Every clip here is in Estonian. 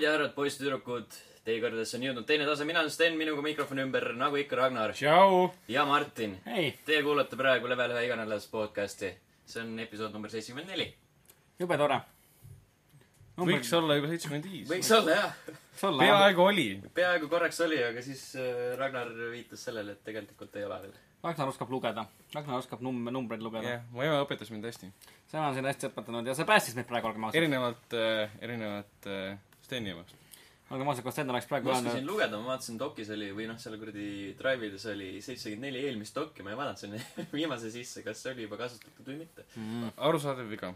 daamid ja härrad, poiss-tüdrukud, teie kõrgedesse on jõudnud teine tase, mina olen Sten, minuga mikrofoni ümber, nagu ikka Ragnar ja Martin. hei, Teie kuulate praegu Level ühe iganädalast podcasti. see on episood number seitsekümmend neli. jube tore. võiks olla juba seitsekümmend viis. võiks olla jah, peaaegu oli. peaaegu korraks oli, aga siis äh, Ragnar viitas sellele, et tegelikult ei ole veel. Ragnar oskab lugeda. Ragnar oskab num-, numbreid lugeda jah, mu ema õpetas mind hästi. see on sind hästi õpetanud ja see päästis meid praegu, olgem ausad. erinevalt äh,, erinevalt äh, Steni emast. olgem ausad, kas Sten oleks praegu ma oskasin öelnud, lugeda, ma vaatasin dokis oli või noh, seal kuradi Drive'ides oli seitsekümmend neli eelmist dokki, ma ei vaadanud sinna viimase sisse, kas see oli juba kasutatud või mitte. mm, arusaadav viga.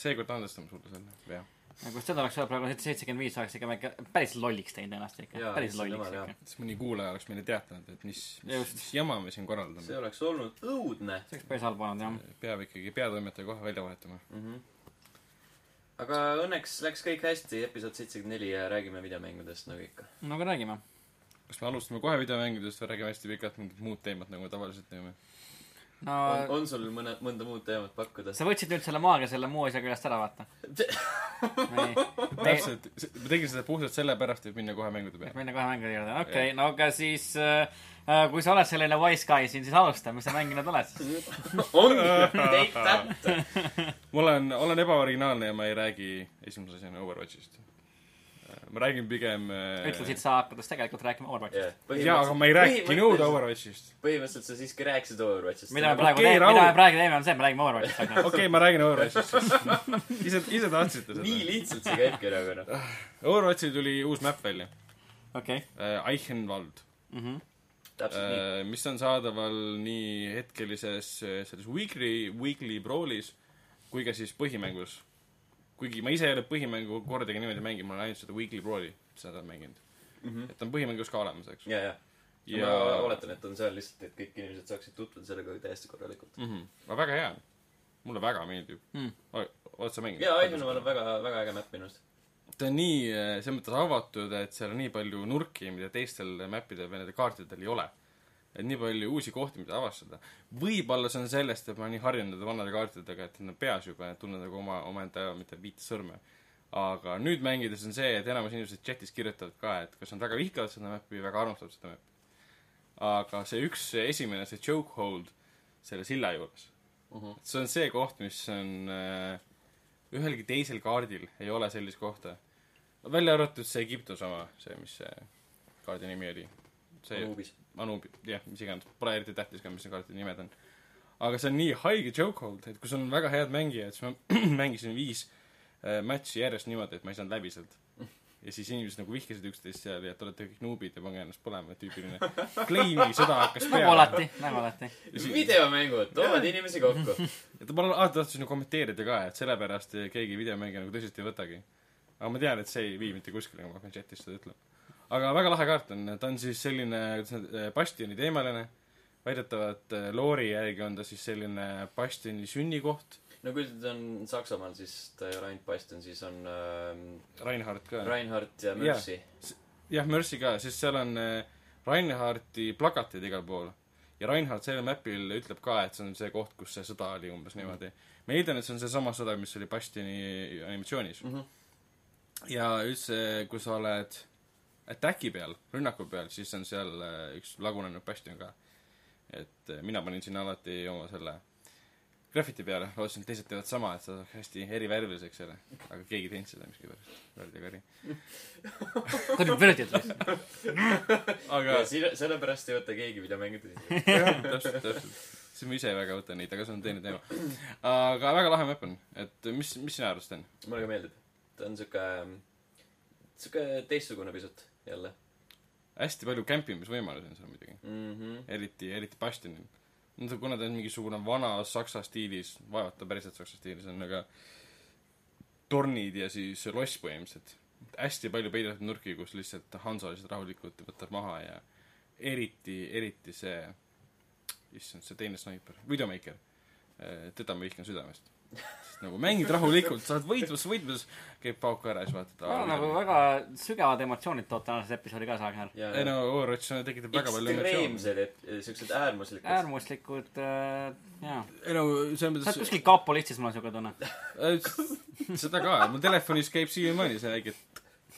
seekord andestame sulle selle vea. kui Sten oleks praegu seitsekümmend viis, oleks ikka väike, päris lolliks teinud ennast ikka päris lolliks ikka. siis mõni kuulaja oleks meile teatanud, et mis, mis, mis jama me siin see korraldame. oleks olnud õudne see oleks päris halb olnud jah. peab ikkagi peatoimetaja kohe välja vahetama. mm. -hmm. Aga õnneks läks kõik hästi, episood seitsekümmend neli ja räägime videomängudest nagu ikka. no aga räägime. kas me alustame kohe videomängudest või räägime hästi pikalt mingit muud teemat, nagu me tavaliselt teeme? no on, on sul mõne, mõnda muud teemat pakkuda? sa võtsid nüüd selle maagia selle muu asja küljest ära, vaata. täpselt, ma tegin seda puhtalt sellepärast, et minna kohe mängude et peale. minna kohe mängude juurde, okei okay,, no aga siis äh, kui sa oled selline wise guy siin, siis alusta, mis sa mänginud oled siis? ongi, take that. ma olen, olen ebaoriginaalne ja ma ei räägi esimese asjana Overwatchist. ma räägin pigem äh, ütlesid sa hakkates tegelikult rääkima Overwatchist. jaa, aga ma ei rääkinud. Overwatchist. põhimõtteliselt sa siiski rääkisid Overwatchist. mida me praegu Okei, teeme, mida me praegu teeme, on see, et me räägime Overwatchist, okei okay,, ma räägin Overwatchist siis. ise, ise tahtsite nii seda. lihtsalt see käibki nagu noh. Overwatchil tuli uus map välja okei. äh,, Eichenwald Mhm. täpselt nii. äh,, mis on saadaval nii hetkelises äh, selles weekly, weekly brawlis kui ka siis põhimängus. kuigi ma ise ei ole põhimängu kordagi niimoodi mänginud, ma olen ainult seda weekly brawli seda mänginud. Mhm. et ta on põhimängus ka olemas, eks. ja, ja. ja ma oletan, et on seal lihtsalt, et kõik inimesed saaksid tutvuda sellega täiesti korralikult. mm. -hmm. aga väga hea. mulle väga meeldib Mm. mm.. oled sa mänginud? jaa, Ivanhoe on väga, väga äge map minu arust. Ta on nii äh, selles mõttes avatud, et seal on nii palju nurki, mida teistel mäppidel või nendel kaartidel ei ole. et nii palju uusi kohti, mida avastada. võib-olla see on sellest, et ma olen nii harjunud vanade kaartidega, et need on peas juba, et tunnen nagu oma, omaenda mitte viite sõrme. aga nüüd mängides on see, et enamus inimesed chatis kirjutavad ka, et kas nad väga vihkavad seda mäppi või väga armastavad seda mäppi. aga see üks, esimene, see chokehold selle silla juures Mhm. et see on see koht, mis on äh, ühelgi teisel kaardil ei ole sellist kohta. Välja arvatud see Egiptuse oma, see, mis see kaardi nimi oli. see Anubis. Anubi, jah, mis iganes, pole eriti tähtis ka, mis need kaartide nimed on. aga see on nii haige chokehold, et kui sul on väga head mängijad, siis ma mängisin viis äh, matši järjest niimoodi, et ma ei saanud läbi sealt. ja siis inimesed nagu vihkasid üksteist seal ja et olete kõik nuubid ja pange ennast põlema, tüüpiline claim'i sõda hakkas nagu peale. alati, nagu alati. videomängud toovad inimesi kokku. ma alati tahtsin kommenteerida ka, et sellepärast keegi videomänge nagu tõsiselt ei võtagi. Aga ma tean, et see ei vii mitte kuskile, kui ma hakkan chatis seda ütlema. aga väga lahe kaart on, ta on siis selline, kuidas nüüd, bastioni teemaline. väidetavalt äh, loori järgi on ta siis selline bastioni sünnikoht. no kui ta on Saksamaal, siis ta ei ole ainult Bastion, siis on ähm, Reinhardt ka. Reinhardt ja Mercy. jah, Mercy ka, sest seal on äh, Reinhardti plakatid igal pool. ja Reinhardt sellel mapil ütleb ka, et see on see koht, kus see sõda oli umbes niimoodi. ma eeldan, et see on seesama sõda, mis oli Bastioni animatsioonis. Mhm. Ja üldse, kui sa oled Attacki peal, rünnaku peal, siis on seal äh, üks lagunenud bastion ka. et äh, mina panin sinna alati oma selle graffiti peale, lootsin, et teised teevad sama, et see saaks hästi erivärviliseks jälle. aga keegi ei teinud seda miskipärast. värd ja kari. ta oli vöördid lihtsalt. aga sellepärast ei võta keegi tõsiselt. jah, täpselt, täpselt. siis ma ise väga võtan neid, aga see on teine teema. aga väga lahe map on, et mis, mis sina arvad, Sten? mulle ka meeldib. Ta on siuke, siuke teistsugune pisut jälle hästi palju kämpimisvõimalusi on seal muidugi. mm. -hmm. eriti, eriti Bastionil. no ta, kuna ta on mingisugune vana saksa stiilis, vaevalt ta päriselt saksa stiilis on, aga tornid ja siis loss põhimõtteliselt. hästi palju peidetud nurki, kus lihtsalt Hanso lihtsalt rahulikult võtab maha ja eriti, eriti see, issand, see teine snaiper, Widowmaker. teda ma vihkan südamest. Sest nagu mängid rahulikult, sa oled võitmas, võitmas, käib pauk ära ja siis vaatad no, nagu väga sügavad emotsioonid toob tänases episoodi ka, Saagner. ja ei no Overwatch tekitab väga palju emotsioone. ekstreemsed, siuksed äärmuslikud. äärmuslikud äh,, jaa. ei no selles sa oled mõttes kuskil kapo listis, mul on siuke tunne. Seda ka, mul telefonis käib siiamaani see väike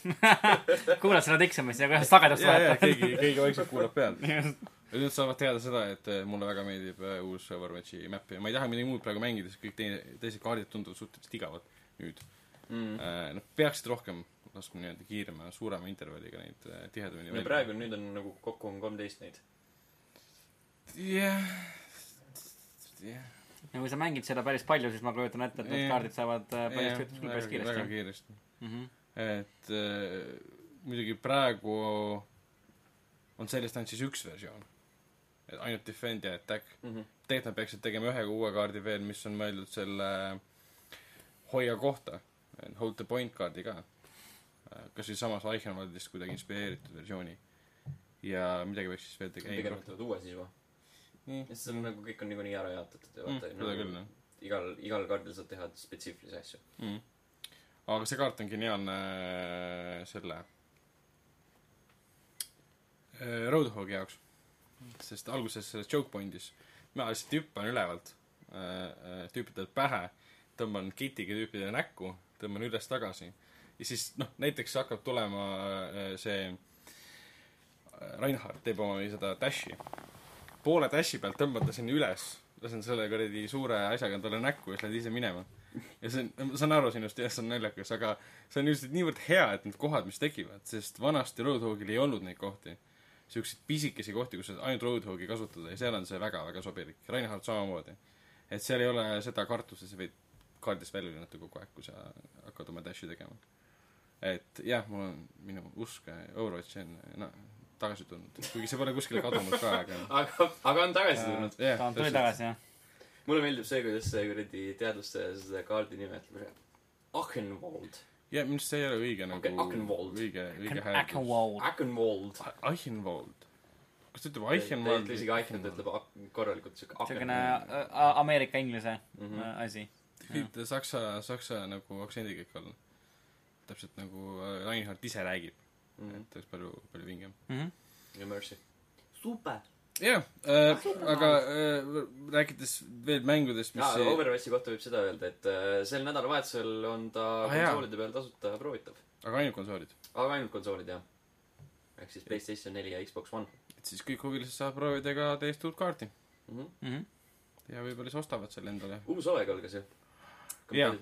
kuulad seda tiksamist ja kuidas sagedust vahetad. keegi, keegi vaikselt kuulab peal. nüüd saavad teada seda, et eh, mulle väga meeldib eh, uus Overwatchi map ja ma ei taha midagi muud praegu mängida, sest kõik teine, teised kaardid tunduvad suhteliselt igavad nüüd mm.. mm.. noh, peaksid rohkem laskma nii-öelda kiirema, suurema intervalliga neid eh, tihedamini no praegu nüüd on nagu kokku on kolmteist neid. jah, jah. ja kui sa mängid seda päris palju, siis ma kujutan ette, et need Jah. kaardid saavad päris küll päris väga kiiresti. kiiresti. Mhm. et äh, muidugi praegu on sellest ainult siis üks versioon. Ainult Defend ja Attack. Mhm. tegelikult nad peaksid tegema ühe uue kaardi veel, mis on mõeldud selle hoia kohta, hold the point kaardi ka. kas siis samas Eichenwaldist kuidagi inspireeritud versiooni. ja midagi peaks siis veel pigem tegema. võtavad uue siis või? nii, sest seal on nagu kõik on niikuinii ära jaotatud ja Mm, vaata seda küll, jah. igal, igal kaardil saad teha spetsiifilisi asju. mm.. aga see kaart on geniaalne äh, selle äh, Roadhogi jaoks. Sest alguses selles choke point'is ma lihtsalt hüppan ülevalt äh, äh, tüüpidele pähe, tõmban kitiga tüüpidele näkku, tõmban üles-tagasi ja siis noh, näiteks hakkab tulema äh, see Reinhard teeb oma seda dash'i. poole dash'i pealt tõmban ta sinna üles, lasen selle kuradi suure asjaga talle näkku ja siis lähed ise minema ja see on, ma saan aru sinust, jah, see on naljakas, aga see on lihtsalt niivõrd hea, et need kohad, mis tekivad, sest vanasti Roadhogil ei olnud neid kohti. Siukseid pisikesi kohti, kus saad ainult Roadhogi kasutada ja seal on see väga-väga sobilik. Reinhard samamoodi. et seal ei ole seda kartust, et sa võid kaardist välja lennata kogu aeg, kui sa hakkad oma dash'i tegema. et jah, mul on minu usk Overwatchi on no, tagasi tulnud, kuigi see pole kuskile kadunud ka, aga aga, aga on tagasi tulnud. jah, ta on, tuli tagasi, jah. mulle meeldib see, kuidas see kuradi teadlaste seda kaardi nimetab. Achenwald. Ja minu arust see ei ole õige nagu Ake- Akenwald. õige, õige hääldus. Achenwald. Eichenwald. kas ta ütleb ta Eichenwald? ütle isegi Eichen, ta ütleb korralikult siuke siukene Achenwald. äh, äh, Ameerika-inglise Mhm. äh, asi. kõik saksa, saksa nagu aktsendiga ikka olla. täpselt nagu äh, Reinhard ise räägib, Mhm. et oleks palju, palju vingem. ja Mercy. super. Jah äh,, aga äh, rääkides veel mängudest, mis jaa, Overwatchi kohta võib seda öelda, et äh, sel nädalavahetusel on ta Ah, konsoolide peal tasuta proovitav. aga ainult konsoolid. aga ainult konsoolid, jah. ehk siis Playstation neli ja Xbox One et siis kõik huvilised saavad proovida ka täiesti uut kaarti. mm. -hmm. Mhm. ja võib-olla siis ostavad selle endale. uus hooaeg algas ju. Jaa.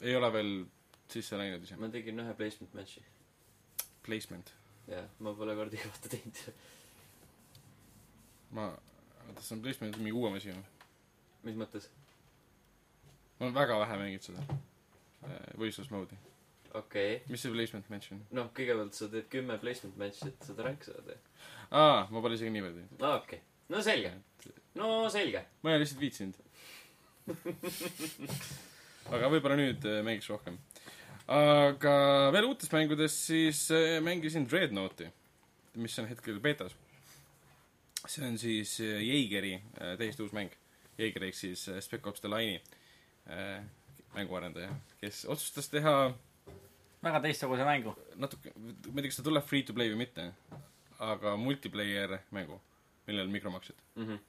Ei ole veel sisse läinud ise. ma tegin ühe placement match'i. Placement. jah, ma pole kordagi vaata teinud. ma, oota, see on placement mingi uuem asi või? mis mõttes? ma olen väga vähe mänginud seda äh, võistlusmoodi. okei okay.. mis see placement match on? noh, kõigepealt sa teed kümme placement match'i, et saad rank saada. aa, ma pole isegi niimoodi teinud. aa, okei okay.. no selge. no selge. ma ei ole lihtsalt viitsinud. aga võib-olla nüüd äh, mängiks rohkem. aga veel uutest mängudest, siis äh, mängisin Dreadnoughti, mis on hetkel betas. See on siis äh, Jaegeri äh, täiesti uus mäng. Jaeger ehk siis äh, Spec Ops The Line'i äh, mänguarendaja, kes otsustas teha väga teistsuguse mängu. natuke, ma ei tea, kas ta tuleb free to play või mitte, aga multiplayer mängu, millel on mikromaksed. Mhm.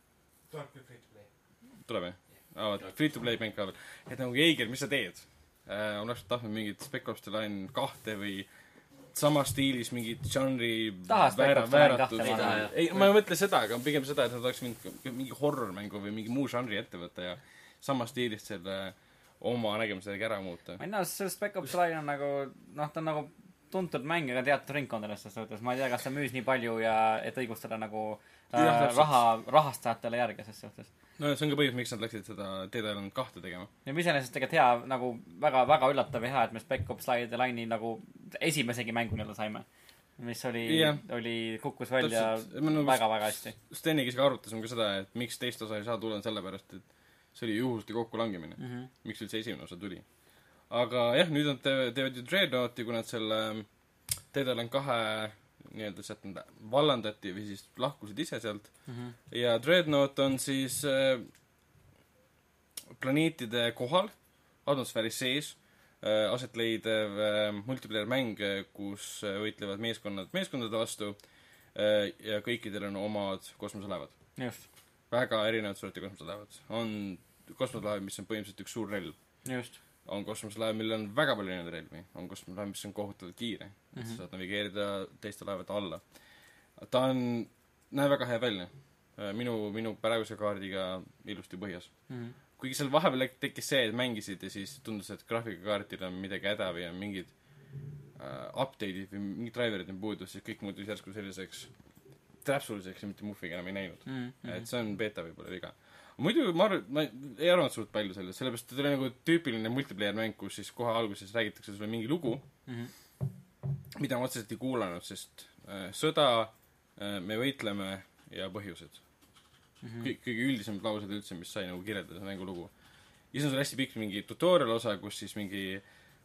tuleb küll free to play. tuleb jah? aa, vot, free to play mäng ka veel. et nagu Jaeger, mis sa teed äh,? on täpselt tahtnud mingit Spec Ops The Line kahte või samas stiilis mingit žanri väära- vääratud kahte Ei ma ei mõtle seda, aga pigem seda, et nad oleks mingi, mingi horror-mängu või mingi muu žanri ette võtta ja samas stiilis selle oma nägemise järgi ära muuta. ma ei tea, see Spec Ops Line on nagu, noh, ta on nagu tuntud mäng, aga teatud ringkondades selles suhtes. ma ei tea, kas ta müüs nii palju ja et õigustada nagu äh, raha, rahastajatele järgi selles suhtes. No see on ka põhjus, miks nad läksid seda Dead Island kahte tegema. ja iseenesest tegelikult hea, nagu väga, väga üllatav ja hea, et me Spec Ops Line Line'i nagu esimesegi mängu nii-öelda saime. mis oli Jah., oli, kukkus välja. Ma nagu- väga-väga hästi. Steniga isegi arutasime ka seda, et miks teist osa ei saa tulla, sellepärast et see oli juhuslik kokkulangemine mm. -hmm. miks üldse esimene osa tuli. aga jah, nüüd nad teevad ju Dreadnoughti, kui nad selle Dead Island kahe nii-öelda sealt nad vallandati või siis lahkusid ise sealt Mm -hmm. ja Dreadnought on siis äh, planeetide kohal, atmosfääris sees äh,, aset leidev äh, multiplayer mäng, kus äh, võitlevad meeskonnad meeskondade vastu äh, ja kõikidel on omad kosmoselaevad. väga erinevat sorti kosmoselaevad. on kosmoselaev, mis on põhimõtteliselt üks suur relv. just. On kosmoselaev, millel on väga palju erinevaid relvi, on kosmoselaev, mis on kohutavalt kiire mm, -hmm. sa saad navigeerida teiste laevade alla. ta on, näeb väga hea välja. minu, minu praeguse kaardiga ilusti põhjas. Mhm. kuigi seal vahepeal tekkis see, et mängisid ja siis tundus, et graafikakaardil on midagi häda või on mingid äh, update'id või mingid driver'id on puudu, siis kõik muutus järsku selliseks täpsuliseks ja mitte muhviga enam ei näinud. Mhm. et see on beeta võib-olla viga. Muidu ma arvan, ma ei arvanud suurt palju sellest, sellepärast et ta oli nagu tüüpiline multiplayer mäng, kus siis kohe alguses räägitakse sulle mingi lugu, Mhm. mida ma otseselt ei kuulanud, sest äh, sõda äh,, me võitleme ja põhjused Mhm. kõik, kõige üldisemad laused üldse, mis sai nagu kirjeldada mängu lugu. ja siis on sul hästi pikk mingi tutorial osa, kus siis mingi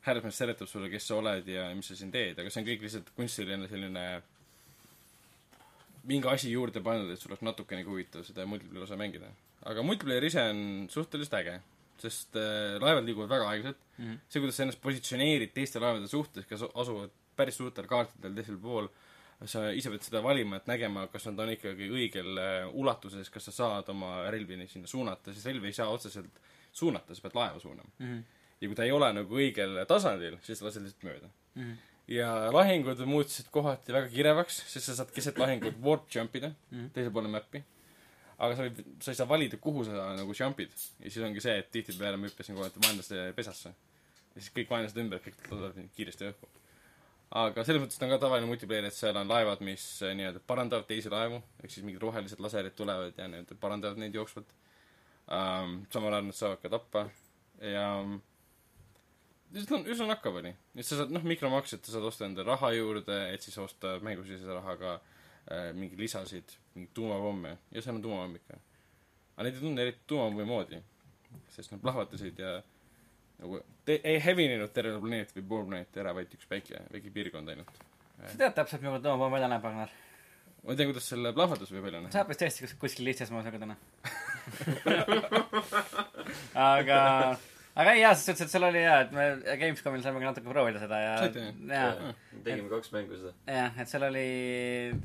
härrasmees seletab sulle, kes sa oled ja mis sa siin teed, aga see on kõik lihtsalt kunstiline selline mingi asi juurde pandud, et sul oleks natukenegi huvitav seda multiplayer osa mängida. Aga multiplayer ise on suhteliselt äge, sest äh, laevad liiguvad väga aeglaselt Mhm. see, kuidas sa ennast positsioneerid teiste laevade suhtes, kes asuvad päris suurtel kaartidel teisel pool, sa ise pead seda valima, et nägema, kas nad on ikkagi õigel äh, ulatuses, kas sa saad oma relvi sinna suunata, sest relvi ei saa otseselt suunata, sa pead laeva suunama. Mhm. ja kui ta ei ole nagu õigel tasandil, siis lased lihtsalt mööda. Mhm. ja lahingud muutusid kohati väga kirevaks, sest sa saad keset lahingut warp jump ida Mhm. teisele poole mäppi. Aga sa võid, sa ei saa valida, kuhu sa nagu jump'id. ja siis ongi see, et tihtipeale ma hüppasin kohati vaenlaste pesasse. ja siis kõik vaenlased ümber, kõik tulevad mind kiiresti õhku. aga selles mõttes ta on ka tavaline multiplayer, et seal on laevad, mis äh, nii-öelda parandavad teisi laevu, ehk siis mingid rohelised laserid tulevad ja nii-öelda parandavad neid jooksvalt um,. samal ajal nad saavad ka tappa ja üsna, üsna nakkav oli. et sa saad, noh, mikromaksed, sa saad osta endale raha juurde, et siis osta mängusisese rahaga mingeid lisasid, mingeid tuumapomme ja seal on tuumapommid ka. aga neid ei tunne eriti tuumapommi moodi, sest nad plahvatasid ja nagu te- ei hävinenud terve planeet või pool planeeti ära, vaid üks väike, väike piirkond ainult. sa tead täpselt, milline toimupomm välja näeb, Ragnar? ma ei tea, kuidas selle plahvatus võib välja näha. näeb vist tõesti kus- kuskil lihtsas moos nagu täna. aga, aga ei jaa, selles suhtes, et seal oli jaa, et me Gamescomil saime ka natuke proovida seda ja Saite, jah? tegime kaks mängu seda. jah, et seal oli,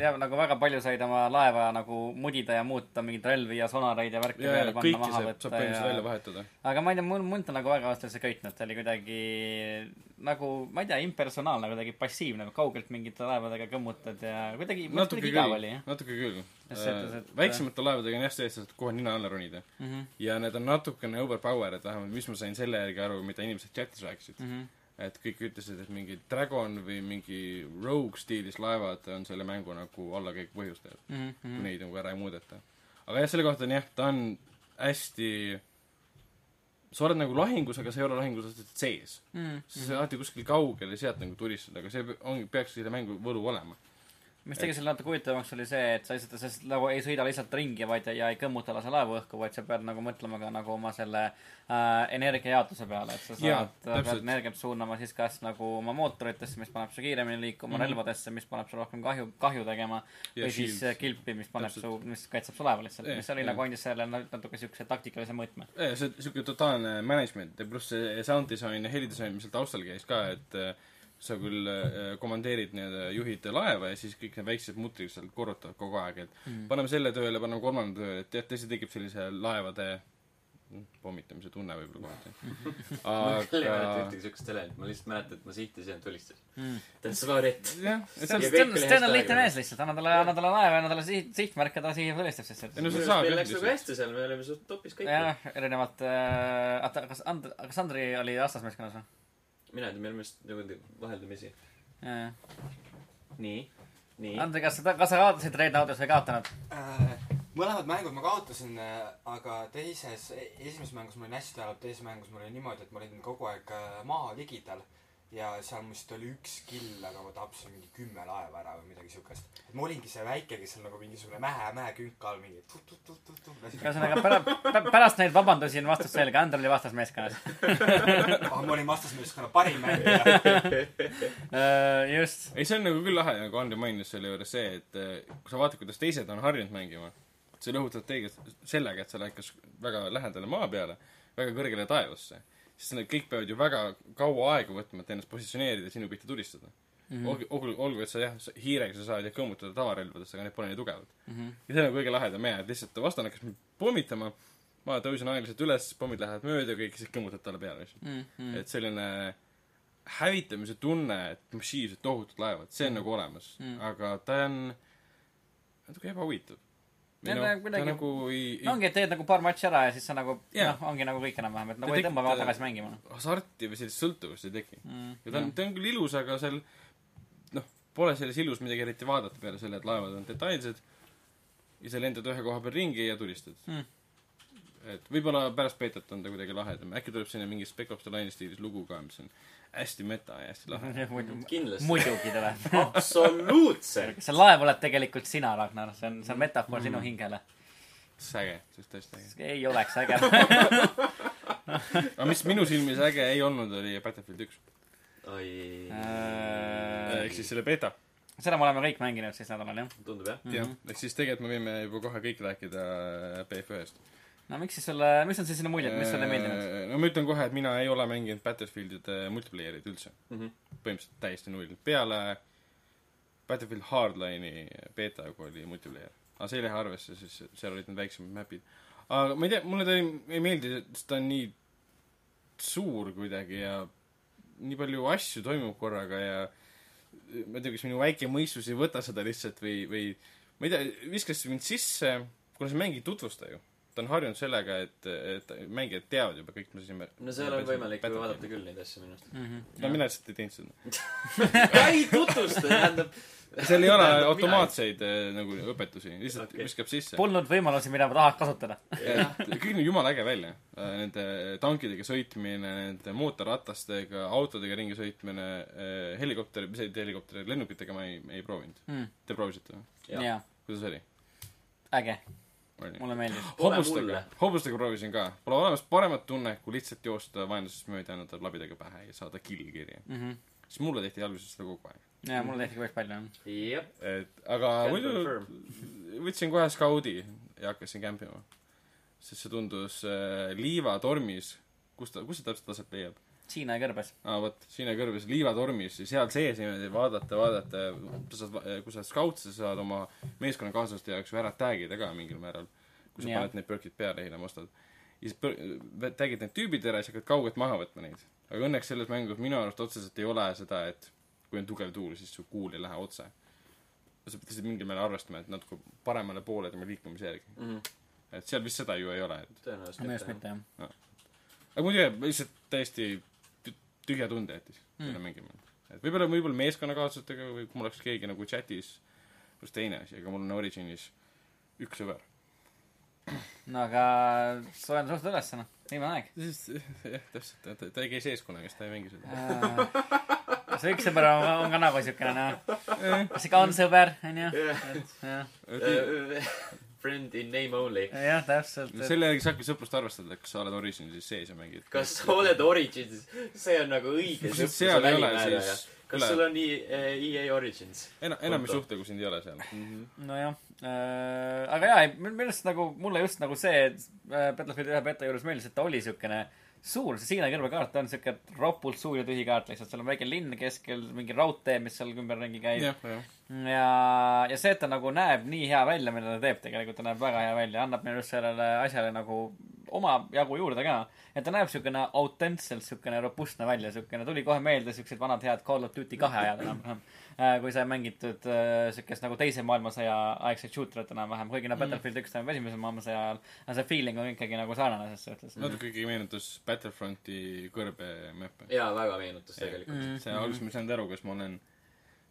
jah, nagu väga palju said oma laeva nagu mudida ja muuta, mingeid relvi ja sonareid ja värki ja, peale panna, maha võtta saab põhimõtteliselt välja ja vahetada. aga ma ei tea, mul, mul ta nagu väga vastasse ei köitnud, ta oli kuidagi nagu, ma ei tea, impersonaalne, kuidagi passiivne, kaugelt mingite laevadega kõmmutad ja kuidagi, natuke küll natuke küll. Et- väiksemate laevadega on jah see, et sa saad kohe nina alla ronida. mm. -hmm. ja need on natukene overpowered, vähemalt mis ma sain selle järgi aru, mida inimesed chatis rääkisid. Mm -hmm. et kõik ütlesid, et mingi Dragon või mingi Rogue stiilis laevad on selle mängu nagu allakäigu põhjustajad, Mm kui -hmm. neid nagu ära ei muudeta. aga jah, selle kohta on jah, ta on hästi sa oled nagu lahingus, aga sa ei ole lahingus sees. Mm sa oled alati kuskil kaugel ja sealt nagu tulistada, aga see ongi, peaks selle mängu võlu olema. Mis tegi selle natuke huvitavamaks, oli see, et sa lihtsalt, sa nagu ei sõida lihtsalt ringi, vaid ja ei kõmmuta lase laevu õhku, vaid sa pead nagu mõtlema ka nagu oma selle äh, energiajaotuse peale, et sa saad, täpselt. pead energiat suunama siis kas nagu oma mootoritesse, mis paneb su kiiremini liikuma mm. -hmm. relvadesse, mis paneb su rohkem kahju, kahju tegema, Ja või siis shield. äh, kilpi, mis paneb Täpselt. su, mis kaitseb su laeva lihtsalt, Jah, mis oli jah. nagu andis selle na- natuke siukse taktikalise mõõtme. see, siuke totaalne management ja pluss see sound disain ja helidisain, mis seal taustal käis ka, et äh, sa küll äh, komandeerid nii-öelda, juhid laeva ja siis kõik need väiksed mutrid seal korrutavad kogu aeg, et mm. paneme selle tööle, paneme kolmanda tööle, et jah, tõesti tekib sellise laevade mm, pommitamise tunne võib-olla kohati. ma küll ei mäleta aga ühtegi siukest elendit, ma lihtsalt mäletan, et ma sihtisin ja tulistasin. That's about it. Sten, see on lihtne mees lihtsalt, anna talle, anna talle laeva, anna talle siht, sihtmärk ja ta sihib põlistab see arust meil jah läks nagu hästi seal, me olime suht topis kõik. jah, erinevalt äh,, oota, kas And-, kas Andri oli vastasmeeskonnas või? Mina ei tea, me olime vist nagu vaheldumisi. nii, nii. Andri, kas sa, kas sa kaotasid Red Autos või ei kaotanud? Äh, mõlemad mängud ma kaotasin, aga teises, esimeses mängus ma olin hästi halb, teises mängus mul oli niimoodi, et ma olin kogu aeg äh, maa ligidal ja seal vist oli üks kill, aga ma tapsin mingi kümme laeva ära või midagi siukest. et ma olingi see väike, kes on nagu mingisugune mäe, mäekünk all mingi tut-tut-tut-tut. ühesõnaga pära-, pärast neid vabandusi on vastus selge, Andri oli vastasmeeskonnas. aga ma olin vastasmeeskonna parim mängija. Äh, just. ei, see on nagu küll lahe, nagu Andri mainis selle juures see, et eh, kui sa vaatad, kuidas teised on harjunud mängima, sa rõhutad teiega sellega, et sa lähed kas väga lähedale maa peale, väga kõrgele taevasse, siis need kõik peavad ju väga kaua aega võtma, et ennast positsioneerida ja sinu pihta tulistada mm. -hmm. olgu, olgu, olgu, et sa jah, hiirega sa saad jah kõmmutada tavarelvadest, aga need pole nii tugevad Mhm. ja see on nagu kõige lahedam jah, et lihtsalt vastane hakkas mind pommitama, ma tõusin aeglaselt üles, pommid lähevad mööda, kõik siis kõmmutad talle peale lihtsalt. mm. -hmm. et selline hävitamise tunne, et massiivsed tohutud laevad, see on nagu olemas Mm. aga ta on natuke ebahuvitav. Ta noh, kuidagi- nagu ei, no ongi, et teed nagu paar matši ära ja siis sa nagu Jaa. noh, ongi nagu kõik enam-vähem, et nagu ei tõmba tekita- tagasi mängima ei hasarti või sellist sõltuvust ei teki. mm.. ja ta on, ta on küll ilus, aga seal noh, pole selles ilus midagi eriti vaadata peale selle, et laevad on detailsed ja sa lendad ühe koha peal ringi ja tulistad Mm. et võib-olla pärast beetot on ta kuidagi lahedam, äkki tuleb sinna mingi Spec Ops The Line'i stiilis lugu ka, mis on hästi meta ja hästi lahe. kindlasti. muidugi tuleb. absoluutselt. see laev oled tegelikult sina, Ragnar, see on, see on metafoor sinu Mm. hingele. see on äge, see on tõesti äge. ei oleks äge. aga mis minu silmis äge ei olnud, oli Battlefield üks. oi, Äh, ehk siis selle beeta. seda me oleme kõik mänginud siis nädalal, jah. tundub jah. jah, ehk siis tegelikult me võime juba kohe kõik rääkida äh, BF1-st. No miks siis sulle, mis on siis sinu muljed, mis sulle ei meeldinud? Äh, no ma ütlen kohe, et mina ei ole mänginud Battlefieldide multiplayer'it üldse. Mhm. põhimõtteliselt täiesti null. peale Battlefield Hardline'i beeta, kui oli multiplayer. aga see ei lähe arvesse, sest seal olid need väiksemad map'id. aga ma ei tea, mulle ta ei, ei meeldi, sest ta on nii suur kuidagi ja nii palju asju toimub korraga ja ma ei tea, kas minu väike mõistus ei võta seda lihtsalt või, või ma ei tea, viskas mind sisse, kuna see mäng ei tutvusta ju. Ta on harjunud sellega, et, et mängijad teavad juba kõik, mis asi no seal on võimalik ju vaadata küll neid asju minu arust. no mina lihtsalt ei teinud seda. ei tutvusta, tähendab. seal ei ole automaatseid eh, nagu õpetusi, lihtsalt okay. viskab sisse. Polnud võimalusi, mida ma tahaks kasutada. kõik näeb jumala äge välja. Nende tankidega sõitmine, nende mootorratastega, autodega ringi sõitmine, helikopteri, mis see helikopteri, lennukitega ma ei, ei proovinud. Mm. Te proovisite või? kuidas oli? äge, oli? Mulle meeldis. Pole hobustega hobustega proovisin ka. Pole olemas paremat tunnet, kui lihtsalt joosta vaenlasest mööda ja anda labidega pähe ja saada kill kirja. mm. -hmm. siis mulle tehti alguses seda kogu aeg. jaa, mulle tehti päris palju, jah, et aga muidu võtsin kohe skaudi ja hakkasin kämpima. sest see tundus äh, liivatormis, kus ta, kus see täpselt aset leiab? Hiina kõrbes. aa vot, Hiina kõrbes liivatormis ja seal sees niimoodi vaadata, vaadata, sa saad, kui sa oled skaut, sa saad oma meeskonnakaaslaste jaoks ju ära tag ida ka mingil määral. kui sa Jah. paned need perkid peale hiljem ostad. ja siis pör- tag'id need tüübid ära ja siis hakkad kaugelt maha võtma neid. aga õnneks selles mängus minu arust otseselt ei ole seda, et kui on tugev tuul, siis su kuul ei lähe otse. sa pead lihtsalt mingil määral arvestama, et natuke paremale poole tema liikumise järgi. Mhm. et seal vist seda ju ei ole, et tõenäoliselt mitte, jah. aga muidu jah, lihtsalt täiesti tühja tunde jättis Mm. selle mängimine. et võib-olla, võib-olla meeskonnakaaslastega või kui mul oleks keegi nagu chatis, pluss teine asi, aga mul on Originis üks sõber. no aga loen suht üles, noh. viimane aeg. siis jah, täpselt, ta, ta ei käi sees kunagi, siis ta ei mängi seda. see üks sõber on, on ka nagu siukene, noh. kas ikka on sõber, onju. et jah, Friend in name only. jah, täpselt. selle järgi saabki sõprust arvestada, kas sa oled Originis sees ja mängid. kas sa oled Origins, see on nagu õige sõpruse välimääraja kas üle- sul on EA, EA Origins? enam, enam ei suhtle, kui sind ei ole seal. nojah äh,, aga jaa, minu arust nagu mulle just nagu see äh, Battlefield ühe beta juures meeldis, et ta oli siukene suur, see Hiina kõrvakaart on siuke ropult suur ja tühi kaart lihtsalt, seal on väike linn keskel, mingi raudtee, mis seal ümberringi käib. jah. ja, ja see, et ta nagu näeb nii hea välja, mida ta teeb tegelikult, ta näeb väga hea välja, annab minu arust sellele asjale nagu omajagu juurde ka. et ta näeb siukene autentselt siukene robustne välja, siukene, tuli kohe meelde siuksed vanad head Call of Duty kahe ajad enam-vähem. Kui sai mängitud äh, siukest nagu teise maailmasõja aegset shooter'it enam-vähem, kuigi noh, Battlefield üks toimub esimese maailmasõja ajal, aga see feeling on ikkagi nagu sarnane ses suhtes. natuke ikkagi meenutas Battlefronti kõrbemäppe. jaa, väga meenutas tegelikult. Mm. see alguses ma ei saanud aru, kas ma olen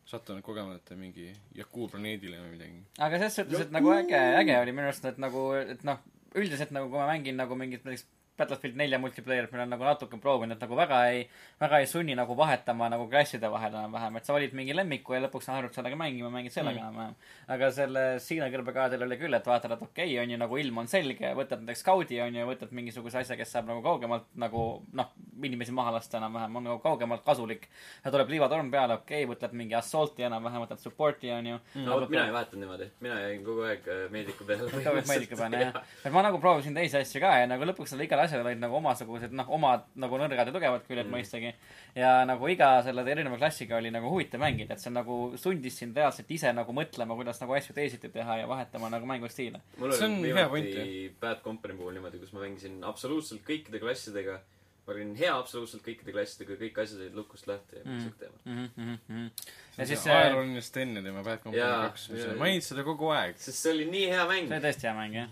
sattunud kogemata mingi Jakuu planeedile või midagi. aga ses suhtes, et nagu äge, äge oli minu arust, et nagu, et noh, üldiselt nagu kui ma mängin nagu mingit näiteks Battlefield nelja multiplayer'it, mille olen nagu natuke proovinud, et nagu väga ei, väga ei sunni nagu vahetama nagu klasside vahel enam-vähem, et sa valid mingi lemmiku ja lõpuks sa harjud sellega mängima, mängid sellega Mm. enam-vähem. aga selle Siina kõrbekaadril oli küll, et vaatad, et okei okay,, on ju nagu ilm on selge, võtad näiteks skaudi on ju, võtad mingisuguse asja, kes saab nagu kaugemalt nagu noh, inimesi maha lasta enam-vähem, on nagu kaugemalt kasulik. ja tuleb liivatorm peale, okei okay,, võtad mingi assault'i enam-vähem, võtad support'i on ju. no vot, mina ei vahetanud niimoodi. mina jäin kogu aeg äh, meediku peale ka võib meediku peale jah. et ma nagu proovisin teisi asju ka ja nagu lõpuks selle igale asjal olid nagu omasugused noh, omad nagu nõrgad ja tugevad küljed Mm. mõistagi. ja nagu iga selle erineva klassiga oli nagu huvitav mängida, et see nagu sundis sind reaalselt ise nagu mõtlema, kuidas nagu asju teisiti teha ja vahetama nagu mängustiile. mul oli viimati Bad Company puhul niimoodi, kus ma mängisin absoluutselt kõikide klassidega. ma olin hea absoluutselt kõikide klassidega, kõik asjad olid lukust lahti ja Mm. siuke teema. mm. -hmm, mm -hmm. ja siis see ajalooline Sten ja tema Bad Company kaks, jaa. mainid seda kogu aeg. sest see oli nii hea mäng see. oli tõesti hea mäng jah.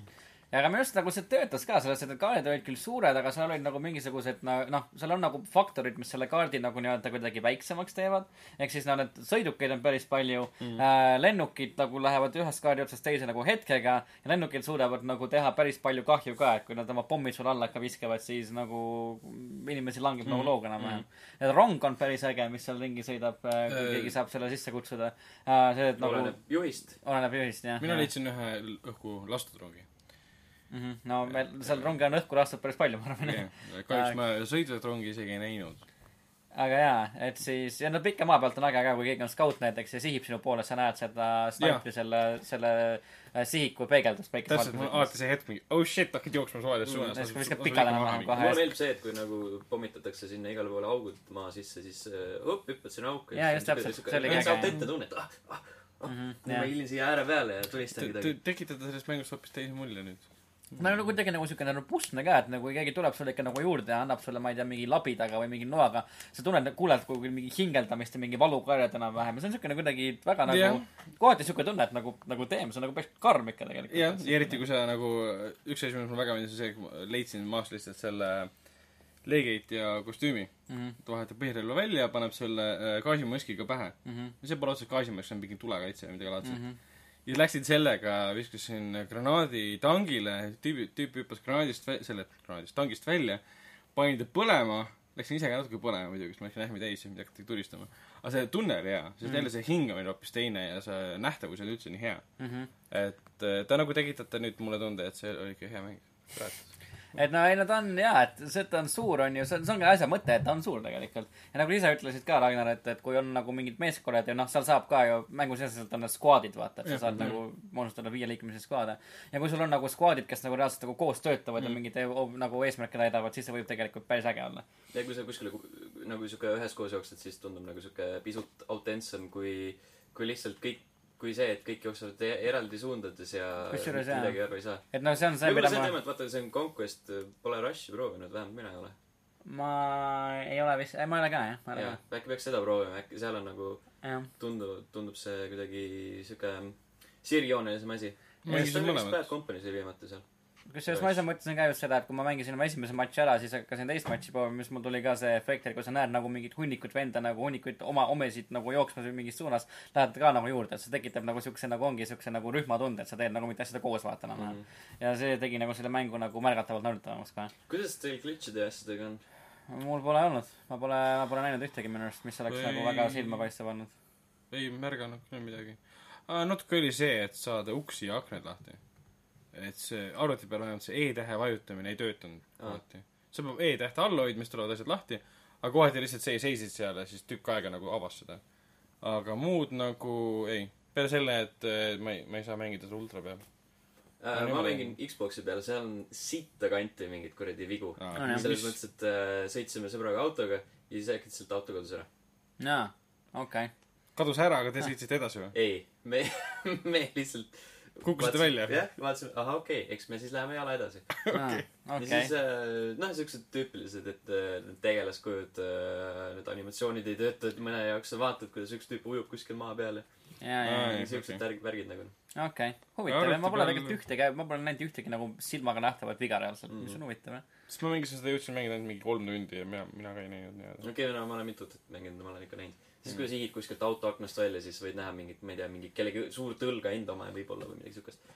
Ja aga minu arust nagu see töötas ka selles, et kaardid olid küll suured, aga seal olid nagu mingisugused no- noh, seal on nagu faktorid, mis selle kaardi nagu nii-öelda kuidagi väiksemaks teevad. ehk siis no need sõidukeid on päris palju mm. äh,, lennukid nagu lähevad ühest kaardi otsast teise nagu hetkega ja lennukid suudavad nagu teha päris palju kahju ka, et kui nad oma pommid sulle alla ikka viskavad, siis nagu inimesi langeb mm. nagu looga enam-vähem. ja rong on päris äge, mis seal ringi sõidab, kui Äh, keegi saab selle sisse kutsuda äh,. see, et nagu oleneb juhist. oleneb juhist jah. mina leidsin ühe õhku lastud rongi. mm. -hmm. no meil seal rongi on õhku lastud päris palju, ma arvan. kahjuks ma sõitvat rongi isegi ei näinud. aga jaa, et siis, ja no pika maa pealt on äge ka, kui keegi on skaut näiteks ja sihib sinu poole, sa näed seda snaipri selle, selle äh, sihiku peegeldust täpselt, mul on alati see hetk mingi, oh shit, hakkad jooksma suvalises Mm, suunas. siis kui viskad pikali enam-vähem kohe. mulle meeldib see, et kui nagu pommitatakse sinna igale poole augud maa sisse, siis äh, op, hüppad sinna auku. Jaa, just täpselt. See oligi äge, saab ette tunne, et ah, ah, ah, Mhm, ma hiilin siia ääre peale ja tulistan kedagi. tekitada sellest mängust hoopis teise mulje nüüd. Ma olen nagu kuidagi nagu siukene robustne ka, et nagu kui keegi tuleb sulle ikka nagu juurde ja annab sulle, ma ei tea, mingi labidaga või mingi noaga, sa tunned, kuuled kui mingi hingeldamist ja mingi valukarjad enam-vähem ja see on siukene kuidagi väga nagu Jah. kohati siuke tunne, et nagu, nagu teem, see on nagu päris karm ikka tegelikult. jah, ja eriti kui sa nagu, üks asi, mis mulle väga meeldis, on see, kui ma leidsin maast lihtsalt selle Legate ja kostüümi. mm. -hmm. ta vahetab põhirelva välja, paneb selle äh, gaasimaskiga pähe. Mm -hmm. see pole otseselt gaasimask, see on mingi tulekaitse või midagi laadset. Mm -hmm. Ja läksin sellega, viskasin granaadi tangile, tüüp, tüüp hüppas granaadist, selle granaadist, tangist välja, panin ta põlema, läksin ise ka natuke põlema muidugi, sest ma läksin ähmi täis ja mind hakati tulistama. aga see tunne oli hea, sest Mm. jälle see hingamine hoopis teine ja see nähtavus oli üldse nii hea. Mm -hmm. et äh, ta nagu tekitate nüüd mulle tunde, et see oli ikka hea mäng. Et no ei no ta on jaa, et see, et ta on suur, on ju, see on, see ongi asja mõte, et ta on suur tegelikult. ja nagu sa ise ütlesid ka, Ragnar, et, et kui on nagu mingid meeskonnad ja noh, seal saab ka ju mängu sees on need squad'id, vaata, et sa saad nagu moodustada viieliikmelisi squad'e. ja kui sul on nagu squad'id, kes nagu reaalselt nagu koos töötavad mm. ja mingeid nagu eesmärke täidavad, siis see võib tegelikult päris äge olla. ja kui sa kuskile ku- nagu sihuke üheskoos jooksed, siis tundub nagu sihuke pisut autentsem kui, kui lihtsalt kõik, kui see, et kõik jooksevad e- eraldi suundades ja Kusjuures jaa. midagi aru ei saa. et noh, see on see, mida see ma teema, et vaata, see on Conquest, pole Rushi proovinud, vähemalt mina ei ole. ma ei ole vist, ma ei ole ka jah, ma ei ole jah, äkki peaks seda proovima, äkki seal on nagu, ka. tundub, tundub see kuidagi sihuke sirgjoonelisem asi. mängisin mõlemat. Bad Company's oli viimati seal. Kusjuures ma ise mõtlesin ka just seda, et kui ma mängisin oma esimese matši ära, siis hakkasin teist matši proovima, siis mul tuli ka see efekt, et kui sa näed nagu mingit hunnikut venda nagu hunnikuid oma omesid nagu jooksmas mingis suunas, lähed ka nagu juurde, et see tekitab nagu siukse nagu ongi siukse nagu rühmatunde, et sa teed nagu mingit asjade koos vaata enam-vähem Mhm. mm. -hmm. ja see tegi nagu selle mängu nagu märgatavalt nauditavamaks ka. kuidas teil glitch'ide ja asjadega on? mul pole olnud, ma pole, ma pole näinud ühtegi minu arust, mis oleks Või- nagu väga silmapaistev olnud. ei märganud küll midagi. natuke oli see, et saada uksi ja aknad lahti. Et see arvuti peal vähemalt see E-tähe vajutamine ei töötanud Aa. kohati. sa pead E-tähte alla hoidma, siis tulevad asjad lahti, aga kohati lihtsalt see seisid seal ja siis tükk aega nagu avas seda. aga muud nagu ei. peale selle, et ma ei, ma ei saa mängida seda ultra peal. Äh, ma mängin Xbox'i peal, seal on sitta kanti mingeid kuradi vigu. Jah. selles mõttes, et äh, sõitsime sõbraga autoga ja siis äkitselt auto kadus ära. jaa, okei okay.. kadus ära, aga te sõitsite edasi või? ei, me, me lihtsalt Kukkusite välja? jah, vaatasime, ahah, okei okay,, eks me siis läheme jala edasi okay.. ja okei siis, äh, noh, siuksed tüüpilised, et äh, need tegelaskujud, need animatsioonid ei tööta, et mõne jaoks sa vaatad, kuidas üks tüüp ujub kuskil maa peal ja jaa, jaa, Aa, siuksed okei. värgid, värgid nagu. okei, Ja huvitav, ma pole peal- tegelikult ühtegi, ma pole näinud ühtegi nagu silmaga nähtavat viga reaalselt mm, mis on huvitav jah. sest ma mängisin seda, jõudsin mängida ainult mingi kolm tundi ja mina, mina ka ei näinud nii-öelda. okei okay,, no ma olen mitut mänginud, ma olen ikka näinud. Siis kui sa sihid kuskilt auto aknast välja, siis võid näha mingit, ma ei tea, mingit kellegi suurt õlga enda oma võib-olla või midagi siukest.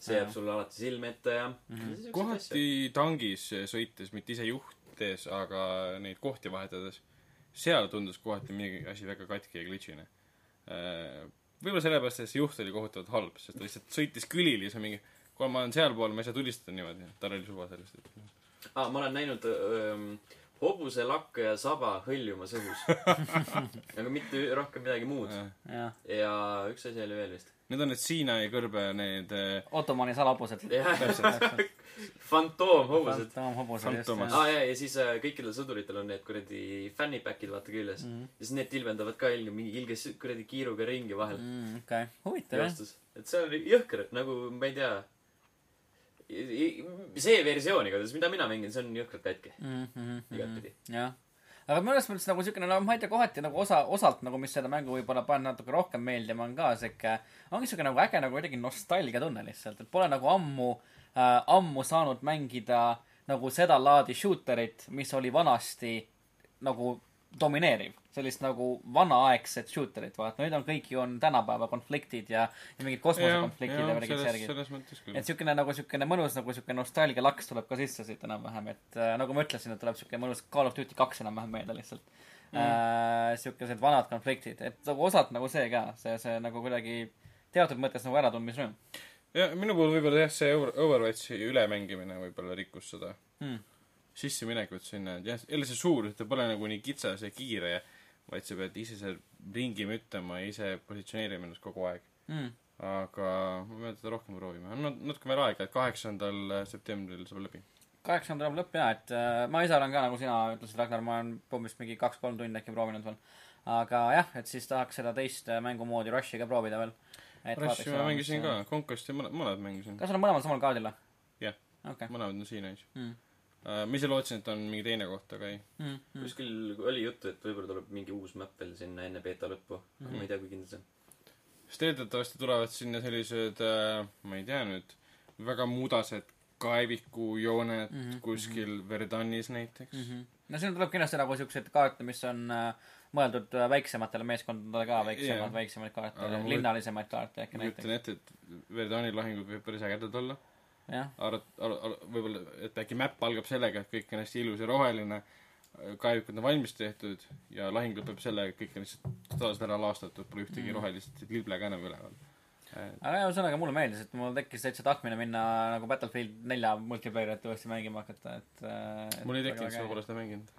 see jääb sulle alati silme ette ja mm. -hmm. kohati tangis sõites, mitte ise juhtides, aga neid kohti vahetades, seal tundus kohati mingi asi väga katki ja glitch'ine. võib-olla sellepärast, et see juht oli kohutavalt halb, sest ta lihtsalt sõitis külili ja siis on mingi, kuule, ma olen sealpool, ma ei saa tulistada niimoodi. tal oli suva sellest, et ah,. ma olen näinud ähm, hobuse lakka ja saba hõljumas õhus. aga mitte rohkem midagi muud. jah, ja üks asi oli veel vist. Need on need Siinai kõrbe need äh, Ottomani salahobused. fantoomhobused. fantoomhobused, just jah. aa jaa, ja siis äh, kõikidel sõduritel on need kuradi fannypack'id vaata küljes Mhm. ja siis need tilbendavad ka ilge, mingi ilge s- kuradi kiiruga ringi vahel Mm, okei, huvitav jah. et see on jõhker, nagu ma ei tea. See versioon igatahes, mida mina mängin, see on jõhkralt katki, igatpidi. Mhm, jah. aga mõnes mõttes nagu siukene, no ma ei tea, kohati nagu osa, osalt nagu, mis seda mängu võib-olla paneb natuke rohkem meeldima, on ka siuke, ongi siuke nagu äge nagu kuidagi nostalgiatunne lihtsalt, et pole nagu ammu äh,, ammu saanud mängida nagu sedalaadi shooterit, mis oli vanasti nagu domineeriv. Sellist nagu vanaaegset shooterit, vaata, nüüd on kõik ju on tänapäeva konfliktid ja, ja mingid kosmosekonfliktid ja selles, särgid. et. siukene nagu siukene mõnus nagu siuke nostalgialaks tuleb ka sisse siit enam-vähem, et äh, nagu ma ütlesin, et tuleb siuke mõnus Call of Duty kaks enam-vähem meelde lihtsalt mm.. Äh, siukesed vanad konfliktid, et nagu osalt nagu see ka, see, see nagu kuidagi teatud mõttes nagu äratundmisrõõm ja minu puhul võib-olla jah, see Over- Overwatchi ülemängimine võib-olla rikkus seda mm.. sisseminekut sinna, et jah, jälle see suurus, ta pole nagu nii kitsas ja kiire, vaid sa pead ise seal ringi müttama ja ise positsioneerima ennast kogu aeg. Mm. aga ma pean seda rohkem proovima, on nat- natuke veel aega, et kaheksandal septembril saab läbi. kaheksanda tuleb lõpp jaa, et äh, ma ise olen ka nagu sina ütlesid, Ragnar, ma olen umbes mingi kaks-kolm tundi äkki proovinud veel. aga jah, et siis tahaks seda teist äh, mängumoodi Rushi ka proovida veel. Rushi ma mängisin ka, Conquesti mõned, mõned mängisin. kas sul on mõlemad samal kaardil või? Jah. okei. mõlemad on siin ees. Mm. Ma ise lootsin, et on mingi teine koht, aga ei. Mm. Mm. kuskil oli juttu, et võib-olla tuleb mingi uus map veel sinna enne beeta lõppu, aga ma ei tea, kui kindel see on. sest eeldatavasti tulevad sinna sellised äh,, ma ei tea nüüd, väga mudased kaevikujooned mm Mhm, -hmm. kuskil Verdanis näiteks mm. mm. -hmm. no siin tuleb kindlasti nagu siukseid kaarte, mis on äh, mõeldud äh, väiksematele meeskondadele ka, väiksemad Jah., väiksemaid kaarte linnalisemaid kaarte äkki ma kujutan näiteks. ette, et Verdani lahingud võib päris ägedad olla. arvat-, ar-, ar-, võib-olla, et äkki mäpp algab sellega, et kõik on hästi ilus ja roheline, kaevikud on valmis tehtud ja lahing lõpeb sellega, et kõik on lihtsalt totaalselt ära laastatud, pole ühtegi mm. rohelist lible ka enam üleval. aga jah, ühesõnaga mulle meeldis, et mul tekkis täitsa tahtmine minna nagu Battlefield nelja multiplayerit uuesti mängima hakata, et äh, mul ei tekkinud, sest ma pole seda mänginud.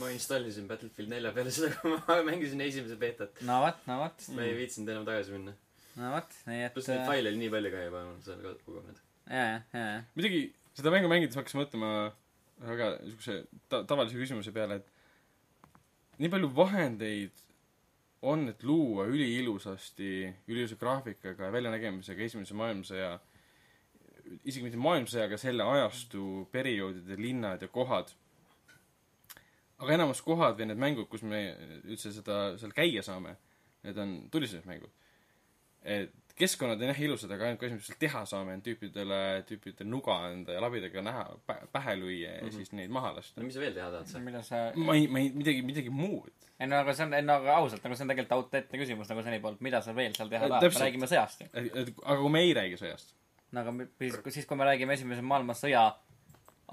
ma installisin Battlefield nelja peale seda, kui ma mängisin esimese beetat. no vot, no vot, ma ei viitsinud enam tagasi minna. no vot, nii et pluss neid faile oli nii palju ka juba seal ka kogunenud. Muidugi seda mängu mängides ma hakkasin mõtlema väga niisuguse ta-, tavalise küsimuse peale, et nii palju vahendeid on, et luua üliilusasti, üliilusa graafikaga ja väljanägemisega esimese maailmasõja, isegi mitte maailmasõja, aga selle ajastu perioodide linnad ja kohad. aga enamus kohad või need mängud, kus me üldse seda, seal käia saame, need on tulistamismängud. et keskkonnad on jah ilusad, aga ainult mis seal teha saame, on tüüpidele, tüüpidele nuga anda ja labidaga näha, pähe lüüa ja mm -hmm. siis neid maha lasta no. mis sa veel teha tahad sa? mida sa ma ei, ma ei, midagi, midagi muud. ei no aga see on, ei no aga ausalt, nagu see on tegelikult autentne küsimus nagu seni poolt, mida sa veel seal teha Eh, tahad, me räägime sõjast ju. aga kui me ei räägi sõjast, no aga siis, siis kui me räägime esimese maailmasõja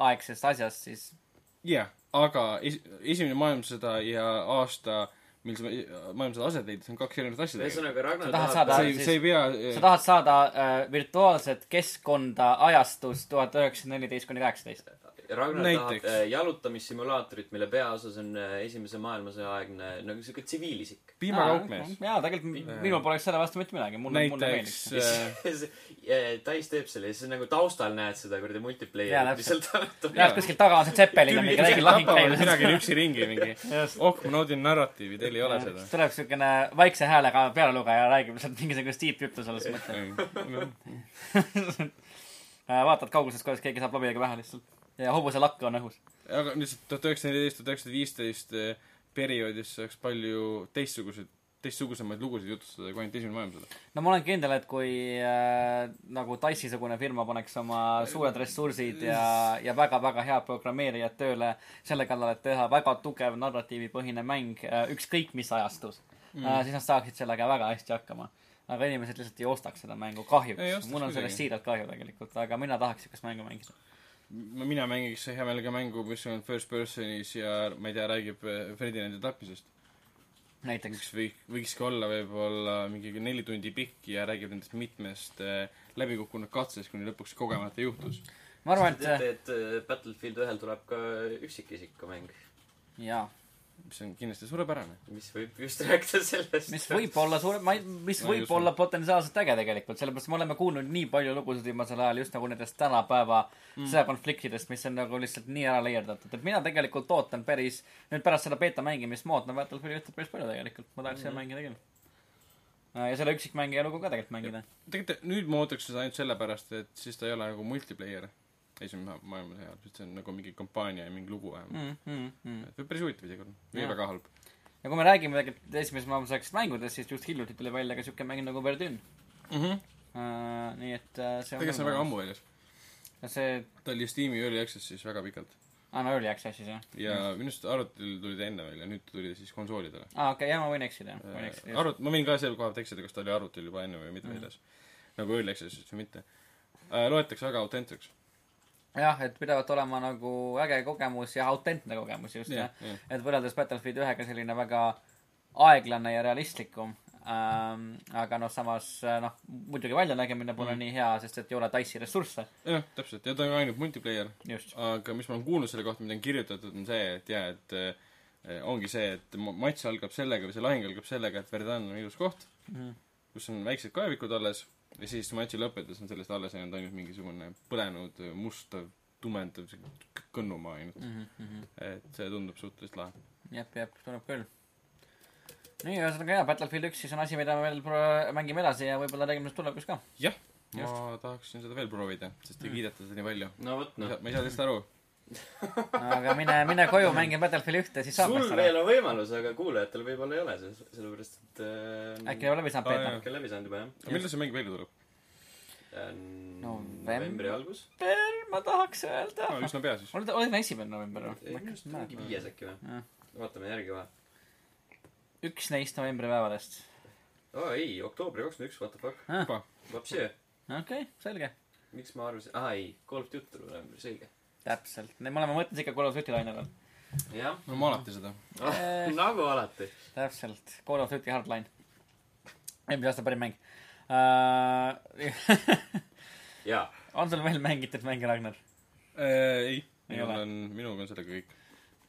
aegsest asjast, siis jah, aga es-, esimene maailmasõda ja aasta, mil see maailmasõda aset leidis, on kaks erinevat asja tegelikult. ühesõnaga, Ragnar Sa tahad tahab saada- sa ei, sa ei pea sa tahad saada äh, virtuaalset keskkonda ajastus tuhat üheksasada neliteist kuni kaheksateist. Ragnar Näiteks. tahab äh, jalutamissimulaatorit, mille peaosas on äh, esimese maailmasõja aegne nagu siuke tsiviilisik. piimakaupmees. jaa, tegelikult minul poleks selle vastu mitte midagi, mulle, mulle näiteks meeldiks. äh, Tais teeb selle ja siis nagu taustal näed seda kuradi Jaa, multiplayer'it, toimub. jah, kuskil taga on see Zeppelin ja mingi väike lahing käib. midagi üksi ringi mingi, oh, ma naudin narratiivi, teil ei ole seda. tuleb siukene vaikse häälega pealelugeja ja räägib lihtsalt mingisugust tiitjuttu sellest mõttes. vaatad kaugusest, kuidas keegi saab lobidega pähe lihtsalt. Ja hobuse lakk on õhus. aga lihtsalt tuhat üheksasada neliteist, tuhat üheksasada viisteist eh, perioodis saaks palju teistsuguseid, teistsugusemaid lugusid jutustada kui ainult esimene maailmasõda. no ma olen kindel, et kui äh, nagu Dice'i-sugune firma paneks oma suured ressursid ja, ja väga-väga head programmeerijad tööle selle kallal, et teha väga tugev narratiivipõhine mäng äh, ükskõik mis ajastus mm., äh, siis nad saaksid sellega väga hästi hakkama. aga inimesed lihtsalt ei ostaks seda mängu, kahjuks mul on sellest siiralt kahju tegelikult, aga mina tahaks siukest mängu mängida. ma, mina mängiks hea meelega mängu, mis on first person'is ja ma ei tea, räägib eh, Ferdinandi tapmisest. näiteks. mis või-, võikski olla võib-olla mingi neli tundi pikk ja räägib nendest mitmest eh, läbikukkunud katsest, kuni lõpuks kogemata juhtus. ma arvan, et teate, et äh, Battlefield ühel tuleb ka üksikisiku mäng. jaa, mis on kindlasti suurepärane. mis võib just rääkida sellest. mis võib olla suure, ma ei, mis ei võib olla potentsiaalselt äge tegelikult, sellepärast me oleme kuulnud nii palju lugusid viimasel ajal just nagu nendest tänapäeva mm. sõjakonfliktidest, mis on nagu lihtsalt nii ära leierdatud, et mina tegelikult ootan päris, nüüd pärast seda beeta mängimist ma ootan Battlefieldi ühte päris palju tegelikult, ma tahaks seda Mhm. mängida küll. ja selle üksikmängija lugu ka tegelikult mängida. tegelikult nüüd ma ootaks seda ainult sellepärast, et siis ta ei ole nagu multiplayer esimene maailmasõja ajal, see on nagu mingi kampaania ja mingi lugu vähemalt mm.. Mm, mm, mm. päris huvitav isegi olla, või väga halb ja kui me räägime tegelikult esimesest maailmasõjast mängudest, siis just hiljuti tuli välja ka siuke mäng nagu Verdun mm. -hmm. uh,. nii et uh, see tegelikult see on väga. ammu väljas. see, ta oli Steam'i Early Access'is väga pikalt. aa no Early Access'is jah. ja minu arust arvutil tuli ta enne välja, nüüd ta tuli siis konsoolidele. aa okei okay,, jah ma võin eksida, võin eksida. arvut-, ma võin ka selle koha pealt eksida, kas ta oli arvutil juba enne või mitte Mhm. väljas. nagu Early Access'is või mitte. loetakse väga autentseks. jah, et pidavat olema nagu äge kogemus ja autentne kogemus just jah jah,. jah. et võrreldes Battlefield ühega selline väga aeglane ja realistlikum ähm,. aga noh, samas äh, noh, muidugi väljanägemine pole mm. nii hea, sest et ei ole Dice'i ressursse. jah, täpselt, ja ta on ainult multiplayer. aga mis ma olen kuulnud selle kohta, mida on kirjutatud, on see, et jaa, et eh, ongi see, et ma- matš algab sellega või see lahing algab sellega, et Verdan on ilus koht, Mhm. kus on väiksed kaevikud alles ja siis matši lõppedes on sellest alles jäänud ainult mingisugune põlenud mustav tumendav siuke kõnnumaa ainult. Mhm, et see tundub suhteliselt lahe. jep, jep, tuleb küll. nii, ühesõnaga jaa, Battlefield üks siis on asi, mida me veel pro- mängime edasi ja võib-olla räägime sellest tulevikus ka. jah, ma tahaksin seda veel proovida, sest te kiidate seda nii palju. no vot noh. ma ei saa teist aru. Aga mine, mine koju, mängi Battlefield ühte, siis saab sul veel on võimalus, aga kuulajatel võib-olla ei ole, sellepärast et äh, äkki ei ole läbi saanud Aa, Peeter äkki on läbi saanud juba jah. aga millal see mäng välja tuleb? November- novembri algus. ma tahaks öelda aa, üsna pea siis. oli ta, oli ta esimene november või? mingi viies äkki või vaatame järgi kohe. üks neist novembripäevadest. aa ei, oktoobri kakskümmend üks, what the fuck. Vapsi, okei, selge. miks ma arvasin, aa ei, Call of Duty tuleb novembris, selge. täpselt, me oleme mõttes ikka Call of Duty lainel veel. jah, no ma alati seda. Eh. nagu alati. täpselt, Call of Duty Hardline. eelmise aasta parim mäng uh. jaa, on sul veel mängitud mänge, Ragnar? ei, Ei minul on, minuga on sellega kõik.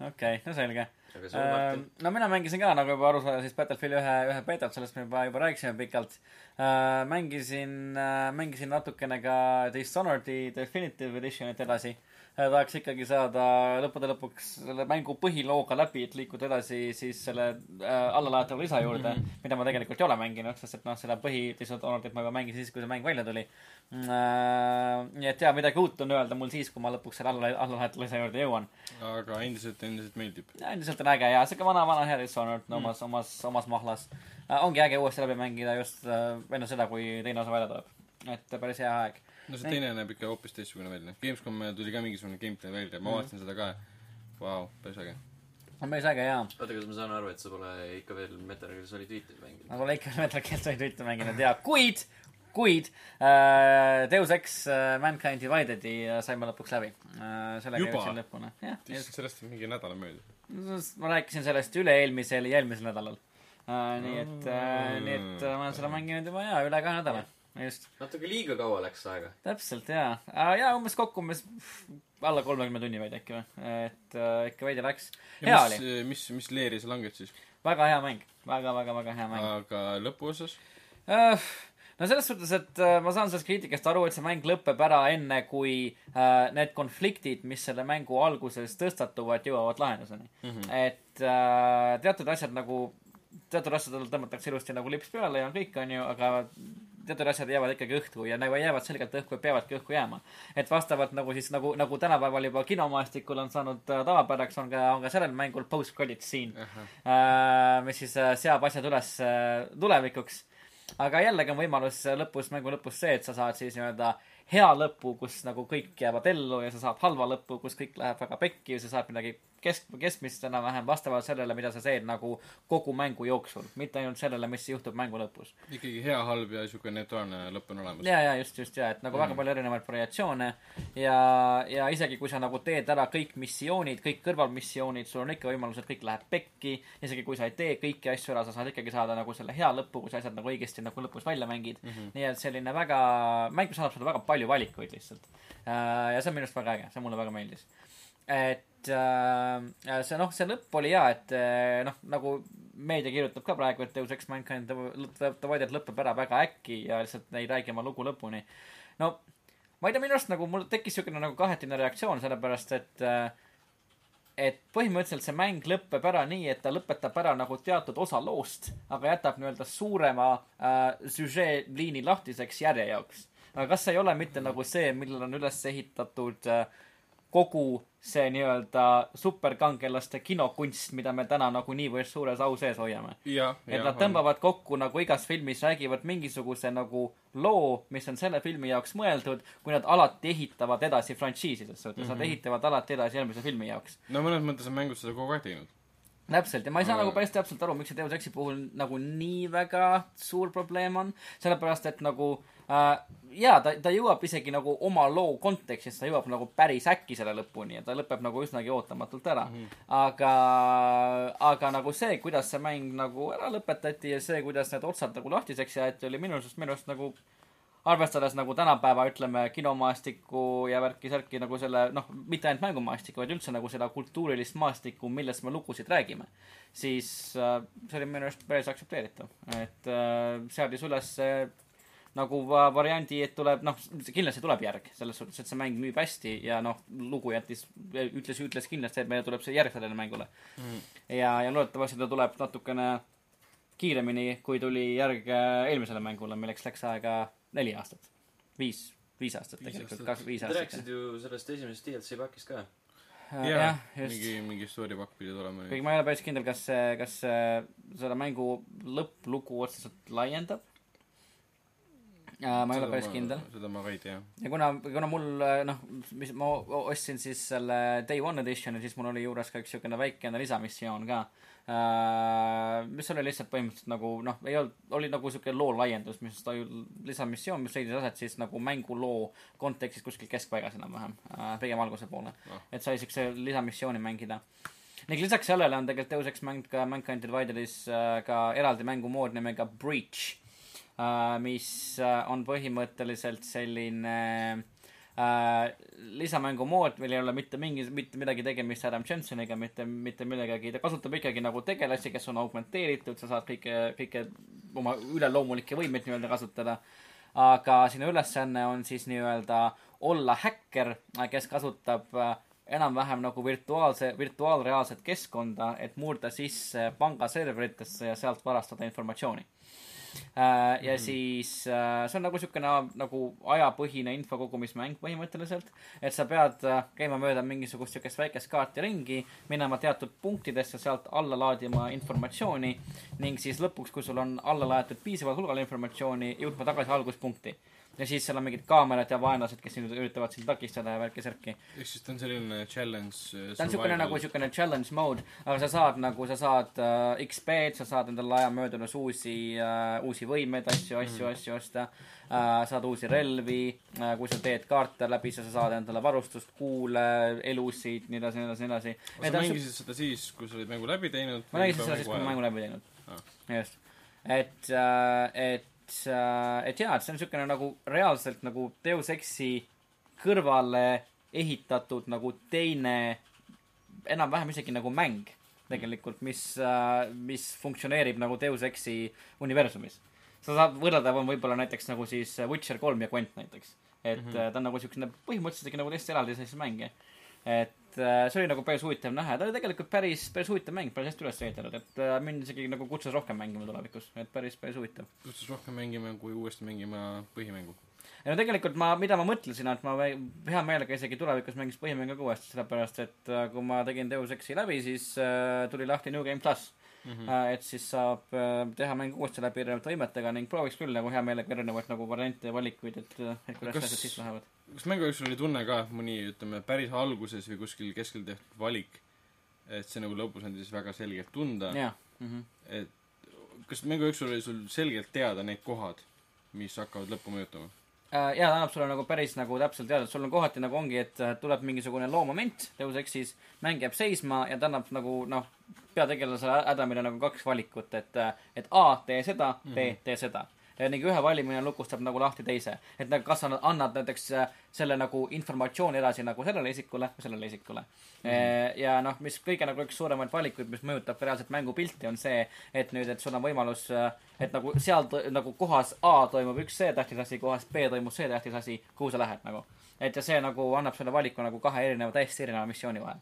okei okay,, no selge uh, no mina mängisin ka, nagu juba aru saada, siis Battlefield ühe, ühe beetat, sellest me juba, juba rääkisime pikalt uh,. mängisin uh,, mängisin natukene ka Dishonored'i Definitive Editionit edasi uh,. Tahaks ikkagi saada lõppude lõpuks selle mängu põhilooga läbi, et liikuda edasi siis selle uh, allalaetava lisa juurde mm, -hmm. mida ma tegelikult ei ole mänginud, sest et noh, seda põhi Dishonored'it ma juba mängisin siis, kui see mäng välja tuli uh,. nii et jaa, midagi uut on öelda mul siis, kui ma lõpuks selle alla, allalaetava lisa juurde jõuan aga endiselt, endiselt meeldib. endiselt on äge ja siuke vana, vana hea Dishonored no, omas, omas, omas mahlas äh,. ongi äge uuesti läbi mängida just äh, enne seda, kui teine osa välja tuleb. et päris hea aeg. No see Ei. teine näeb ikka hoopis teistsugune välja. Gamescom tuli ka mingisugune gameplay välja, ma Mhm. vaatasin seda ka. Vau, päris äge. on päris äge jaa. oota, kas ma saan aru, et sa pole ikka veel Metal Gear Solid viite mänginud? ma pole ikka Metal Gear Solid ühte mänginud ja kuid, kuid äh, Deus Ex äh, Mankind Divided'i äh, saime lõpuks läbi äh,. sellega jõudsin lõpuni. sellest on mingi nädal möödas. ma rääkisin sellest üle-eelmisel ja eelmisel nädalal äh,. nii et äh,, nii et äh, ma olen seda mänginud juba jaa, üle kahe nädala. just. natuke liiga kaua läks aega. täpselt jaa, jaa umbes kokku umbes alla kolmekümne tunni vaid äkki või, et äh, ikka veidi läks. hea mis oli,, mis, mis leeri sa langed siis? väga hea mäng väga, väga, väga hea mäng aga lõpuosas? uh,. no selles suhtes, et uh, ma saan sellest kriitikast aru, et see mäng lõpeb ära enne, kui uh, need konfliktid, mis selle mängu alguses tõstatuvad, jõuavad lahenduseni mm. -hmm. et uh, teatud asjad nagu, teatud asjadel tõmmatakse ilusti nagu lips peale ja kõik, onju, aga teatud asjad jäävad ikkagi õhku ja nagu jäävad selgelt õhku ja peavadki õhku jääma. et vastavalt nagu siis nagu, nagu tänapäeval juba kinomaastikul on saanud äh, tavapäraks, on ka, on ka sellel mängul post-credit scene äh, mis siis äh, seab asjad üles tulevikuks. aga jällegi on võimalus lõpus, mängu lõpus see, et sa saad siis nii-öelda hea lõpu, kus nagu kõik jäävad ellu ja sa saad halva lõpu, kus kõik läheb väga pekki ja sa saad midagi kesk-, keskmist enam-vähem vastavalt sellele, mida sa teed nagu kogu mängu jooksul, mitte ainult sellele, mis juhtub mängu lõpus. ikkagi hea, halb ja siuke neutraalne lõpp on olemas. ja, ja just, just ja, et nagu mm. väga palju erinevaid variatsioone ja, ja isegi kui sa nagu teed ära kõik missioonid, kõik kõrvalmissioonid, sul on ikka võimalus, et kõik läheb pekki. isegi kui sa ei tee kõiki asju ära, sa saad ikkagi saada nagu selle hea lõpu, kui sa asjad nagu õigesti nagu lõpus välja mängid mm. -hmm. nii et selline väga, mäng, mis annab sulle väga palju valikuid lihtsalt. ja see on minu arust väga äge, see mulle väga meeldis. Et äh, see noh, see lõpp oli hea, et äh, noh, nagu meedia kirjutab ka praegu, et Deus Ex Mankind Divided lõpeb ära väga äkki ja lihtsalt ei räägi oma lugu lõpuni. no ma ei tea, minu arust nagu mul tekkis siukene nagu kahetine reaktsioon, sellepärast et äh, et põhimõtteliselt see mäng lõpeb ära nii, et ta lõpetab ära nagu teatud osa loost, aga jätab nii-öelda suurema äh, süžeeliini lahtiseks järje jaoks. aga kas see ei ole mitte nagu see, millele on üles ehitatud äh, kogu see nii-öelda superkangelaste kinokunst, mida me täna nagu niivõrd suures au sees hoiame? et nad tõmbavad kokku nagu igas filmis räägivad mingisuguse nagu loo, mis on selle filmi jaoks mõeldud, kui nad alati ehitavad edasi frantsiisi, selles suhtes mm, -hmm. nad ehitavad alati edasi järgmise filmi jaoks. no mõnes mõttes on mängud seda kogu aeg teinud. täpselt, ja ma ei saa Aga- nagu päris täpselt aru, miks see Deus Exi puhul nagu nii väga suur probleem on, sellepärast et nagu jaa, ta, ta jõuab isegi nagu oma loo kontekstis, ta jõuab nagu päris äkki selle lõpuni ja ta lõpeb nagu üsnagi ootamatult ära mm. -hmm. aga, aga nagu see, kuidas see mäng nagu ära lõpetati ja see, kuidas need otsad nagu lahtiseks jäeti, oli minu arust, minu arust nagu arvestades nagu tänapäeva, ütleme, kinomaastikku ja värki-särki nagu selle, noh, mitte ainult mängumaastikku, vaid üldse nagu seda kultuurilist maastikku, millest me lugusid räägime, siis äh, see oli minu arust päris aktsepteeritav. et äh, seadis üles äh, nagu va- variandi, et tuleb, noh, kindlasti tuleb järg, selles suhtes, et see mäng müüb hästi ja noh, lugu jättis, ütles, ütles kindlasti, et meile tuleb see järg sellele mängule mm.. ja, ja loodetavasti ta tuleb natukene kiiremini, kui tuli järg äh, eelmisele mängule, milleks läks aega neli aastat. viis, viis aastat tegelikult, kaks, viis aastat rääkisid. ju sellest esimesest DLC pakist ka. jah jah, just. mingi, mingi story pakk pidi tulema. kuigi ma ei ole päris kindel, kas kas selle mängu lõpplugu otseselt laiendab. Ma ei ole päris kindel. seda ma ka ei tea. ja kuna, kuna mul noh, mis ma ostsin siis selle Day One Editioni, siis mul oli juures ka üks siukene väikene lisamissioon ka. mis oli lihtsalt põhimõtteliselt nagu noh, ei olnud, oli nagu siuke loo laiendus, mis ta ju lisamissioon, mis leidis aset siis nagu mänguloo kontekstis kuskil keskpaigas enam-vähem, pigem alguse poole Ah.. et sai siukse lisamissiooni mängida ning lisaks sellele on tegelikult Ex mäng ka Mankind Divided'is äh, ka eraldi mängumood nimega Breach, mis äh, on põhimõtteliselt selline äh, lisamängumood, millel ei ole mitte mingi, mitte midagi tegemist Adam Jenseniga, mitte, mitte millegagi, ta kasutab ikkagi nagu tegelasi, kes on augmenteeritud, sa saad kõike, kõike oma üleloomulikke võimeid nii-öelda kasutada. aga sinu ülesanne on siis nii-öelda olla häkker, kes kasutab äh, enam-vähem nagu virtuaalse, virtuaalreaalset keskkonda, et murda sisse pangaserveritesse ja sealt varastada informatsiooni. Ja siis äh, see on nagu siukene nagu ajapõhine info kogumismäng põhimõtteliselt, et sa pead äh, käima mööda mingisugust siukest väikest kaarti ringi, minema teatud punktidesse, sealt alla laadima informatsiooni ning siis lõpuks, kui sul on alla laetud piisaval hulgal informatsiooni, jõudma tagasi alguspunkti. Ja siis seal on mingid kaamerad ja vaenlased, kes nüüd üritavad sind takistada ja värki-särki. ehk siis ta on selline challenge. ta on siukene nagu siukene challenge mode, aga sa saad nagu, sa saad äh, XP-d, sa saad endale aja möödudes uusi äh,, uusi võimeid, asju, asju, asju osta äh,. saad uusi relvi äh,, kui sa teed kaarte läbi, sa saad endale varustust, kuule, elusid, nii edasi, nii edasi, nii edasi. sa mängisid seda siis, kui sa olid mängu läbi teinud? ma nägin seda siis, kui ma mängu läbi teinud Ah.. just. et, et, et jaa, et see on siukene nagu reaalselt nagu Deus Exi kõrvale ehitatud nagu teine, enam-vähem isegi nagu mäng tegelikult, mis, mis funktsioneerib nagu Deus Exi universumis. sa saad, võrreldav on võib-olla näiteks nagu siis Witcher kolm ja Gwent näiteks. et mm -hmm. ta on nagu siukene põhimõtteliselt isegi nagu täiesti eraldiseisev mäng. et äh, see oli nagu päris huvitav näha ja ta oli tegelikult päris, päris huvitav mäng, päris hästi üles ehitatud, et äh, mind isegi nagu kutsus rohkem mängima tulevikus, et päris, päris huvitav. kutsus rohkem mängima, kui uuesti mängima põhimängu. ja no tegelikult ma, mida ma mõtlesin, et ma hea meelega isegi tulevikus mängiks põhimängu ka uuesti, sellepärast et äh, kui ma tegin Deus Exi läbi, siis äh, tuli lahti New Game pluss mm. -hmm. et siis saab teha mängu uuesti läbi erinevate võimetega ning prooviks küll nagu hea meelega erinevaid nagu variante ja valikuid, et, et kuidas Kas- asjad siis lähevad. Kas mängu jooksul oli tunne ka, et mõni, ütleme, päris alguses või kuskil keskel tehtud valik, et see nagu lõpus andis väga selgelt tunda, jah mm -hmm. et kas mängu jooksul oli sul selgelt teada need kohad, mis hakkavad lõppu mõjutama? Äh, jaa, ta annab sulle nagu päris nagu täpselt teada, et sul on kohati nagu ongi, et äh, tuleb mingisugune loomoment Deus Exis, mäng jääb seisma ja ta annab nagu noh, peategelasele Adamile nagu kaks valikut, et, et A, tee seda, B, tee seda. Nagu ühe valimine lukustab nagu lahti teise. et nagu kas sa annad näiteks äh, selle nagu informatsiooni edasi nagu sellele isikule või sellele isikule mm. -hmm. ja noh, mis kõige nagu üks suuremaid valikuid, mis mõjutab ka reaalselt mängupilti, on see, et nüüd, et sul on võimalus, et nagu seal nagu kohas A toimub üks see tähtis asi, kohas B toimub see tähtis asi, kuhu sa lähed nagu. et ja see nagu annab sulle valiku nagu kahe erineva, täiesti erineva missiooni vahel.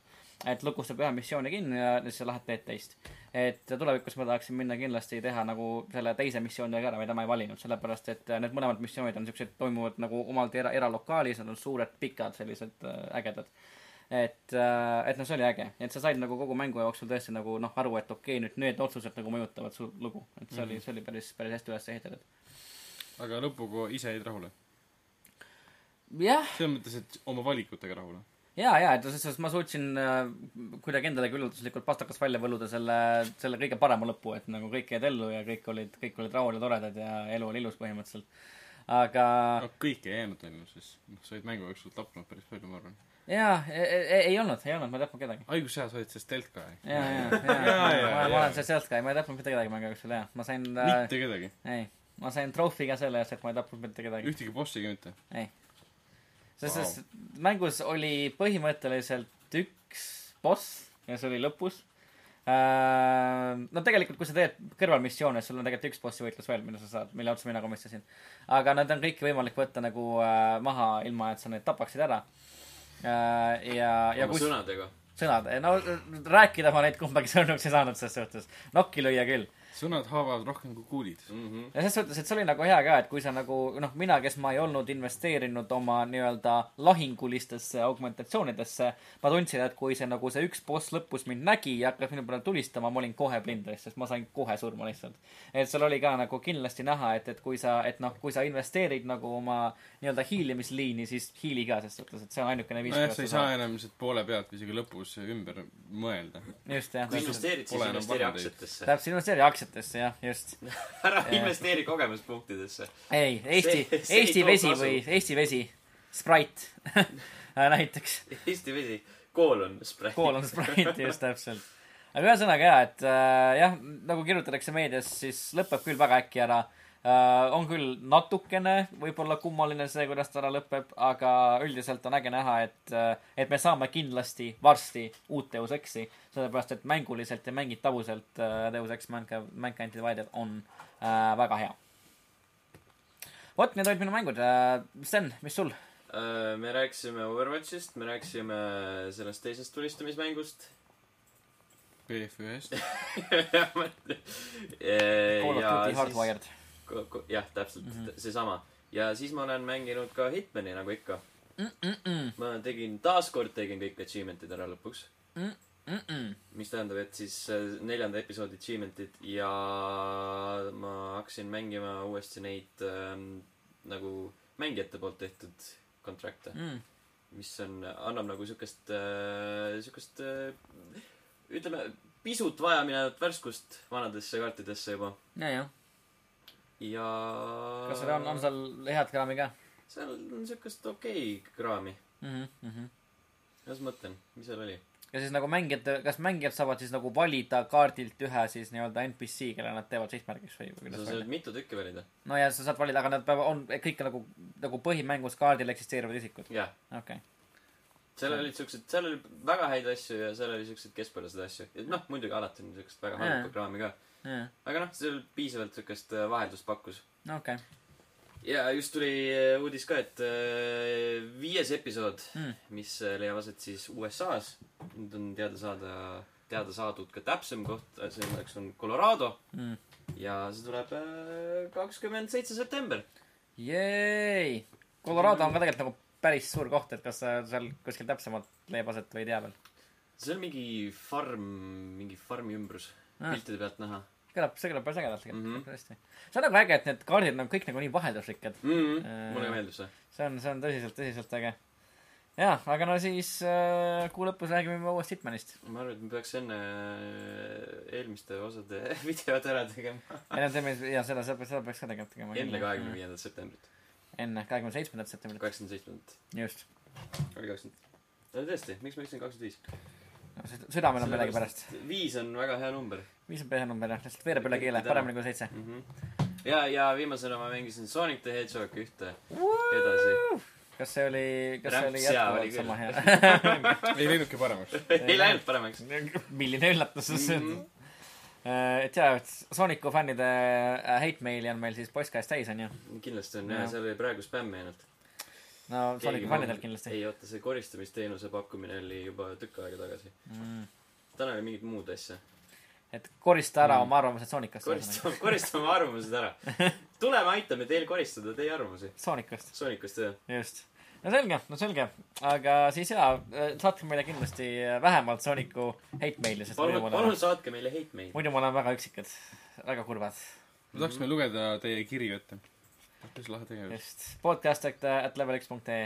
Et lukustab ühe missiooni kinni ja siis sa lähed teed teist. et tulevikus ma tahaksin minna kindlasti teha nagu selle teise missiooniga ära, mida ma ei valinud, sellepärast et äh, need mõlemad missioonid on siuksed, toimuvad nagu omaldi era, eralokaalis, nad on suured, pikad, sellised äh, ägedad. et, et noh, see oli äge, et sa said nagu kogu mängu jooksul tõesti nagu noh, aru, et okei okay,, nüüd need otsused nagu mõjutavad su lugu, et see oli, see oli päris, päris hästi üles ehitatud. aga lõpuga ise jäid rahule? jah, selles mõttes, et oma valikutega rahule? ja, ja, et selles suhtes ma suutsin äh, kuidagi endale küllutuslikult pastakas välja võluda selle, selle kõige parema lõpu, et nagu kõik jäid ellu ja kõik olid, kõik olid rahul ja toredad ja elu oli ilus põhimõtteliselt. aga no kõik ei jäänud ellu, siis noh, sa olid mängu jooksul tapnud päris palju, ma arvan. jaa, ei, ei olnud, ei olnud, ma ei tapnud kedagi. haiguse ajal sa olid sellest telt ka, ja, ja, ja, Jaa, ja, jaa, ma, jaa. olen see sealt ka, ma ei tapnud mitte kedagi mängu jooksul, jaa. ma sain äh,, mitte kedagi. ei, ma sain troofi ka selle eest, et ma ei tapnud mitte kedagi. ühtegi bossi ka mitte. Sest wow., mängus oli põhimõtteliselt üks boss ja see oli lõpus. no tegelikult, kui sa teed kõrvalmissioone, sul on tegelikult üks bossi võitlus veel, mida sa saad, mille otsa mina komistasin. aga need on kõiki võimalik võtta nagu äh, maha, ilma et sa neid tapaksid ära. ja, ja oma kus sõnadega. sõnad, no rääkida ma neid kumbagi sõnuks ei saanud selles suhtes. nokki lüüa küll. Sõnad haavavad rohkem kui kuulid. Mhm. ja selles suhtes, et see oli nagu hea ka, et kui sa nagu noh, mina, kes ma ei olnud investeerinud oma nii-öelda lahingulistesse augmentatsioonidesse, ma tundsin, et kui see nagu see üks boss lõpus mind nägi ja hakkas minu peale tulistama, ma olin kohe plindris, sest ma sain kohe surma lihtsalt. et seal oli ka nagu kindlasti näha, et, et kui sa, et noh, kui sa investeerid nagu oma nii-öelda hiilimisliini, siis hiili ka ses suhtes, et see on ainukene viis nojah, sa ei saa enam lihtsalt poole pealt või isegi lõpus ümber mõelda. just jah, kui investeerid, siis investeeri aktsiatesse. täpselt investeeri aktsiatesse jah, just. ära investeeri kogemuspunktidesse. ei, Eesti Eesti vesi või Eesti vesi, Sprite näiteks Eesti vesi, kool on Sprite. kool on Sprite, just täpselt. aga ühesõnaga jaa, et äh, jah, nagu kirjutatakse meedias, siis lõpeb küll väga äkki ära äh,. On küll natukene võib-olla kummaline see, kuidas ta ära lõpeb, aga üldiselt on äge näha, et äh,, et me saame kindlasti varsti uut Deus Exi, sellepärast et mänguliselt ja mängitavuselt äh, Deus Ex Mankind, Mankind Divided on äh, väga hea. vot, need olid minu mängud äh,. Sten, mis sul? Äh, me rääkisime Overwatchist, me rääkisime sellest teisest tulistamismängust. BF1-st. Call of Duty Hardwired. jah, täpselt mm. -hmm. seesama. ja siis ma olen mänginud ka Hitmani nagu ikka. Mm-mm. ma tegin, taaskord tegin kõik achievement'id ära lõpuks. Mm-mm. mis tähendab, et siis äh, neljanda episoodi achievement'id ja ma hakkasin mängima uuesti neid ähm, nagu mängijate poolt tehtud kontrakte, Mm. mis on, annab nagu siukest äh,, siukest äh, ütleme, pisut vajaminevat värskust vanadesse kaartidesse juba ja, jah. Ja kas seal on, on seal head kraami ka seal on siukest okei okay kraami. mm? -hmm. ma mõtlen, mis seal oli? ja siis nagu mängijad, kas mängijad saavad siis nagu valida kaardilt ühe siis nii-öelda NPC, kelle nad teevad sihtmärgiks või, sa saad mitu tükki valida. no ja sa saad valida, aga nad peavad, on kõik nagu, nagu põhimängus kaardil eksisteerivad isikud. jah, okei okay.. seal olid siuksed, seal oli väga häid asju ja seal oli siukseid keskpärased asju. noh, muidugi alati on siukest väga halba kraami ka. Aga noh, seal piisavalt siukest äh, vaheldust pakkus. okei. ja just tuli äh, uudis ka, et äh, viies episood Mm. mis leiab aset siis USA-s. nüüd on teada saada, teada saadud ka täpsem koht, selleks on Colorado Mm. ja see tuleb kakskümmend seitse september. Jeei. Colorado on ka tegelikult nagu päris suur koht, et kas seal kuskil täpsemalt leiab aset või ei tea veel. see on mingi farm, mingi farmi ümbrus. Piltide pealt näha kõlab, see kõlab päris ägedalt tegelikult mm, -hmm. tõesti. see on nagu äge, et need kaardid on kõik nagu nii vaheldusrikkad. mm. -hmm. Äh. mulle meeldib see. see on, see on tõsiselt, tõsiselt äge. jaa, aga no siis äh, kuu lõpus räägime juba uuest Hitmanist. ma arvan, et me peaks enne äh, eelmiste osade videod ära tegema. ei no teeme, jaa, seda, seda seda peaks ka tegelikult tegema. enne kahekümne. viiendat septembrit. enne kahekümne seitsmendat septembrit, kaheksakümmend seitsmendat. just. oli kakskümmend. tõesti, miks ma ütlesin kakskümmend viis? Südamel on millegipärast. viis on väga hea number viis on peanumber jah, lihtsalt veereb üle keele, paremini kui seitse. mm. -hmm. ja, ja viimasena ma mängisin Sonic the Hedgehog ühte edasi. kas see oli, kas see oli Rämps hea oli jätkuvalt sama hea? ei läinudki paremaks. ei läinud paremaks. milline üllatus see on Mhm. et jaa, et Sooniku fännide äh, hate maili on meil siis postkast täis, onju. kindlasti on Jah. jah, seal oli praegu spämmi ainult. No Sooniku fännidelt kindlasti ei oota, see koristamisteenuse pakkumine oli juba tükk aega tagasi. mm.. täna oli mingit muud asja. et korista ära Mm. oma arvamused Soonikast. koristame, koristame arvamused ära. tuleme, aitame teil koristada teie arvamusi. Soonikast, Soonikust jah. just. no selge, no selge. aga siis jaa, saatke meile kindlasti vähemalt Sooniku hate maili, sest palun, me palun saatke meile hate mail. muidu me oleme väga üksikad, väga kurvad. ma tahaks meil lugeda teie kirju ette. Päris lahe tegevus. just, podcast at, at levelx.ee.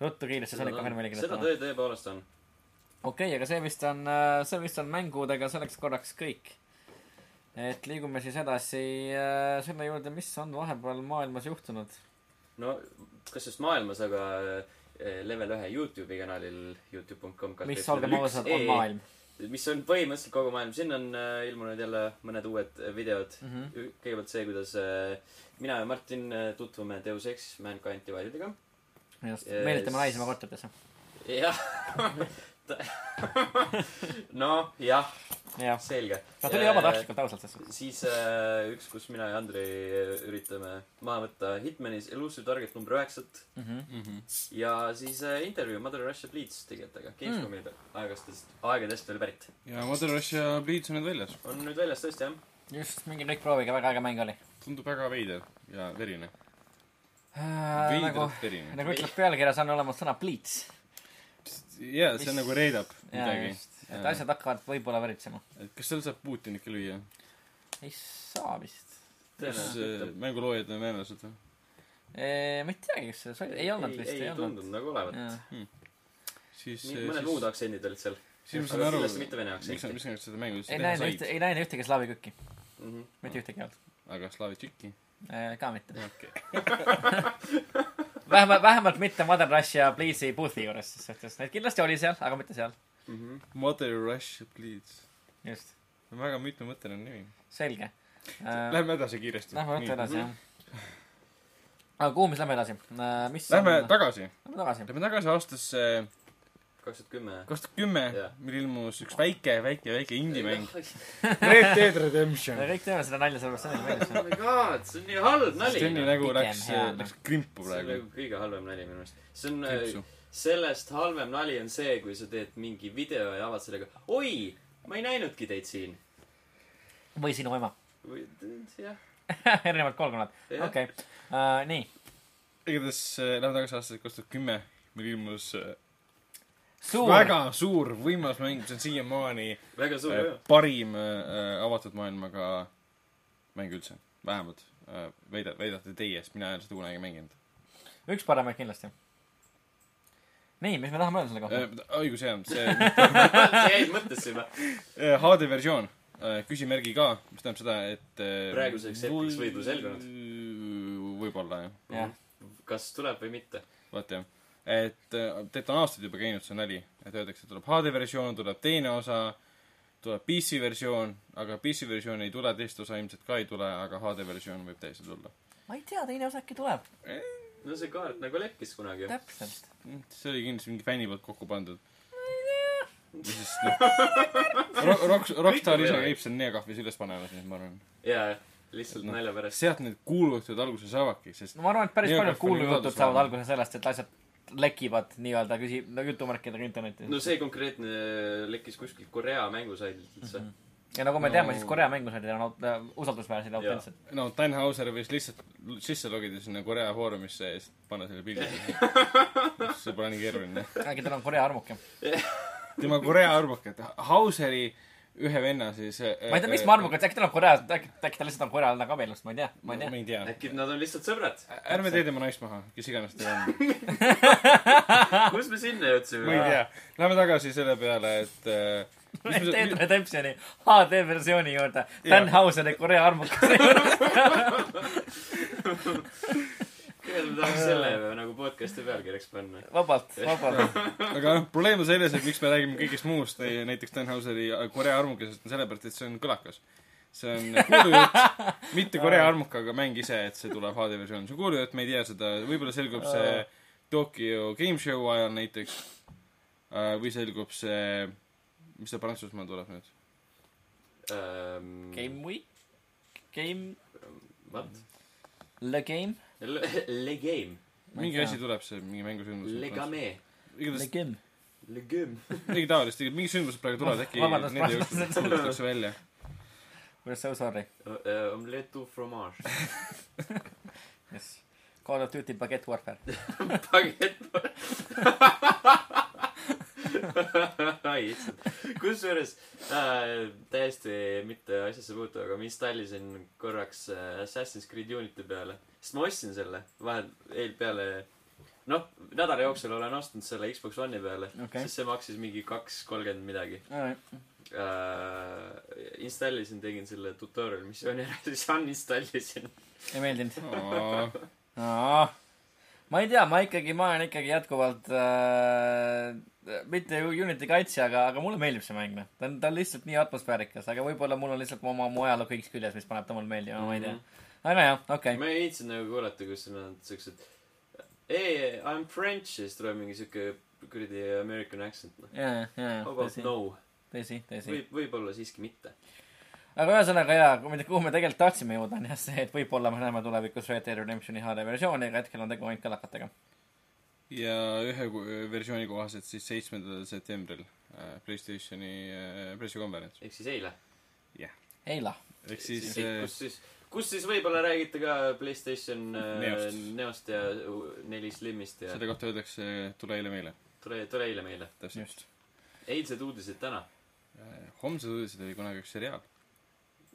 ruttu kiiresti fänni meili seda kirjutama. töö tõepoolest on. okei okay,, aga see vist on, see vist on mängudega selleks korraks kõik. et liigume siis edasi äh, selle juurde, mis on vahepeal maailmas juhtunud. no kas just maailmas, aga level ühe Youtube'i kanalil Youtube.com mis, olgem ausad, on maailm mis on põhimõtteliselt kogu maailm, sinna on äh, ilmunud jälle mõned uued äh, videod. mm. -hmm. kõigepealt see, kuidas äh, mina ja Martin äh, tutvume Deus Ex Mankind Divided'iga. just Yes., meelitame naisi oma korteritesse. jah. noh, jah, jah, selge. ta tuli vabatahtlikult ausalt selles suhtes. siis äh, üks, kus mina ja Andrei äh, üritame maha võtta Hitmanis Elusive Target number üheksat Mhm. ja siis äh, intervjuu Mother Russia Bleeds tegijatega Gamescomi mm. aegastest, aegadest veel pärit. ja Mother Russia Bleeds on nüüd väljas. on nüüd väljas tõesti jah. just, minge kõik proovige, väga äge mäng oli tundub väga veider ja verine. äh,. nagu veidralt, verine. nagu ütleb pealkirjas on olemas sõna pleats. jaa, see mis- nagu reedab midagi. et asjad hakkavad võib-olla veritsema. et kas seal saab Putinit ka lüüa? ei saa vist. kas äh, mänguloojad on venelased või? ma ei teagi, kas see sai-, ei olnud vist, ei, ei tundunud nagu olevat. siis, mõned muud aktsendid olid seal. siis ma saan aru, miks nad, miks nad seda mängu ei teha näinud ühte, said. ei näinud ühtegi slaavi kükki, Mhm. mitte ühtegi ei olnud. aga slaavi tšiki? ka mitte. okei. vähemalt, vähemalt mitte Mother Russia Bleedsi booth'i juures, ses suhtes, neid kindlasti oli seal, aga mitte seal. Mhm. Mother Russia Bleeds. just, väga mitmemõtteline nimi. selge äh,. Lähme edasi kiiresti. Lähme võtta edasi, jah. aga kuhu me siis lähme edasi? mis Lähme on... tagasi. Lähme tagasi. Lähme tagasi aastasse kaks tuhat kümme. kaks tuhat kümme mil ilmus üks väike, väike, väike indie-mäng. oh Red Dead Redemption. me kõik teame seda nalja, sellepärast see meeldib see. my god, see on nii halb nali. Steni nägu läks läks krimpu see on praegu. nagu kõige halvem nali minu meelest. see on, krimpsu. sellest halvem nali on see, kui sa teed mingi video ja avad sellega, oi, ma ei näinudki teid siin. või sinu ema. või, jah. erinevalt kolmkonnad. Okei, nii. igatahes äh, lähme tagasi aastasse kaks tuhat kümme, mil ilmus äh, suur. väga suur, võimas mäng, see on siiamaani väga suur äh, parim äh, avatud maailmaga mäng üldse. vähemalt äh, väida-, väidate teie, sest mina ei ole seda kunagi mänginud üks paremaid kindlasti. nii, mis me tahame öelda selle kohta? äh,. õigus jah, see see jäi mõttesse juba. äh, HD versioon äh,, küsimärgiga, mis tähendab seda, et äh, Praeguseks hetkeks võib ju selgunud. võib-olla jah, jah, kas tuleb või mitte. vaata jah. Et äh, tegelikult on aastaid juba käinud see nali, et öeldakse, et tuleb HD versioon, tuleb teine osa, tuleb PC versioon, aga PC versioon ei tule, teist osa ilmselt ka ei tule, aga HD versioon võib täiesti tulla. ma ei tea, teine osa äkki tuleb. no see kaart nagu lekkis kunagi. täpselt. see oli kindlasti mingi fänni poolt kokku pandud. või siis noh, Rock, Rockstar ise käib seal neekahvis üles panemas, nii et ma arvan. jaa, lihtsalt Noh, nalja pärast. sealt need kuulujutud alguse saavadki, sest no ma arvan, et päris paljud kuulujutud saavad alguse sellest, et asjad lekivad nii-öelda küsi-, no jutumärkidega internetti no see konkreetne lekkis kuskilt Korea mängusaidilt üldse mm.. ja nagu me No- teame, siis Korea mängusaidid on äh, usaldusväärsed ja autentsed. no Tannhauser võis lihtsalt sisse logida sinna Korea foorumisse ja siis panna selle pildi. see pole nii keeruline. äkki tal on Korea armuke. tema Korea arvukat, Hauseri ühe venna siis. ma ei tea, miks ma arvan, et äkki tal on Korea, äkki, äkki ta lihtsalt on korealane abielust, ma ei tea, ma ei tea ma. ei tea. äkki nad on lihtsalt sõbrad. ärme tee tema naist maha, kes iganes ta on. kus me sinna jõudsime? ma ei tea. Lähme tagasi selle peale, et äh, mis Ted sa- Redemptioni HD versiooni juurde. Dan Hauseri Korea armukese tegelikult me tahaks selle nagu podcast'i pealkirjaks panna. vabalt, vabalt. aga noh, probleem on selles, et miks me räägime kõigest muust, näiteks Tannhauseri Korea armukesest, on sellepärast, et see on kõlakas. see on kuulujutt, mitte Korea armukaga mäng ise, et see tuleb HD versioon, see on kuulujutt, me ei tea seda, võib-olla selgub see Tokyo Game Show ajal näiteks. või selgub see, mis see Prantsusmaal tuleb nüüd? ähm,. Game Week, Game, What? Le Game, Le Game. Mingi asi tuleb see, mingi mängusündmus. Le Game. Le Game. Le Game. midagi taolist, mingi sündmused praegu tulevad, äkki nende jooksul kuulutatakse välja. We are so sorry. Omelette au fromage. Yes. Call of Duty Baguette Warfare. Baguette. issand. kusjuures äh, täiesti mitte asjasse puutuv, aga ma installisin korraks äh, Assassin's Creed Unity peale. sest ma ostsin selle vahel, eel peale, noh, nädala jooksul olen ostnud selle Xbox One'i peale Okei. sest see maksis mingi kaks kolmkümmend midagi äh,. installisin, tegin selle tutorial missiooni ära, siis uninstallisin. ei meeldinud. Aa, ma ei tea, ma ikkagi, ma olen ikkagi jätkuvalt äh, mitte Unity kaitsja, aga, aga mulle meeldib see mäng, noh. ta on, ta on lihtsalt nii atmosfäärikas, aga võib-olla mul on lihtsalt oma mu ajalugu X küljes, mis paneb ta mulle meeldima, ma ei tea. aga jah, okei okay.. ma ei viitsinud nagu kuulata, kus on siuksed ei, I m French ja siis tuleb mingi siuke kuradi American accent, noh. jaa, jaa, How about no? tõsi, tõsi. võib, võib-olla siiski mitte. aga ühesõnaga jaa, kuhu me tegelikult tahtsime jõuda, on jah see, et võib-olla me näeme tulevikus Red Dead Redemptioni HD versiooni, aga hetkel on tegu ainult kõlakatega. Ja ühe versiooni kohaselt siis seitsmendal septembril äh, Playstationi äh, pressikonverents. ehk siis eile. Eila. ehk siis kus äh, siis, kus siis võib-olla räägite ka Playstation Neost. Neost ja neli Slimist ja selle kohta öeldakse tule eile meile, tule, tule eile meile. täpselt. eilsed uudised täna. homsed uudised oli kunagi üks seriaal.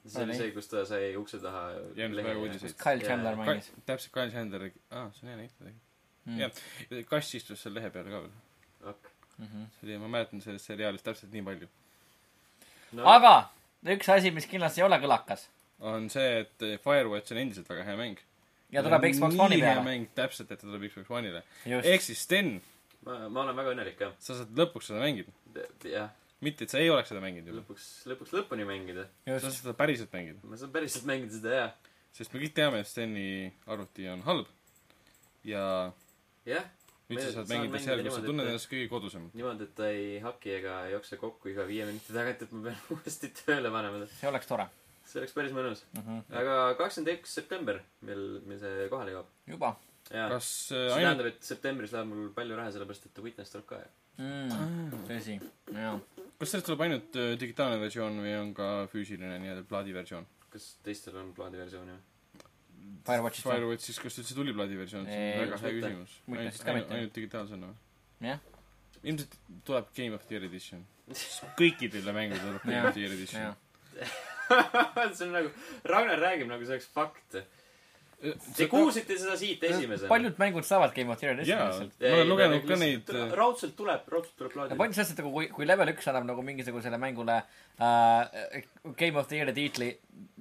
see oli see, kus ta sai ukse taha. Kyle. Chandler mängis. täpselt Kyle Chandler, aa, see on hea tegelikult. Mm. jah, kass istus seal lehe peal ka veel. Ok. Mhm. see oli, ma mäletan sellest seriaalist täpselt nii palju. no,. aga üks asi, mis kindlasti ei ole kõlakas on see, et Firewatch on endiselt väga hea mäng. ja tuleb Xbox One'i peale. mäng, täpselt, et ta tuleb Xbox One'ile. ehk. siis Sten, ma, ma olen väga õnnelik jah. sa saad lõpuks seda mängida. jah, mitte, et sa ei oleks seda mänginud juba. lõpuks, lõpuks lõpuni mängida. sa saad seda päriselt mängida. ma saan päriselt mängida seda jah. sest me kõik teame, et Steni arvuti on halb. ja jah, nüüd sa saad mängida seal, kus sa tunned et- ennast kõige kodusam. niimoodi, et ta ei haki ega ei jookse kokku iga viie minuti tagant, et ma pean uuesti tööle panema. see oleks tore see oleks päris mõnus. mm. -hmm. aga kakskümmend üks september, mil, mil see kohale jõuab. juba kas see äh, ainult, tähendab, et septembris läheb mul palju raha, sellepärast et The Witness tuleb ka ju. mm,. tõsi, jaa. kas sellest tuleb ainult äh, digitaalne versioon või on ka füüsiline nii-öelda plaadiversioon? kas teistel on plaadiversioon ju? Firewatchist? Firewatchis, kas üldse tuli plaadiversioon? see on väga hea küsimus. Ainult, mitte. ainult digitaalsena või? jah, ilmselt tuleb Game of the Year edition. kõikidele mängudele tuleb Game of the Year edition see on nagu, Ragnar räägib nagu see oleks fakt. Te kuulsite seda siit esimesena. paljud mängud saavad Game of jaa, lihtsalt. ma olen lugenud ka neid äh, raudselt tuleb, raudselt tuleb ja plaadi. point selles, et nagu kui, kui level üks annab nagu mingisugusele mängule äh, Game of the Year'i tiitli,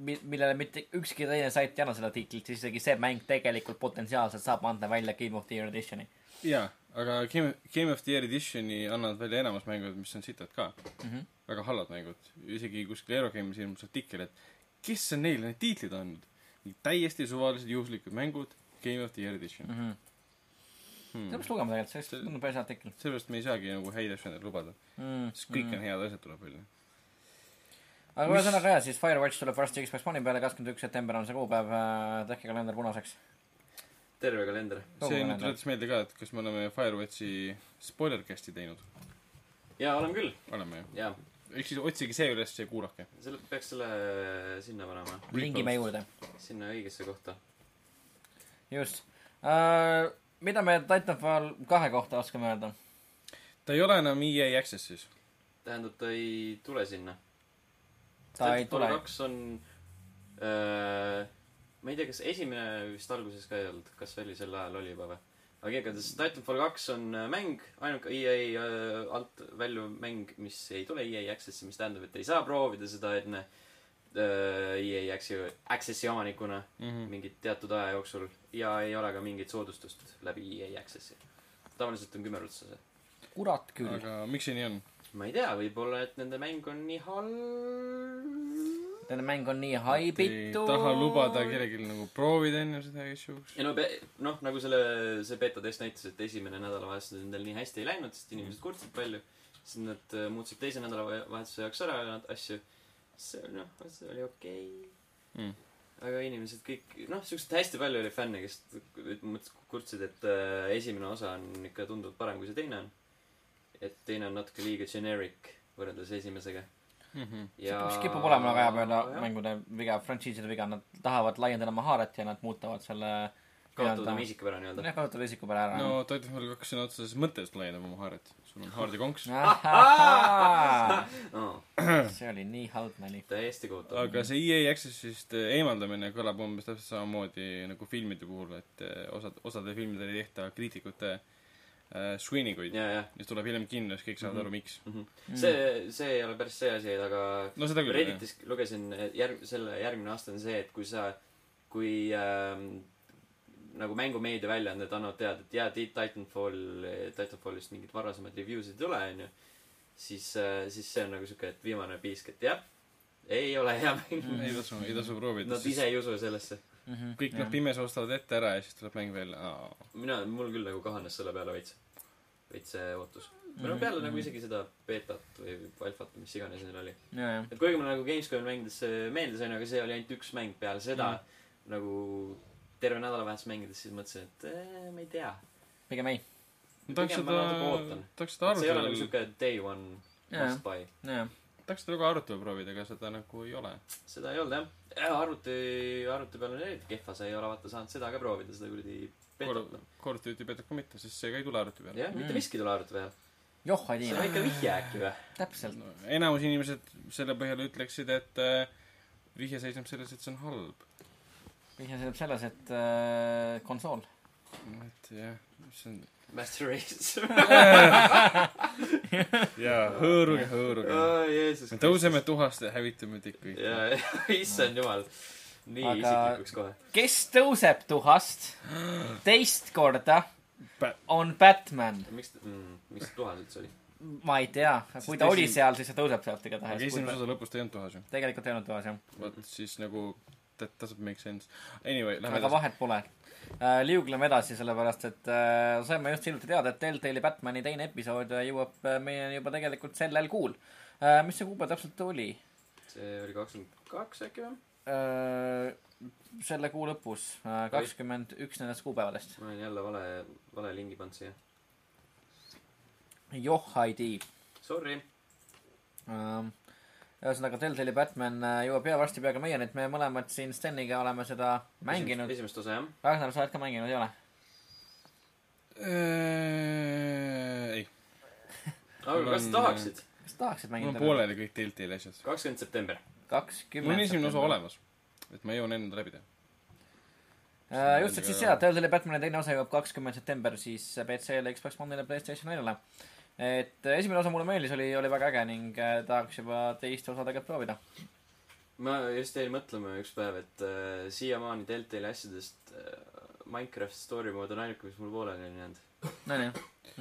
millele mitte ükski teine sait ei anna seda tiitlit, siis isegi see mäng tegelikult potentsiaalselt saab anda välja Game of the Year edition'i jaa, aga Game, Game of the Year editioni annavad välja enamus mängud, mis on sitad ka. mm. -hmm. väga halvad mängud. isegi kuskil Eurogame'is ilmus artikkel, et kes on neile need tiitlid andnud. Täiesti suvalised juhuslikud mängud, Game of the Year edition mm. -hmm. hmm. see peaks. lugema tegelikult, see See- on päris hea artikkel seepärast me ei saagi nagu häid asju endale lubada, mm.. sest kõik on head asjad tuleb välja. aga Mis- ühesõnaga jah, siis Firewatch tuleb varsti Xbox One'i peale, kakskümmend üks september on see kuupäev, tehke kalender punaseks. terve kalender. See nüüd tuletas meelde ka, et kas me oleme Firewatchi spoiler-cast'i teinud. jaa, oleme küll. oleme ju. jaa, ehk siis otsige see üles ja kuulake. selle, peaks selle sinna panema. lingime juurde. sinna õigesse kohta. just uh,. mida me Titanfall kahe kohta oskame öelda? ta ei ole enam EA Access'is. tähendab, ta ei tule sinna. ta ei tule. kaks on äh,, ma ei tea, kas esimene vist alguses ka ei olnud, kas oli sel ajal oli juba või? Aga igatahes Titanfall kaks on äh, mäng, ainuke EA äh, alt väljuv mäng, mis ei tule EA Access'i, mis tähendab, et ei saa proovida seda enne äh, EA Access'i, Access'i omanikuna Mhm. mingit teatud aja jooksul ja ei ole ka mingit soodustust läbi EA Access'i. tavaliselt on kümme rutsa see. kurat küll. aga miks see nii on? ma ei tea, võib-olla, et nende mäng on nii halb. tähendab, mäng on nii ei haibitud. taha lubada kellelgi nagu proovida enne seda issue. ja no pe-, noh, nagu selle, see beeta test näitas, et esimene nädalavahetus nendel nii hästi ei läinud, sest inimesed kurtsid palju. siis nad äh, muutsid teise nädalavahetuse jaoks ära nad asju. see oli noh, see oli okei Mm. aga inimesed kõik, noh, siukseid hästi palju oli fänne, kes kurtsid, et äh, esimene osa on ikka tunduvalt parem, kui see teine on. et teine on natuke liiga generic võrreldes esimesega. Ja mis kipub olema väga hea peale jah. mängude viga, frantsiiside viga, nad tahavad laiendada oma haaret ja nad muudavad selle kaotada oma isikupära nii-öelda. jah, kaotada isikupära ära. no Titanfall kaks sõna otseses mõttes laiendab oma haaret. sul on haarde konks. see oli nii halb nali. täiesti kohutav. aga see EA Accessist eemaldamine kõlab umbes täpselt samamoodi nagu filmide puhul, et eh, osad, osade filmidel ei tehta kriitikute äh, screening uid. ja, ja mis tuleb hiljem kinno, siis kõik saavad Mhm. aru, miks. see, see ei ole päris see asi, aga no seda küll, jah. Redditis lugesin järg-, selle järgmine aasta on see, et kui sa, kui ähm, nagu mängumeedia väljaanded annavad teada, et jaa, Titanfall, Titanfallist mingit varasemaid review'sid ei tule, onju, siis, siis see on nagu siuke, et viimane piisk, et jah, ei ole hea mäng. ei tasu, ei tasu proovida. Nad ise ei usu sellesse. Kõik noh, pimesi ostavad ette ära ja siis tuleb mäng välja. mina, mul küll nagu kahanes selle peale veits, veits see ootus. või Mhm, no peale nagu isegi seda beetat või alfat mis iganes neil oli. ja, ja. et kuigi mulle nagu Gamescomi mängides see meeldis, onju, aga see oli ainult üks mäng peale seda mm. nagu terve nädalavahetus mängides, siis mõtlesin, et ee, ma ei tea. pigem ei. tahaks ma seda natuke ootan., tahaks seda see ei ole nagu siuke day one must buy. ja, tahaks seda nagu arutelu proovida, aga seda nagu ei ole. seda ei olnud jah ja,. arvuti, arvuti peal on eriti kehva, sa ei ole vaata saanud seda ka proovida, seda kuradi betot. Call of Duty betab ka mitte, sest see ka ei tule arvuti peale. jah, mitte Mm. miski ei tule arvuti peal. joh, ei see on väike vihje äkki või? täpselt. no, enamus inimesed selle põhjal ütleksid, et äh, vihje seisneb selles, et see on halb. vihje seisneb selles, et äh, konsool. et jah, see on Master Race. jaa, hõõruge, hõõruge. Tõuseme tuhast ja hävitame tikku ikka. ja, issand jumal. nii Aga- isiklikuks kohe. kes tõuseb tuhast teist korda, on Batman. miks ta mm,, miks tuhas üldse oli? ma ei tea, kui ta Sest oli esim- seal, siis ta tõuseb sealt aga igatahes. esimese osa lõpus ta ei olnud tuhas ju. tegelikult ei olnud tuhas jah, vot siis nagu that doesn't make sense. Anyway, lähme aga edasi. vahet pole. Liugleme edasi, sellepärast et äh, saime just hiljuti teada, et Telltale'i Batman'i teine episood äh, jõuab äh, meieni juba tegelikult sellel kuul. mis see kuupäev täpselt oli? see oli kakskümmend kaks äkki või? selle kuu lõpus, kakskümmend üks nendest kuupäevadest. ma olen jälle vale, vale lingi pannud siia. joh, ID. Sorry. Ähm, ühesõnaga, Telltale'i Batman äh, jõuab pea varsti peaaegu meieni, et me mõlemad siin Steniga oleme seda mänginud. esimest osa jah. Ragnar, sa oled ka mänginud, ei ole? ei, aga Mul kas tahaksid? kas tahaksid mul mängida on? pooleli kõik Telltale'i asjad. kakskümmend september. kakskümmend. mul on esimene osa. olemas. et ma jõuan enne läbi teha. Äh, just, et siis jaa, Telltale'i Batman'i teine osa jõuab kakskümmend september siis PC-le, Xbox One'ile, Playstation 4-le. Et äh, esimene osa mulle meeldis, oli, oli väga äge ning äh, tahaks juba teist osa tegelikult proovida. ma just jäin mõtlema üks päev, et äh, siiamaani Deltali asjadest äh, Minecraft story mode on ainuke, mis mul pooleli on jäänud. Nonii.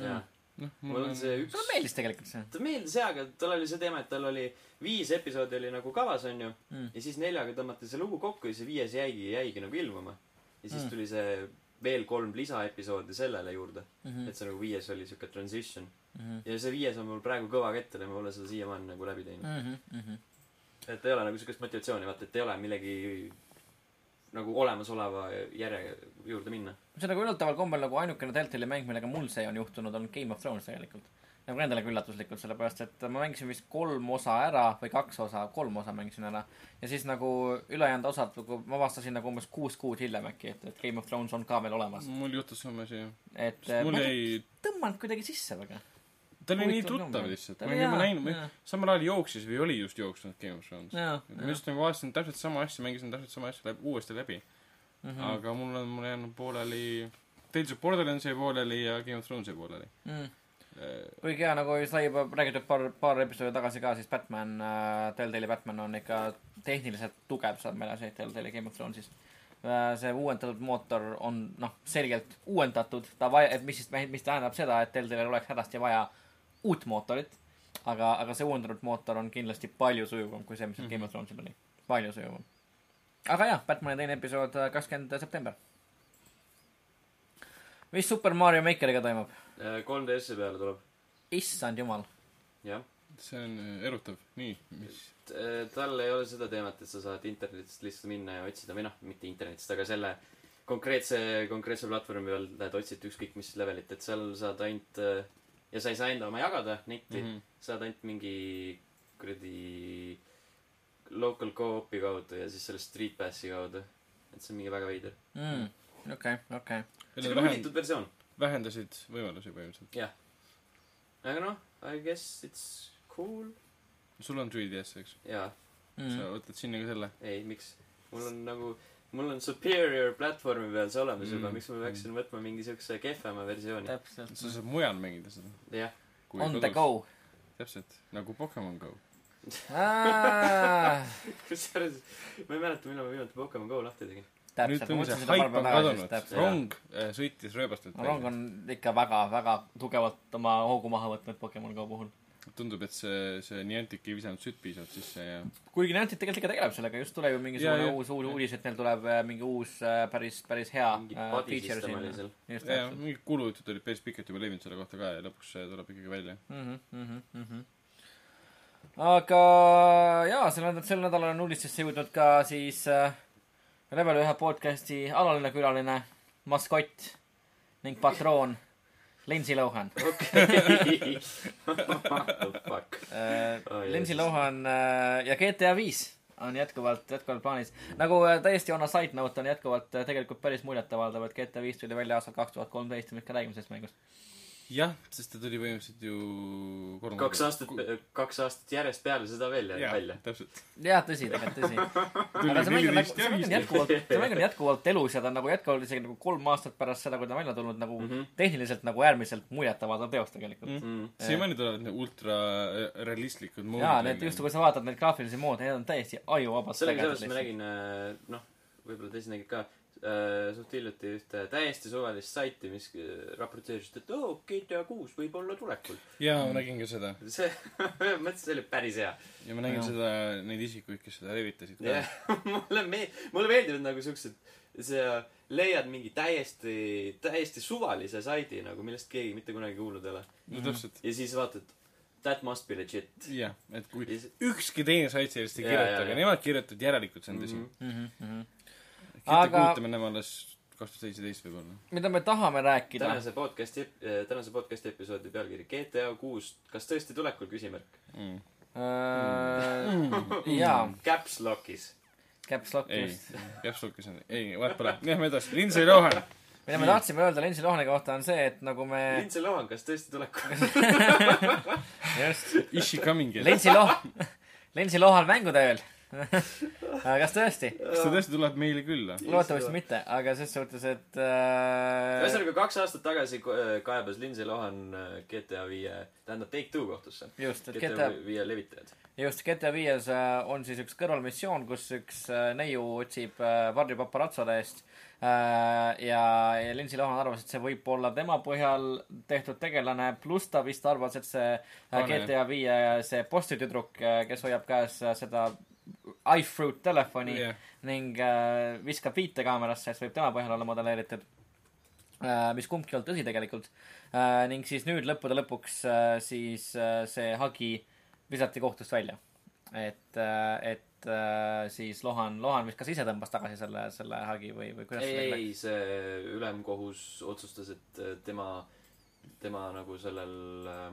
jaa. noh, mul on see üks sulle meeldis tegelikult see? ta meeldis jaa, aga tal oli see teema, et tal oli viis episoodi oli nagu kavas, onju Mm. ja siis neljaga tõmmati see lugu kokku ja see viies jäigi, jäigi nagu ilmuma. ja siis Mm. tuli see veel kolm lisaepisoodi sellele juurde. Mhm, et see nagu viies oli siuke transition. mhm, ja see viies on mul praegu kõva kettel ja ma pole seda siiamaani nagu läbi teinud. mhm, mhm. et ei ole nagu siukest motivatsiooni, vaata, et ei ole millegi nagu olemasoleva järje juurde minna. see on nagu üllataval kombel nagu ainukene Deltali mäng, millega mul see on juhtunud, on Game of Thrones tegelikult. Nagu endalegi üllatuslikult, sellepärast et ma mängisin vist kolm osa ära või kaks osa, kolm osa mängisin ära. ja siis nagu ülejäänud osad nagu ma avastasin nagu umbes kuus kuud hiljem äkki, et, et Game of Thrones on ka veel olemas. mul juhtus sama asi jah. et mul jäi, tõmmanud kuidagi sisse väga. ta oli nii tuttav lihtsalt. Ma oli olin juba näinud samal ajal jooksis või oli just jooksnud Game of Thrones. ma just nagu vaatasin täpselt sama asja, mängisin täpselt sama asja läbi, uuesti läbi. Mhm. aga mul on, mul on jäänud pooleli, Tales of Borderlands jäi pooleli ja Game of Thrones jäi pooleli. mm. Kuigi jaa, nagu sai juba räägitud paar, paar episoodi tagasi ka, siis Batman äh,, Telltale'i Batman on ikka tehniliselt tugev, saab meeles, et Telltale'i Game of Thronesis äh,. see uuendatud mootor on noh, selgelt uuendatud, ta vaja, et mis siis, mis tähendab seda, et Telltale'il oleks hädasti vaja uut mootorit. aga, aga see uuendatud mootor on kindlasti palju sujuvam kui see, mis mm -hmm. Game of Thronesil oli. palju sujuvam. aga jah, Batman'i teine episood äh, kakskümmend september. mis Super Mario Makeriga toimub? 3DS-i peale tuleb, issand jumal. jah. see on äh, erutav. nii, mis? tal ei ole seda teemat, et sa saad internetist lihtsalt minna ja otsida või noh, mitte internetist, aga selle konkreetse, konkreetse platvormi peal lähed otsid ükskõik mis levelit, et seal saad ainult äh, ja sa ei saa enda oma jagada netti mm. -hmm. saad ainult mingi kuradi local co-op'i kaudu ja siis selle Street Passi kaudu. et see on mingi väga veider. Mm, okei, okei. siuke lullitud versioon. Vähendasid võimalusi põhimõtteliselt. aga noh, I guess it's cool. sul on 3DS, eks? jaa, Mm. sa võtad sinna ka selle? ei, miks? mul on nagu, mul on superior platvormi peal see olemas juba Mm. mm., miks ma peaksin võtma mingi siukse kehvema versiooni? täpselt. sa saad mujal mängida seda. jah, On the. go. täpselt, nagu Pokemon Go. kusjuures ma ei mäleta, millal ma viimati Pokemon Go lahti tegin. Nüüd täpselt, ma on see mõtlesin seda kadunud. täpselt. rong äh, sõitis rööbastelt no rong on ikka väga, väga tugevalt oma hoogu maha võtnud Pokemon Go puhul. tundub, et see, see Niantic ei visanud sütt piisavalt sisse ja kuigi Niantic tegelikult ikka tegeleb sellega, just tuleb ju mingisugune uus, uus uudis, et neil tuleb äh, mingi uus äh, päris, päris hea äh, body feature sinna. seal. just ja täpselt. mingid kulujutud olid päris pikalt juba levinud selle kohta ka ja lõpuks see tuleb ikkagi välja. Mhm, mhm, mhm. aga jaa, sel nädalal, sel nädalal on uudistesse jõudnud ka siis äh, Level ühe podcasti alaline külaline, maskott ning patroon Lindsay Lohan äh, Oh, Lindsay. Lohan äh, ja GTA viis on jätkuvalt, jätkuvalt plaanis. nagu äh, täiesti on a side note on jätkuvalt tegelikult päris muljetavaldav, et GTA viis tuli välja aastal kaks tuhat kolmteist ja me ikka räägime sellest mängust. jah, sest ta tuli põhimõtteliselt ju kolm kaks aastat, kaks aastat järjest peale seda veel Jaa, välja. täpselt. jah, tõsi, tegelikult tõsi. aga see mäng on nagu, see mäng on jätkuvalt, see mäng on jätkuvalt elus ja ta on nagu jätkuvalt isegi nagu kolm aastat pärast seda, kui ta on välja tulnud nagu mm. -hmm. tehniliselt nagu äärmiselt muljetavaldav teos tegelikult mm. Mm. siiamaani tulevad need ultra äh, realistlikud moodid. jaa, need just, kui sa vaatad neid graafilisi moode, need on täiesti ajuvabalt sellega seoses ma. nägin, noh, võib-olla teised nägid ka äh, suht hiljuti ühte täiesti suvalist saiti, mis äh, raporteeris, et oo oh,, GTA kuus võib olla tulekul. jaa, ma nägin ka seda. see, ma mõtlesin, see oli päris hea. ja ma nägin Jah. seda, neid isikuid, kes seda levitasid ka., mulle me-, mulle meeldivad nagu siuksed, sa leiad mingi täiesti, täiesti suvalise saidi nagu, millest keegi mitte kunagi kuulnud ei ole. no täpselt. ja siis vaatad, that must be legit. jah, et kui Ja ükski teine sait sellest ei kirjuta, aga nemad kirjutavad, järelikult see on tõsi. Mhm. GTA Aga- kuute me näeme alles kaks tuhat seitseteist võib-olla. mida me tahame rääkida, tänase podcast'i, tänase podcast'i episoodi pealkiri GTA kuus, kas tõesti tulekul, küsimärk. Mm. Äh, jaa, Caps Lock'is. Caps Lock ei just., Caps Lock'is on, ei, vahet pole, lähme edasi, Lindsay Lohan. mida me tahtsime öelda Lindsay Lohani kohta on see, et nagu me, Lindsay Lohan, kas tõesti tulekul? just, Is she coming yet? Lindsay Loh-, Lindsay Lohan mängutööl. Kas tõesti? kas ta tõesti tuleb meile külla? loodetavasti mitte, aga ses suhtes, et äh, ühesõnaga, kaks aastat tagasi ko- kaebas Lindsay Lohan äh, GTA viie, tähendab Take-Two kohtusse. just, et GTA viie levitajad. just GTA viies äh, on siis üks kõrvalmissioon, kus üks äh, neiu otsib äh, varju paparatsode eest äh, ja, ja Lindsay Lohan arvas, et see võib olla tema põhjal tehtud tegelane, pluss ta vist arvas, et see äh. GTA viie see postitüdruk, kes hoiab käes äh, seda iFruit telefoni jah, ning äh, viskab viite kaamerasse, et võib tema põhjal olla modelleeritud äh,. mis kumbki ei olnud tõsi tegelikult äh,. ning siis nüüd lõppude lõpuks äh, siis äh, see hagi visati kohtust välja. et äh,, et äh, siis Lohan, Lohan vist kas ise tõmbas tagasi selle, selle hagi või, või kuidas ei, ei, see ülemkohus otsustas, et äh, tema, tema nagu sellel äh,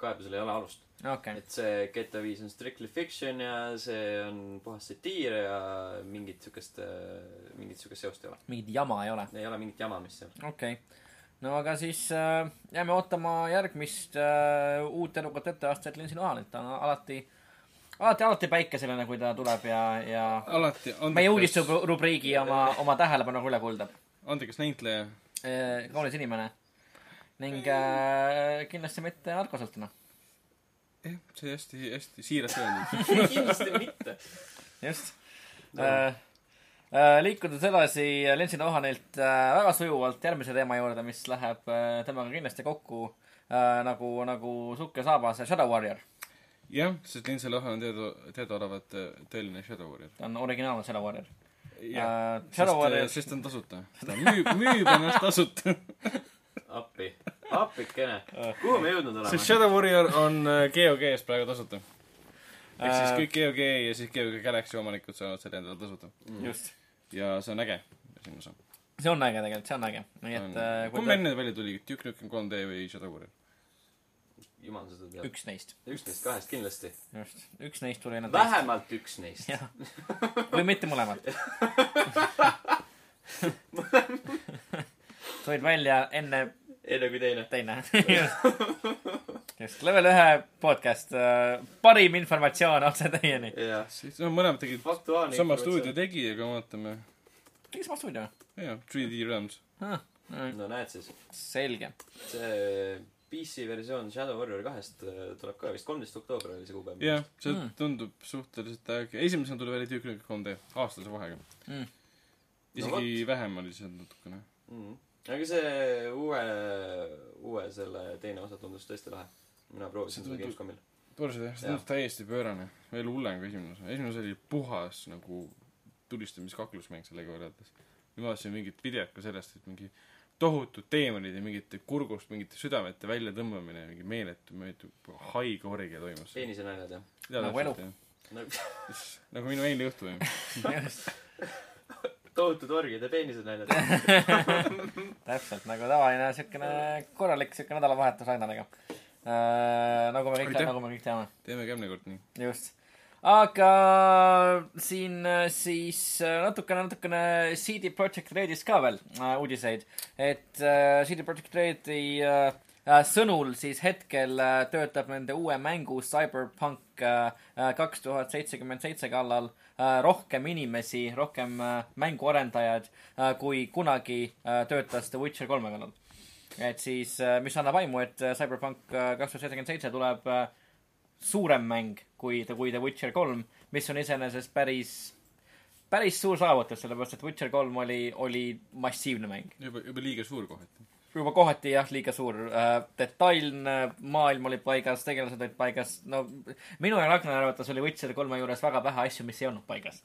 kaebusel ei ole alust. okei, et see GTA viis on strictly fiction ja see on puhas satiir ja mingit siukest, mingit siukest seost ei ole. mingit jama ei ole. ei ole mingit jamamist seal. okei okay. no aga siis äh, jääme ootama järgmist äh, uut edukat etteastet Lindsay Lohanilt, ta on alati, alati, alati päikeseline, kui ta tuleb ja, ja alati meie uudisterubriigi oma, oma tähelepanu üle kuldab. andekas näitleja. kaunis inimene ning äh, kindlasti mitte alkosõltlane. jah, see hästi, hästi siiralt öeldud. kindlasti mitte. just äh,. Äh, liikudes edasi Lindsay Lohanilt äh, väga sujuvalt järgmise teema juurde, mis läheb äh, temaga kindlasti kokku äh, nagu, nagu sukk ja saabas, Shadow Warrior. jah, sest Lindsay Lohan on teada, teadaolevalt äh, tõeline Shadow Warrior. ta on originaalne Shadow Warrior. jah, Shadow sest, Warrior, sest ta on tasuta. ta müüb, müüb ennast tasuta. appi, appikene. kuhu me jõudnud oleme sest? Shadow Warrior on äh, GOG-s praegu tasuta. ehk siis Äh, kõik GOG ja siis GOG Galaxy omanikud saavad selle endale tasuta. just. ja see on äge, esimene osa. see on äge tegelikult, see on äge. nii et äh, kumb enne välja tuli, Duke Nukem 3D või Shadow Warrior? jumal seda teab. üks neist, üks neist kahest kindlasti. just. üks neist tuli enne teist. vähemalt üks neist. või mitte mõlemad. tulid välja enne enne kui teine. teine. just, level ühe podcast, parim informatsioon otse teieni. jah. siis no mõlemad tegid faktuaalne sama stuudio. tegi, aga vaatame. tegi sama stuudio jaa, 3D Realms. ah,? no näed siis. selge. see PC versioon Shadow Warrior kahest äh, tuleb ka vist kolmteist oktoober oli see kuupäev. jah, see Mm. tundub suhteliselt äge. esimesena tuli välja Duke Nukem 3D, aastase vahega Mm. isegi vähem oli seal natukene. mm.. Aga see uue, uue selle teine osa tundus tõesti lahe. mina proovisin seda Gamescomil. Torsid jah, see Jah. tundus täiesti pöörane. veel hullem kui esimene osa. esimene osa oli puhas nagu tulistamiskaklusmäng sellega võrreldes. ma vaatasin mingit videot ka sellest, et mingi tohutud teemonid ja mingite kurgust mingite südamete väljatõmbamine ja mingi meeletu, meeletu haige orgia toimus. peenisenaljad jah. Nagu elu. no nagu minu eilne õhtu ju. Tohutud orgid ja peenisenaljad. täpselt nagu tavaline siukene korralik siuke nädalavahetus Ainalega. nagu me kõik Aitäh. teame, nagu me kõik teame. teeme ka järgmine kord nii. just. aga siin äh, siis äh, natukene, natukene CD Projekt Redist ka veel äh, uudiseid. et äh, CD Projekt Redi äh, äh, sõnul siis hetkel äh, töötab nende uue mängu Cyberpunk äh, kaks tuhat seitsekümmend seitse kallal äh, rohkem inimesi, rohkem äh, mänguarendajaid äh, kui kunagi äh, töötas The Witcher kolme kallal. et siis, mis annab aimu, et äh, Cyberpunk äh, kaks tuhat seitsekümmend seitse tuleb äh, suurem mäng kui The, kui The Witcher kolm, mis on iseenesest päris, päris suur saavutus, sellepärast et Witcher kolm oli, oli massiivne mäng. juba, juba liiga suur kohati. Juba kohati jah, liiga suur äh,. detailne maailm oli paigas, tegelased olid paigas, no minu ja Ragnar arvates oli Witcher kolme juures väga vähe asju, mis ei olnud paigas.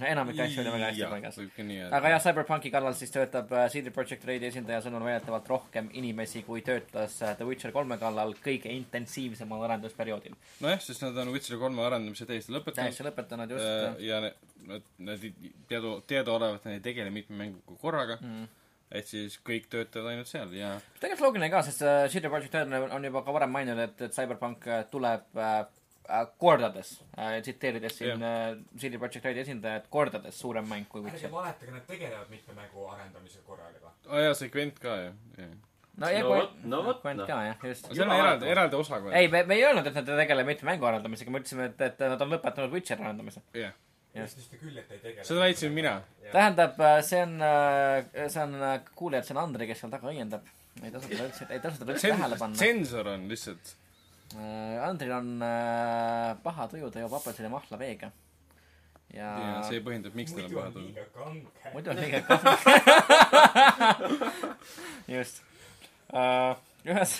enamik asju oli väga hästi paigas. nii öelda. aga jah, Cyberpunki kallal siis töötab äh, CD Projekt Redi esindaja sõnul väidetavalt rohkem inimesi, kui töötas äh, The Witcher kolme kallal kõige intensiivsemal arendusperioodil. nojah, sest nad on Witcher kolme arendamise täiesti lõpetanud. täiesti lõpetanud just Äh, ja ne- nad, teadu, teadaolevalt nad ei tegele mitme mänguga korraga mm.. Et siis kõik töötavad ainult seal ja tegelikult loogiline ka, sest äh, CD Projekt Red on- juba ka varem maininud, et, et Cyberpunk äh, tuleb äh, äh, kordades äh,, tsiteerides siin äh, CD Projekt Redi esindajat, kordades suurem mäng kui ärge Witcher. valetage, nad tegelevad mitme mängu arendamisega korraga. aa oh, jaa, see Gwent ka ju, jah. no ja No vot- no Gwent noh. ka jah, just. see on eraldi, eraldi osa kohe. ei, me, me ei öelnud, et nad ei tegele mitte mängu arendamisega, me ütlesime, et, et nad on lõpetanud Witcheri arendamise. jah, Jah. Ütlesite küll, et ei tegele. seda väitsin mina. tähendab, see on, see on, kuulajad, see on Andrei, kes seal taga õiendab. ei tasu teda üldse, ei tasu teda üldse tähele panna. tsensor on lihtsalt, Andril on äh, paha tuju, ta joob apelsinimahla veega. ja ja see põhjendab, miks tal on paha on tuju. kange. muidu on liiga kahvlik. just uh,. ühes,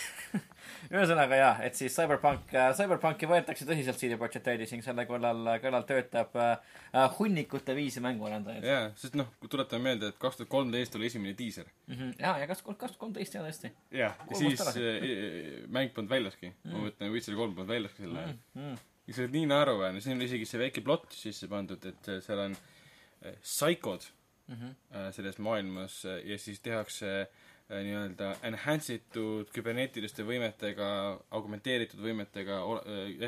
ühesõnaga jaa, et siis Cyberpunk uh,, Cyberpunki võetakse tõsiselt CD Projekt Redis ning selle kõrval, kõrval töötab uh, hunnikute viisi mänguarendajaid jaa, sest noh, tuletame meelde, et kaks tuhat kolmteist oli esimene diiser. mm. -hmm. jaa, ja kas, kas kolmteist jaa tõesti jah, ja siis äh, mäng polnud väljaski. ma mõtlen, Witcher kolm polnud väljaski sel ajal. mm. -hmm. ja see oli nii naeruväärne, siin on isegi see väike plott sisse pandud, et äh, seal on äh, psychod Mm -hmm. äh, selles maailmas äh, ja siis tehakse äh, nii-öelda enhance itud küberneetiliste võimetega, augmenteeritud võimetega,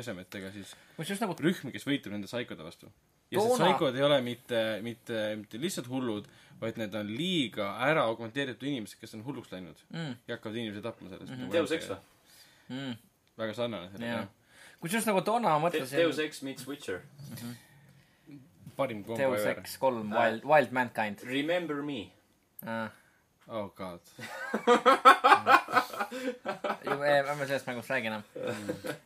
esemetega siis nagu rühm, kes võitleb nende psychode vastu. ja see Toona- psychod ei ole mitte, mitte, mitte lihtsalt hullud, vaid need on liiga ära augmenteeritud inimesed, kes on hulluks läinud mm, ja hakkavad inimesi tapma sellest Mhm. Deus Ex või? mm, väga sarnane sellega Jaa. jah. kusjuures nagu toona ma Deus mõtlesin Ex meets Witcher. parim kombo Deus ever. Ex kolm Wild, Wild Mankind Remember me. uh,. Oh god. ärme sellest mängust räägi enam.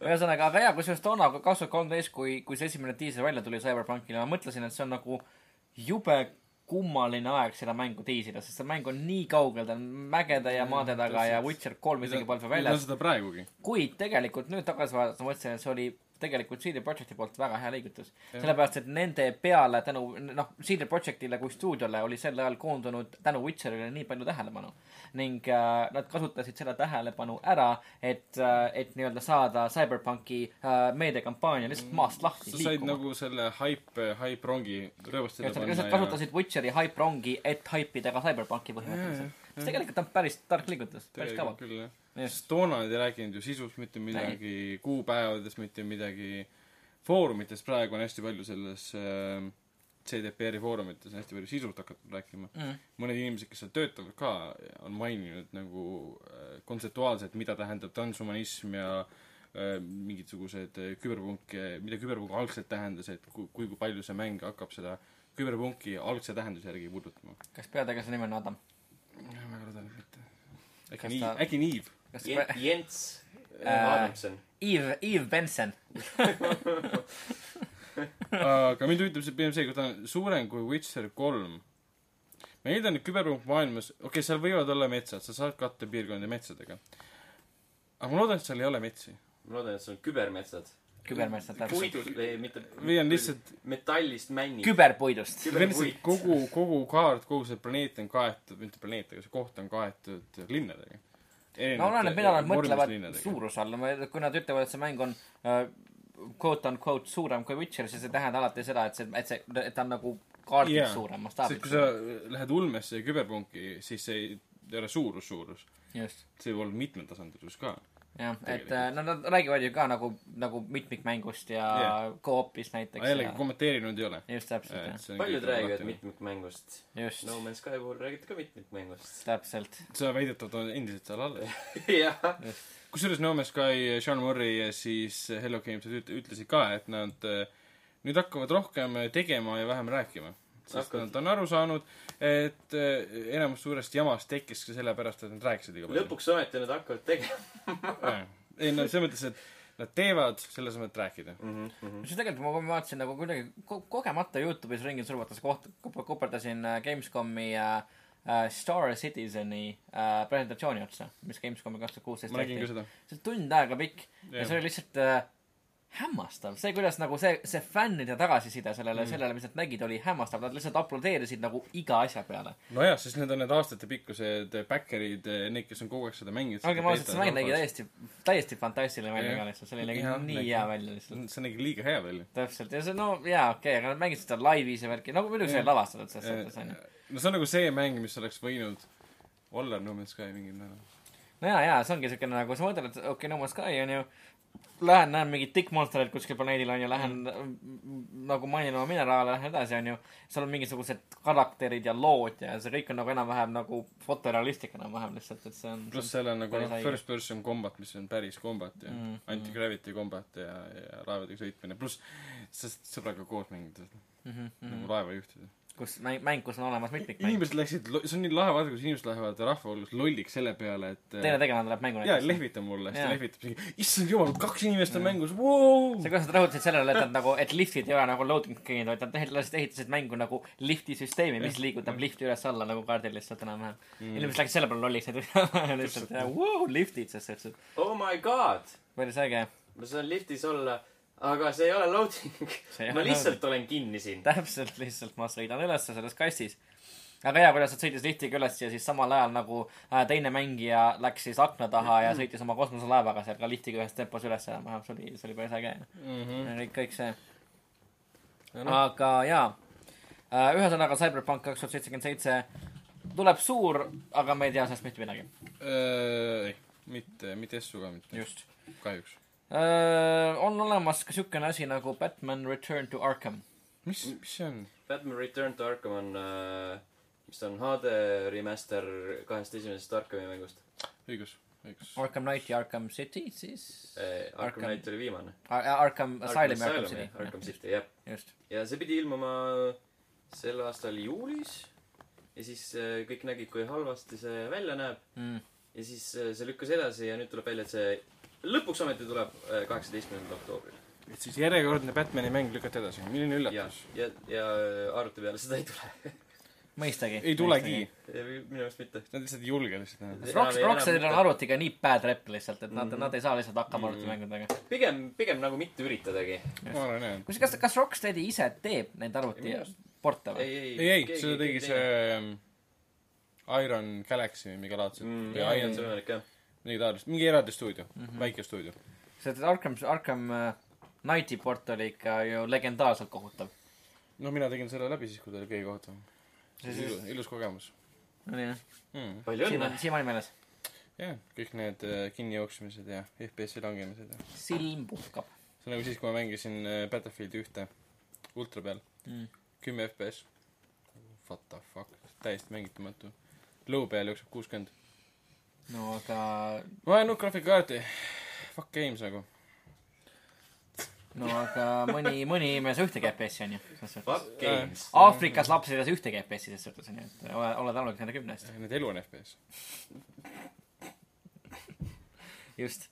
ühesõnaga, aga jaa, kusjuures toona kaks tuhat kolmteist, kui, kui see esimene diiser välja tuli Cyberpunkile, ma mõtlesin, et see on nagu jube kummaline aeg seda mängu diisida, sest see mäng on nii kaugel, ta on mägede ja maade taga ja Witcher kolm isegi polnud veel väljas. kuid tegelikult nüüd tagasi vaadates ma mõtlesin, et see oli tegelikult CD Projekti poolt väga hea liigutus. sellepärast, et nende peale tänu, noh, CD Projektile kui stuudiole oli sel ajal koondunud tänu Witcherile nii palju tähelepanu. ning äh, nad kasutasid seda tähelepanu ära, et äh,, et nii-öelda saada CyberPunki äh, meediakampaania lihtsalt maast lahti sa said nagu selle hype, hype rongi rööbastele just, nad lihtsalt kasutasid Witcheri hype rongi, et haipida ka CyberPunki põhimõtteliselt. mis tegelikult on päris tark liigutus, päris kaval küll jah. Sest toona nad ei rääkinud ju sisust mitte midagi, kuupäevadest mitte midagi. Foorumites praegu on hästi palju selles äh, CDPR-i foorumites on hästi palju sisust hakatud rääkima mm.. mõned inimesed, kes seal töötavad ka, on maininud nagu äh, kontseptuaalselt, mida tähendab transhumanism ja äh, mingisugused äh, küberpunk, mida küberpunk algselt tähendas, et kui, kui palju see mäng hakkab seda küberpunki algse tähenduse järgi puudutama. kas peategelase nimi on Adam? väga loodan, et mitte. äkki nii äkki Niiv? Jens Äh, Adamson. Eve, Eve Benson. aga mind huvitab see pigem see, kui ta on suurem kui Witcher kolm. ma eeldan, et küberpunk maailmas, okei okay,, seal võivad olla metsad, sa saad katta piirkondi metsadega. aga ma loodan, et seal ei ole metsi. ma loodan, et see on kübermetsad. kübermetsad täpselt. puidust või mitte. või on lihtsalt metallist männid. küberpuidust. kogu, kogu kaart, kogu see planeet on kaetud, mitte planeet, aga see koht on kaetud linnadega. No oleneb, mida nad mõtlevad suuruse all, kui nad ütlevad, et see mäng on quote on quote suurem kui Witcher, siis see ei tähenda alati seda, et see, et see, et ta on nagu kaardiks Jaa. yeah. suurem, sest kui sa lähed ulmesse ja küberpunki, siis see ei ole suurus, suurus. see võib olla mitmetasandisus ka. jah, et äh, no nad räägivad ju ka nagu, nagu mitmikmängust ja yeah. co-op'ist näiteks aga jällegi ja kommenteerinud ei ole. just täpselt, jah, paljud räägivad. mitmikmängust. just No Man's Sky puhul räägiti ka mitmikmängust. täpselt, sa väidetavalt on endiselt seal alles. jah. kusjuures No Man's Sky, Sean Murray ja siis Hello Games üt- ütlesid ka, et nad äh, nüüd hakkavad rohkem tegema ja vähem rääkima. Sest nad on aru saanud, et äh, enamus suurest jamast tekkis ka sellepärast, et nad rääkisid liiga palju. lõpuks ometi nad hakkavad tegema. ei no selles mõttes, et nad teevad selle asemel, et rääkida. kusjuures tegelikult ma, kui ma vaatasin nagu kuidagi ko kogemata Youtube'is ringi survates koht-, koperdasin äh, Gamescomi äh, äh, Star Citizeni äh, presentatsiooni otsa, mis Gamescomi kaks tuhat kuusteist seda. see oli tund aega pikk ja see oli lihtsalt äh, hämmastav, see, kuidas nagu see, see fännide tagasiside sellele mm., sellele, mis nad nägid, oli hämmastav, nad lihtsalt aplodeerisid nagu iga asja peale. nojah, sest need on need aastatepikkused backer'id, need, kes on kogu aeg seda mänginud. olgem ausad, see mäng nägi täiesti, täiesti fantastiline välja ka lihtsalt, see oli nägi nii nägi. hea välja lihtsalt. see nägi liiga hea välja. täpselt ja see no jaa okei okay,, aga nad mängisid seda laivis ja värki, nagu muidugi see oli lavastatud selles suhtes onju. no see on nagu see mäng, mis oleks võinud olla No Man's Sky mingil määral. no jaa, jaa, see ongi siukene nagu sa mõtled, et okei okay,, No Man's Sky on ju Lähen näen mingit tikkmonstreid kuskil planeedil onju, lähen mm. nagu mainin oma mineraale, lähen edasi onju. seal on mingisugused karakterid ja lood ja see kõik on nagu enam-vähem nagu fotorealistlik enam-vähem lihtsalt, et see on. pluss seal on nagu noh, first person combat, mis on päris combat ja Mm, mm, anti-gravity combat ja, ja laevadega sõitmine, pluss sest sõbraga koos mängida mm -hmm, mm nagu -hmm. laeva juhtida. Kus mäng, mäng, kus on olemas mitmikmäng. inimesed läksid, see on nii lahe vaadata, kus inimesed lähevad rahva hulgas lolliks selle peale, et teine tegelane tuleb mängu jaa, lehvita mulle, siis ta lehvitab siin, issand jumal, kaks inimest on mängus, vau see, kuidas nad rõhutasid sellele, et nad nagu, et liftid ei ole nagu loading screen'id, vaid nad tegelikult lihtsalt ehitasid mängu nagu lifti süsteemi, mis liigutab lifti üles-alla nagu kaardil lihtsalt enam-vähem mm.. inimesed läksid selle peale lolliks, et lihtsalt vau, liftid, sest see et Oh my god. päris äge. ma saan liftis olla, aga see ei ole loading. Ma lihtsalt olen kinni siin. täpselt lihtsalt ma sõidan ülesse selles kastis. aga hea, kuidas nad sõitis liftiga üles ja siis samal ajal nagu äh, teine mängija läks siis akna taha ja sõitis oma kosmoselaevaga seal ka liftiga ühes tempos üles enam-vähem, see oli, see oli päris äge. kõik, kõik see. aga jaa, ühesõnaga Cyberpunk kaks tuhat seitsekümmend seitse tuleb suur, aga me ei tea sellest mitte midagi. ei, mitte, mitte Essu ka mitte, just. kahjuks. On olemas ka siukene asi nagu Batman Return to Arkham. mis, mis see on? Batman Return to Arkham on äh,, mis ta on, HD remaster kahest esimesest Arkhami mängust õigus, õigus. Arkham Knight ja Arkham City siis eh,. Arkham Knight oli viimane. Ar. Arkham Asylum ja Arkham City. Arkham City, jah. just. ja see pidi ilmuma sel aastal juulis ja siis äh, kõik nägid, kui halvasti see välja näeb Mm. ja siis äh, see lükkas edasi ja nüüd tuleb välja, et see lõpuks ometi tuleb äh, kaheksateistkümnendal oktoobril. et siis järjekordne Batman'i mäng lükati edasi, milline ja üllatus., ja, ja äh, arvuti peale seda ei tule. mõistagi. ei tulegi. minu arust mitte. Nad lihtsalt ei julge lihtsalt enam. Rock, Enam- Rocksteadil on arvutiga nii bad rep lihtsalt, et nad mm. -hmm. nad ei saa lihtsalt hakkama Mhm. arvutimängudega. pigem, pigem nagu mitte üritadagi. ma arvan jah. kus, kas, kas Rocksteadi ise teeb neid arvuti porte või? ei, ei, ei, seda tegi see ähm, Iron Galaxy või mingi laadset mm,. Iron see, on võimalik jah. Midagi taolist, mingi eraldi stuudio mm. -hmm. väike stuudio. see Arkham, Arkham äh, Knighti port oli ikka ju legendaarselt kohutav. noh, mina tegin selle läbi siis, kui ta oli kõige kohutavam. ilus, ilus kogemus oli jah, mm.. palju õnne siiamaani, siiamaani meeles. jah, kõik need äh, kinnijooksmised ja FPS-i langemised ja silm puhkab see on nagu siis, kui ma mängisin äh, Battlefieldi ühte ultra peal, mm.. kümme FPS. What the fuck, täiesti mängitamatu. Low peal jookseb kuuskümmend. No aga, ma vajan uut graafikakaarti. Fuck games nagu. no aga mõni, mõni inimene ei saa ühtegi FPS-i onju. Fuck games. Aafrikas lapsed ei saa ühtegi FPS-i selles suhtes onju, et ole, ole tänulik nende kümne eest. Need elu on FPS. just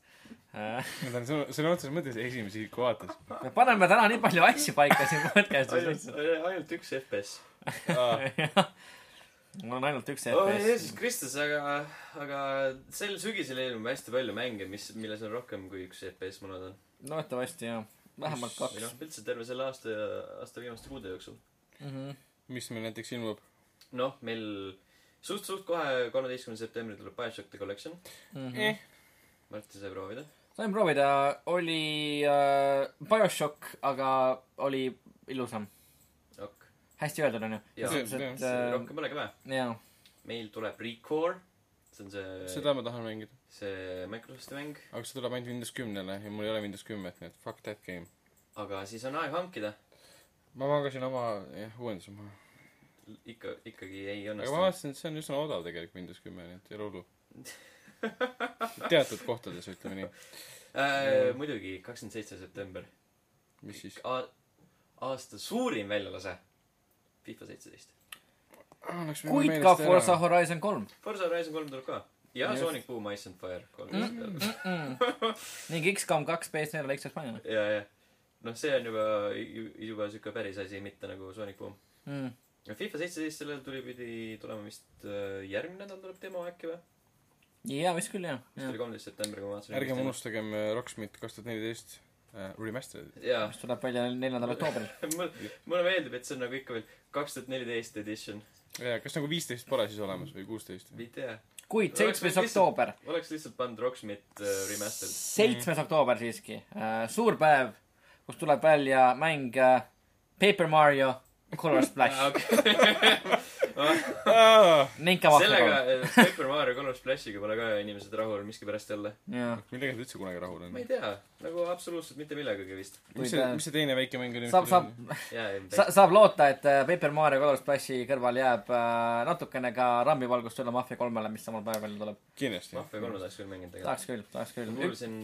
äh,. Need on sõna, sõna otseses mõttes esimese isiku vaates. me paneme täna nii palju asju paika siin podcast'is ainult ainult üks FPS. mul on ainult üks oh FPS Jeesus. Kristus, aga, aga sel sügisel ilmub hästi palju mänge, mis, milles on rohkem kui üks FPS, ma loodan. loodetavasti jah, vähemalt või kaks noh, üldse terve selle aasta ja aasta viimaste kuude jooksul. mm. -hmm. mis meil näiteks ilmub? noh, meil suht-suht kohe kolmeteistkümnendal septembril tuleb BioShock The Collection. Mm -hmm. Eh. Martin sai proovida. sain proovida, oli äh, BioShock, aga oli ilusam. Hästi öeldud onju. ja See- et see- äh, rohkem polegi vaja. meil tuleb Recore. see on see, seda ma tahan mängida. see Microsofti mäng. aga see tuleb ainult Windows kümnele ja mul ei ole Windows kümmet, nii et fuck that game. aga siis on aeg hankida. ma magasin oma, jah, uuenduse maha. ikka, ikkagi ei aga ma vaatasin, et see on üsna odav tegelikult Windows kümme, nii et ei ole hullu. teatud kohtades, ütleme nii. Äh, muidugi, kakskümmend seitse september. mis siis? aasta suurim väljalase. FIFA seitseteist. kuid ka Forza Horizon kolm Forza Horizon kolm tuleb ka. ja Just. Sonic Boom Ice and Fire kolmteist peale. mm.. ning X-COM kaks PS4 Xbox One ja, ja. noh, see on juba, juba siuke päris asi, mitte nagu Sonic Boom. mm.. ja FIFA seitseteist, sellel tuli, pidi tulema vist äh, järgmine nädal tuleb demo äkki või? jaa, vist küll jah, vist oli. kolmteist september, kui ma vaatasin. ärgem. unustagem äh, Rocksmith kaks tuhat neliteist remastered. jaa. mis tuleb välja neljandal oktoobril. mul, mulle meeldib, et see on nagu ikka veel kaks tuhat neliteist edition. ja kas nagu viisteist pole siis olemas või kuusteist? ei tea. kuid seitsmes oktoober, oleks lihtsalt pannud Rocksmith äh, remastered. seitsmes oktoober siiski, suur päev, kus tuleb välja mäng äh, Paper Mario Color Splash. ning ka sellega Mafia, äh, Paper Mario Color Splashiga pole ka inimesed rahul miskipärast jälle. jaa. millega nad üldse kunagi rahul on ma ei? tea, nagu absoluutselt mitte millegagi vist. mis see, mis see teine väike mäng oli? saab, saab, jaa, sa-, saab loota, et äh, Paper Mario Color Splashi kõrval jääb äh, natukene ka rambivalgust üle Mafia kolmele, mis samal päeval välja tuleb. kindlasti. Mafia kolme tahaks küll mängida tahaks küll, tahaks küll. kuulsin,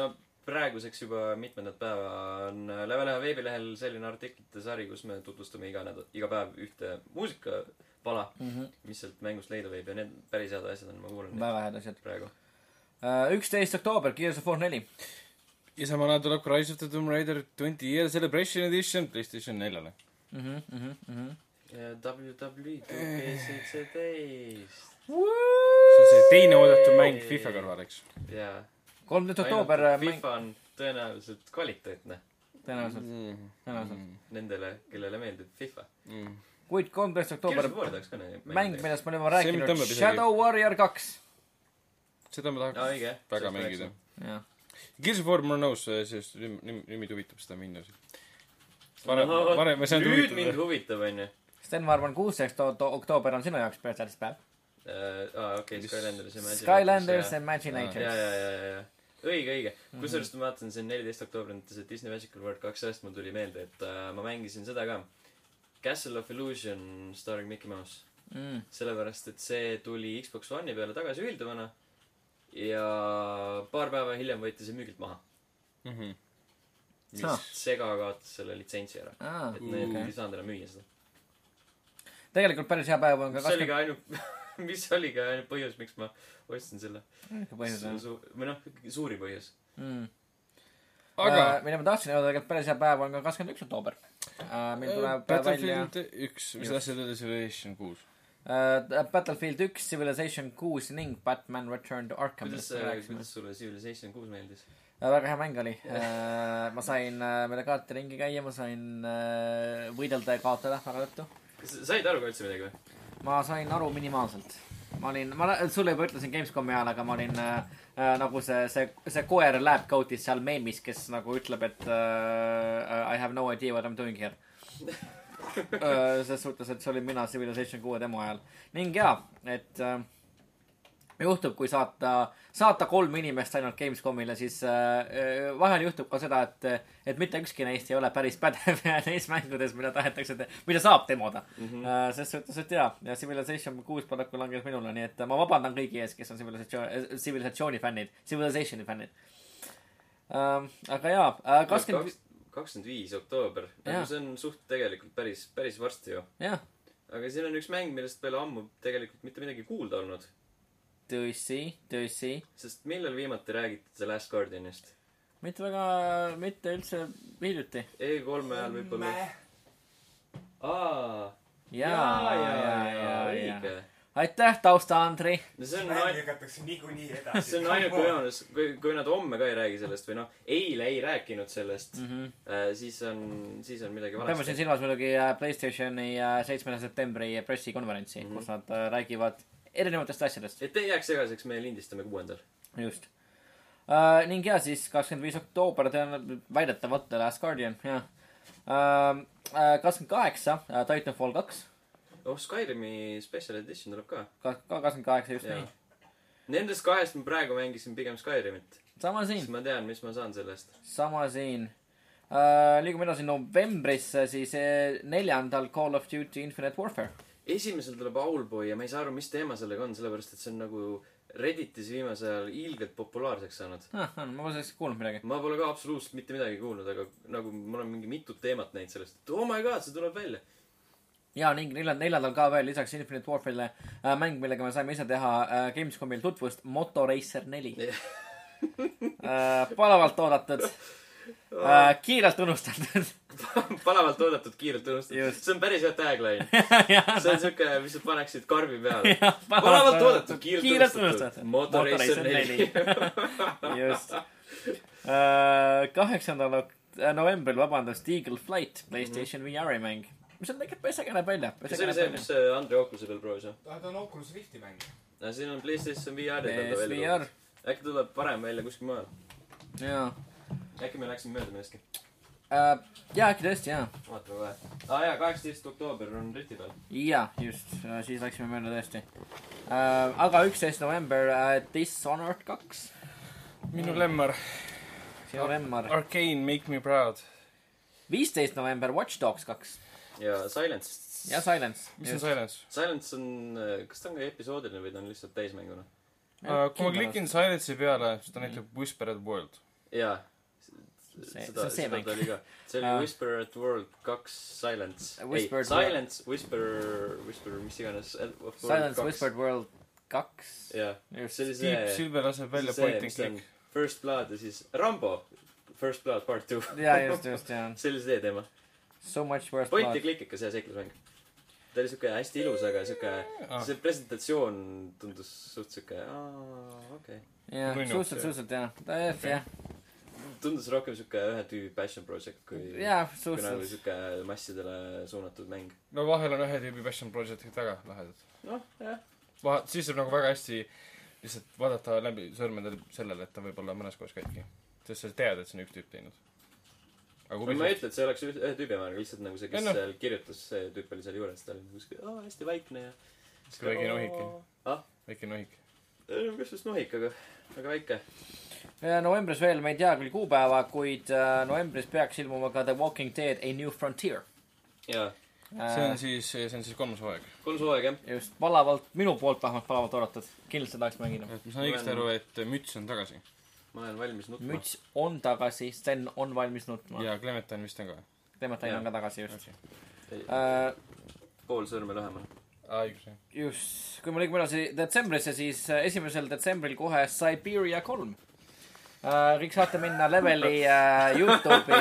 no praeguseks juba mitmendat päeva on Level ühe veebilehel selline artiklite sari, kus me tutvustame iga nädal, iga päev ühte muusikapala, Mhm. mis sealt mängust leida võib ja need päris head asjad on, ma kuulan neid väga head asjad. praegu. üksteist oktoober, Gears of War neli. ja samal ajal tuleb ka Rise of the Tomb Raider twenty year celebration edition Playstation neljale. Mhm, ja WWE tuhat seitseteist. see on see teine oodatud mäng FIFA kõrval, eks. jaa. Kolmteist oktoober äh, mäng, FIFA on tõenäoliselt kvaliteetne tõenäoliselt, mm. tõenäoliselt. nendele, kellele meeldib FIFA. mm.. kuid kolmteist oktoober mäng, millest me oleme rääkinud tõmbab, isegi- Shadow Warrior kaks. seda ma tahaks õige. väga mängida. Gears of War ma olen nõus, sest mind huvitab seda minna varem no,, varem ma ei saanud nüüd mind huvitada. huvitab, onju. Sten, ma arvan, kuusteist oktoober on sinu jaoks spetsialistpäev. aa, okei, Skylanders Imaginators. Skylanders ja, Imaginators. ja, ja, ja, ja. õige, õige. Mhm. kusjuures ma vaatasin siin neliteist oktoobril on see Disney Magical World kaks, sellest mul tuli meelde, et äh, ma mängisin seda ka. Castle of Illusion starring Mickey Mouse. Mm. sellepärast, et see tuli Xbox One'i peale tagasi ühilduvana. ja paar päeva hiljem võeti see müügilt maha. Mhm. Ah. Sega kaotas selle litsentsi ära. aa, et need okei ei. saanud enam müüa seda. tegelikult päris hea päev on ka mis oli kakskümmend, ka ainult, mis oli ka põhjus, miks ma ostsin selle. põhjus on. Su- või noh, suurim põhjus. Mm. aga Äh, mille ma tahtsin öelda, tegelikult päris hea päev on ka kakskümmend üks oktoober. uh,. meil tuleb välja Battlefield üks, mis Just. tahtsid öelda Civilization kuus? uh, Battlefield üks, Civilization kuus ning Batman Return to Arkham. kuidas, kuidas sulle Civilization kuus meeldis? väga hea mäng oli uh,. ma sain uh, mööda kaarte ringi käia, ma sain uh, võidelda ja kaotada väga tõttu. kas sa said aru ka üldse midagi või? Ma sain aru minimaalselt. ma olin, ma sulle juba ütlesin Gamescomi ajal, aga ma olin äh, äh, nagu see, see, see koer Labcoatis seal meemis, kes nagu ütleb, et äh, I have no idea what I m doing here äh,. ses suhtes, et see olin mina Civilization kuue demo ajal. ning jaa, et äh, juhtub, kui saata, saata kolm inimest ainult Gamescomile, siis äh, vahel juhtub ka seda, et, et mitte ükski neist ei ole päris pädev neis mängudes, mida tahetakse, mida saab demoda mm. -hmm. ses suhtes, et jaa, ja Civilization kuus paraku langes minule, nii et ma vabandan kõigi ees, kes on Civilization, Civilizationi fännid, Civilizationi fännid ähm,. aga jaa, kakskümmend, kakskümmend viis oktoober, see on suht tegelikult päris, päris varsti ju. aga siin on üks mäng, millest pole ammu tegelikult mitte midagi kuulda olnud. tõsi, tõsi, sest millal viimati räägiti The Last Guardianist? mitte väga, mitte üldse hiljuti. E3-e ajal võib-olla. aa, jaa, jaa, jaa, jaa, õige. aitäh, tausta, Andri. no see on lükatakse niikuinii edasi. see on ainuke võimalus, kui, kui nad homme ka ei räägi sellest või noh, eile ei rääkinud sellest mm. -hmm. äh,, siis on, siis on midagi peame siin valesti. silmas muidugi äh, Playstationi äh, seitsmenda septembri pressikonverentsi mm. -hmm. kus nad äh, räägivad erinevatest asjadest. et ei jääks segaseks, me lindistame kuuendal. just uh,. ning ja siis kakskümmend viis oktoober tõenäoliselt väidetavalt The Last Guardian, jah uh,. kakskümmend kaheksa Titanfall kaks, oh, Skyrimi special edition tuleb ka. ka ka kakskümmend kaheksa just Jaa. nii. Nendest kahest ma praegu mängisin pigem Skyrimit, sama siis siin, ma tean, mis ma saan sellest. sama siin uh,. liigume edasi novembrisse, siis neljandal Call of Duty Infinite Warfare. Esimesel tuleb Owlboy ja ma ei saa aru, mis teema sellega on, sellepärast et see on nagu Redditis viimasel ajal ilgelt populaarseks saanud. ah, ma pole sellest kuulnud midagi. ma pole ka absoluutselt mitte midagi kuulnud, aga nagu ma olen mingi mitut teemat näinud sellest, et oh my god, see tuleb välja. ja ning neljandal, neljandal ka veel lisaks Infinite Warfare'ile äh, mäng, millega me saime ise teha äh, Gamescomil tutvust, Motoracer neli äh,. palavalt oodatud äh,, kiirelt unustatud palavalt oodatud, kiirelt unustatud. See on päris hea tagline. see on siuke, mis sa paneksid karbi peale. jah, palavalt oodatud, kiirelt, kiirelt unustatud. Motoracer neli. just. kaheksandal ok- äh, novembril, vabandust, Eagle Flight, Playstation VR-i mäng. mis on tegelikult päris äge näeb välja. kas see oli see, mis äh, Andre Oculuse peal proovis või? ta on Oculus Rifti mäng. no siin on Playstation VR-i peal ta välja tulnud. äkki tuleb parem välja kuskil mujal. jaa. Äkki me läksime mööda millestki. Äh, jaa, äkki tõesti, jaa. vaatame kohe. aa jaa, kaheksateist oktoober on Riti peal. jaa, just, siis läksime mööda tõesti uh,. aga üksteist november uh, Dishonored kaks, minu lemmar, sinu lemmar. Arcane Make Me Proud. viisteist november Watch Dogs kaks ja Silence. ja Silence. mis on Silence? Silence on, kas ta on ka episoodiline või ta on lihtsalt täismänguna? kui ma klikin Silence'i peale, siis ta näitab Whispered World. jaa. See- see seda, seda mäng. ta oli ka. see oli Aa. Whisper at World kaks Silence. ei, Whispered Silence, Whisper, Whisper, mis iganes. Silence Whispered World kaks, jah, see oli Deep see, Silver laseb välja point and click. First Blood ja siis Rambo. First Blood part two. jaa, just, just, jaa. see oli see teema. So much worse point blood. click ikka see seiklusmäng. ta oli siuke hästi ilus, aga siuke, see presentatsioon tundus suht siuke, aa, okei okay.. jah, suhteliselt, suhteliselt jah, ta jah, jah, tundus rohkem siuke ühe tüübi passion project kui, jah, kui nagu siuke massidele suunatud mäng. no vahel on ühe tüübi passion project'id väga lahedad. noh, jah. vahe, siis saab nagu väga hästi lihtsalt vaadata läbi sõrmede sellele, et ta võib olla mõnes kohas katki. sest sa tead, et see on üks tüüp teinud. aga kui ma ei ütle, et see oleks ühe tüübi mäng, lihtsalt nagu see, kes Ei noh. seal kirjutas, see tüüp oli seal juures, ta oli nagu siuke, aa, hästi vaikne ja. Siuke väike nohik. ah, väike nohik. kas just nohik, aga, aga väike. Novembris veel, me ei tea küll kuupäeva, kuid äh, novembris peaks ilmuma ka The Walking Dead A New Frontier. jaa, see on siis, see on siis kolmas hooaeg. kolmas hooaeg jah. just palavalt, minu poolt vähemalt palavalt oodatud. kindlasti tahaks mängida. ma saan õigesti aru, et müts on tagasi. ma olen valmis nutma. müts on tagasi, Sten on valmis nutma. ja Clementine vist on ka. Clementine on Jaa. ka tagasi just okei. uh,. pool sõrme lähemal. aa, õigus jah. just, kui me liigume edasi detsembrisse, siis äh, esimesel detsembril kohe Siberia kolm. Kõik saate minna Leveli uh, Youtube'i,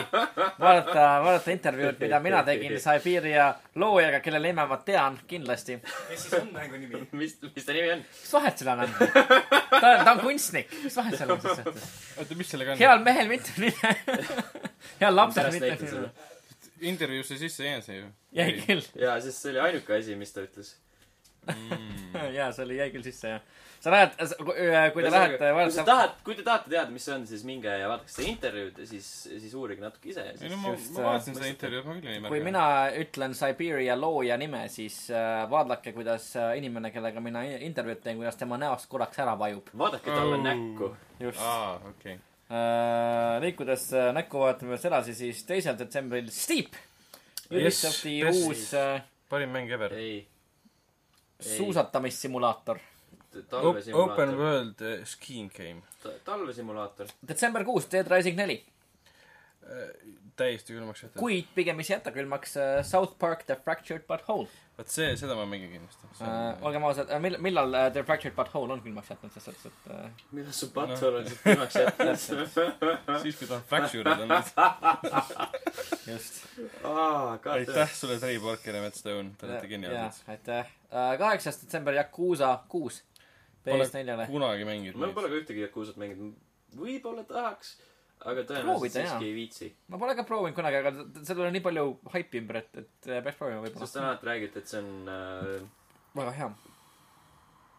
vaadata, vaadata intervjuud, mida mina tegin Siberia loojaga, kelle nime ma tean kindlasti. kes siis on mängu nimi? mis, mis ta nimi on? mis vahet seal on? ta, ta on kunstnik, mis vahet seal on siis oota, mis sellega on? heal mehel mitte nime. heal lapsel näitan nime intervjuusse sisse ei jäänud see ju. jäi küll, jaa, sest see oli ainuke asi, mis ta ütles. jaa, see oli, jäi küll sisse jah. Sa lähed, kui te lähete kui vaadata, tahad, kui te tahate teada, mis see on, siis minge ja vaadake seda intervjuud ja siis, siis uurige natuke ise ja ei siis no ma, ma äh, vaatasin seda intervjuud, ma küll ei kui märganud. mina ütlen Siberia looja nime, siis äh, vaadake, kuidas äh, inimene, kellega mina intervjuud teen, kuidas tema näost korraks ära vajub. vaadake talle Oh. näkku. just. aa, okei. liikudes äh, näkku vaatame edasi, siis teisel detsembril Steep. Ubisofti yes. uus äh, parim mäng ever. ei, Ei. suusatamissimulaator. Open talvesimulaator. World uh, Skiing Game. talvesimulaator. detsember kuus, Dead Rising neli. täiesti külmaks jätta. kuid pigem ei jäta külmaks äh, South Park The Fractured But Whole. vot see, seda ma mängin kindlasti. Uh, olgem ausad, millal, millal äh, The Fractured But Whole on külmaks jätnud, selles suhtes, et äh, millal su patul on siit külmaks jätnud? siis, kui ta on fracture'id olnud. just. aitäh sulle, Trey Parker ja Matt Stone, te olete geniaalsed. aitäh. kaheksas detsember Yakuusa kuus. Pole PS4-le. kunagi mänginud ma. pole ka ühtegi Yakuusat mänginud. võib-olla tahaks, aga tõenäoliselt siiski ei viitsi. ma pole ka proovinud kunagi, aga sellel on nii palju haipi ümber, et, et äh, peaks proovima sest võib-olla. alati räägiti, et see on äh, väga hea.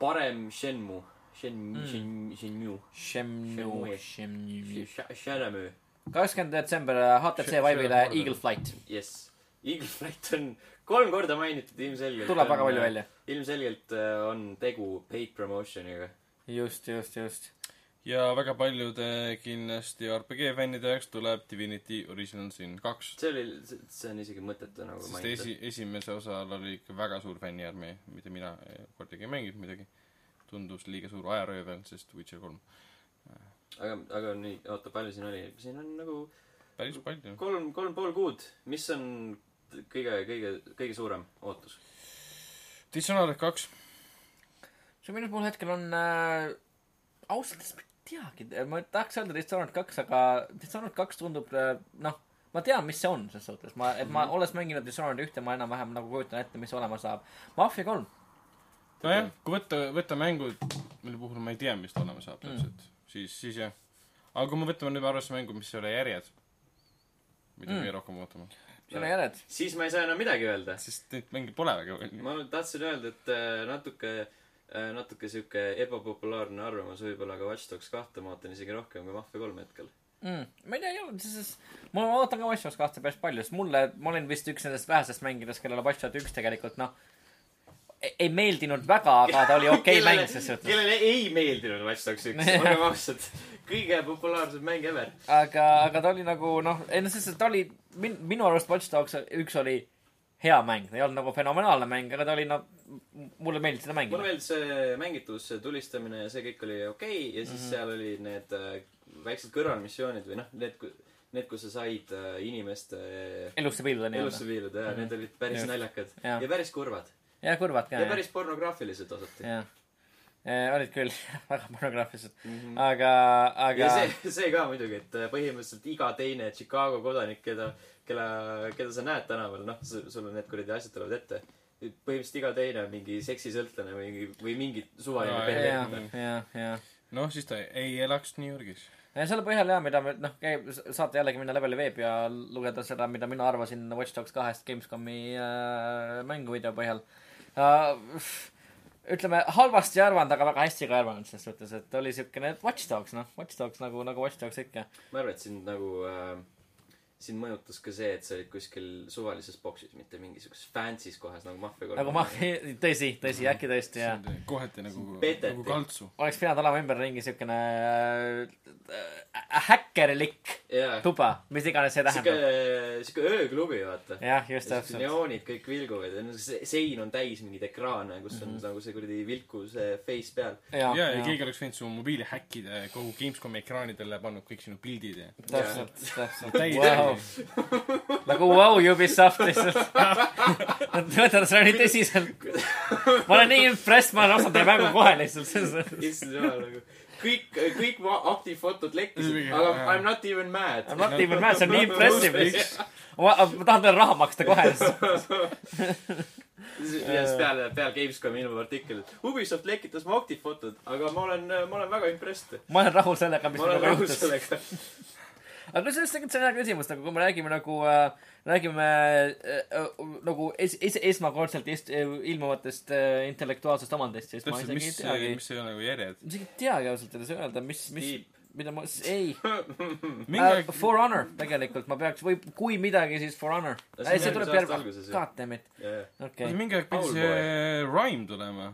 parem Shenmue. Shen- Mm., Shen-, Shenmue. Shenmue, Shenmue. Shenmue. Shenmue. kakskümmend detsember äh, HTC Sh- Vive'ile Shenmue. Eagle Flight. jess. Eagle Flight on kolm korda mainitud ilmselgelt. tuleb väga palju. välja. ilmselgelt äh, on tegu paid promotion'iga. just, just, just. ja väga paljude kindlasti RPG fännide jaoks tuleb Divinity Original Sin kaks. see oli, see on isegi mõttetu nagu sest mainida. esi, esimese osal oli ikka väga suur fänniarmee, mida mina eh, kordagi ei mänginud muidugi. tundus liiga suur ajaröövel, sest Witcher kolm. aga, aga nii, oota, palju siin oli? siin on nagu päris palju. kolm, kolm pool kuud. mis on kõige, kõige, kõige suurem ootus? Dishonored kaks. see minu puhul hetkel on äh,, ausalt öeldes ma ei teagi, ma tahaks öelda Dishonored kaks, aga Dishonored kaks tundub äh, noh, ma tean, mis see on selles suhtes, ma, et ma olles mänginud Dishonored ühte, ma enam-vähem nagu kujutan ette, mis olema saab. Mafia kolm, nojah, kui võtta, võtta mängud, mille puhul ma ei tea, mis ta olema saab täpselt mm., siis, siis jah. aga kui me võtame nüüd arvesse mängu, mis ei ole järjed, mida Mm. mm. meie rohkem ootame, siin on järjed. siis ma ei saa enam midagi öelda. sest neid mänge pole väga palju. ma tahtsin öelda, et äh, natuke, natuke sihuke ebapopulaarne arvamus võib-olla, aga Watch Dogs kahte ma ootan isegi rohkem kui Mafia kolme hetkel. mm.. ma ei tea, ei ole, siis, ma ootan ka Watch Dogs kahte päris palju, sest mulle, ma olin vist üks nendest vähestest mängijatest, kellele Watch Dogs üks tegelikult noh, ei meeldinud väga, aga ta oli okei okay mäng selles suhtes. kellele ei meeldinud Watch Dogs üks, olgem ausad. kõige populaarsem mäng ever. aga, aga ta oli nagu noh, ei no sest, et ta oli min,, minu arust Watch Dogs üks oli hea mäng, ta ei olnud nagu fenomenaalne mäng, aga ta oli noh, mulle meeldis seda mulle mängida. meeldis see mängitus, see tulistamine ja see kõik oli okei okay, ja siis Mhm. mm -hmm. seal olid need äh, väiksed kõrvalmissioonid või noh, need, need, kus sa said äh, inimeste elusse elusse nii-öelda. viiluda ja Mhm. need olid päris Just. naljakad Jah. ja päris kurvad ja kurvad ka ja päris pornograafilised osati. jah. olid küll väga pornograafilised, Mhm. aga, aga ja see, see ka muidugi, et äh, põhimõtteliselt iga teine Chicago kodanik, keda, kella, keda sa näed tänaval, noh, sul on need kuradi asjad tulevad ette. põhimõtteliselt iga teine on mingi seksisõltlane või, või mingi suvaline Jaa, perle jah, Mm. jah, jah. noh, siis ta ei elaks New Yorgis. ja selle põhjal jah, mida me noh, saate jällegi minna leveli veebi ja lugeda seda, mida mina arvasin Watch Dogs kahest Gamescomi äh, mänguvideo põhjal äh,. Ütleme halvasti ei arvanud, aga väga hästi ka ei arvanud selles suhtes, et oli siukene Watch Dogs noh, Watch Dogs nagu, nagu Watch Dogs ikka. ma arvan, et sind nagu äh,, sind mõjutas ka see, et sa olid kuskil suvalises boksis, mitte mingisuguses fancy's kohas nagu Mafia kolm. nagu ma, tõsi, tõsi, äkki tõesti jah. kohati nagu, nagu kaltsu. oleks pidanud olema ümberringi siukene äh, häkkerlik jaa. tuba, mis iganes see tähendab., sihuke ööklubi, vaata. jah, just täpselt. neoonid kõik vilguvad ja see sein on täis mingeid ekraane, kus on mm. -hmm. nagu see kuradi vilku see face peal. ja, ja, ja ja keegi oleks võinud su mobiili häkkida kogu Gamescomi ekraanidele, pannud kõik sinu pildid ja täpselt, täpselt. täiesti Wow. nagu vau, Ubisoft lihtsalt. Nad võtavad seda nii tõsiselt. ma olen nii impressed, ma olen ostnud teie mängu kohe lihtsalt, issand jumal nagu. kõik, kõik mu aktiivfotod lekkisid, aga. I m not even mad. I m not even mad, see on nii impressive. ma, ma tahan talle raha maksta kohe. ja siis peale, peale Gamescomi ilmub artikkel, et Ubisoft lekitas mu aktiivfotod, aga ma olen, ma olen väga impressed. ma olen rahul sellega, mis ma olen minuga rahul juhtus. aga kusjuures tegelikult see on hea küsimus, nagu kui me räägime nagu äh,, räägime äh, äh, nagu es-, es-, esmakordselt est-, ilmuvatest äh, intellektuaalsest omandist, siis ma täpselt, isegi ei, teagi, mis ei ole nagu järjed. ma isegi ei teagi ausalt öeldes öelda, mis, mis mida ma, ei mingi uh,, For Honor tegelikult ma peaks, või kui midagi, siis For Honor. No see tuleb aasta järgmine. God damn it, okei mingi aeg pidi see Rime tulema.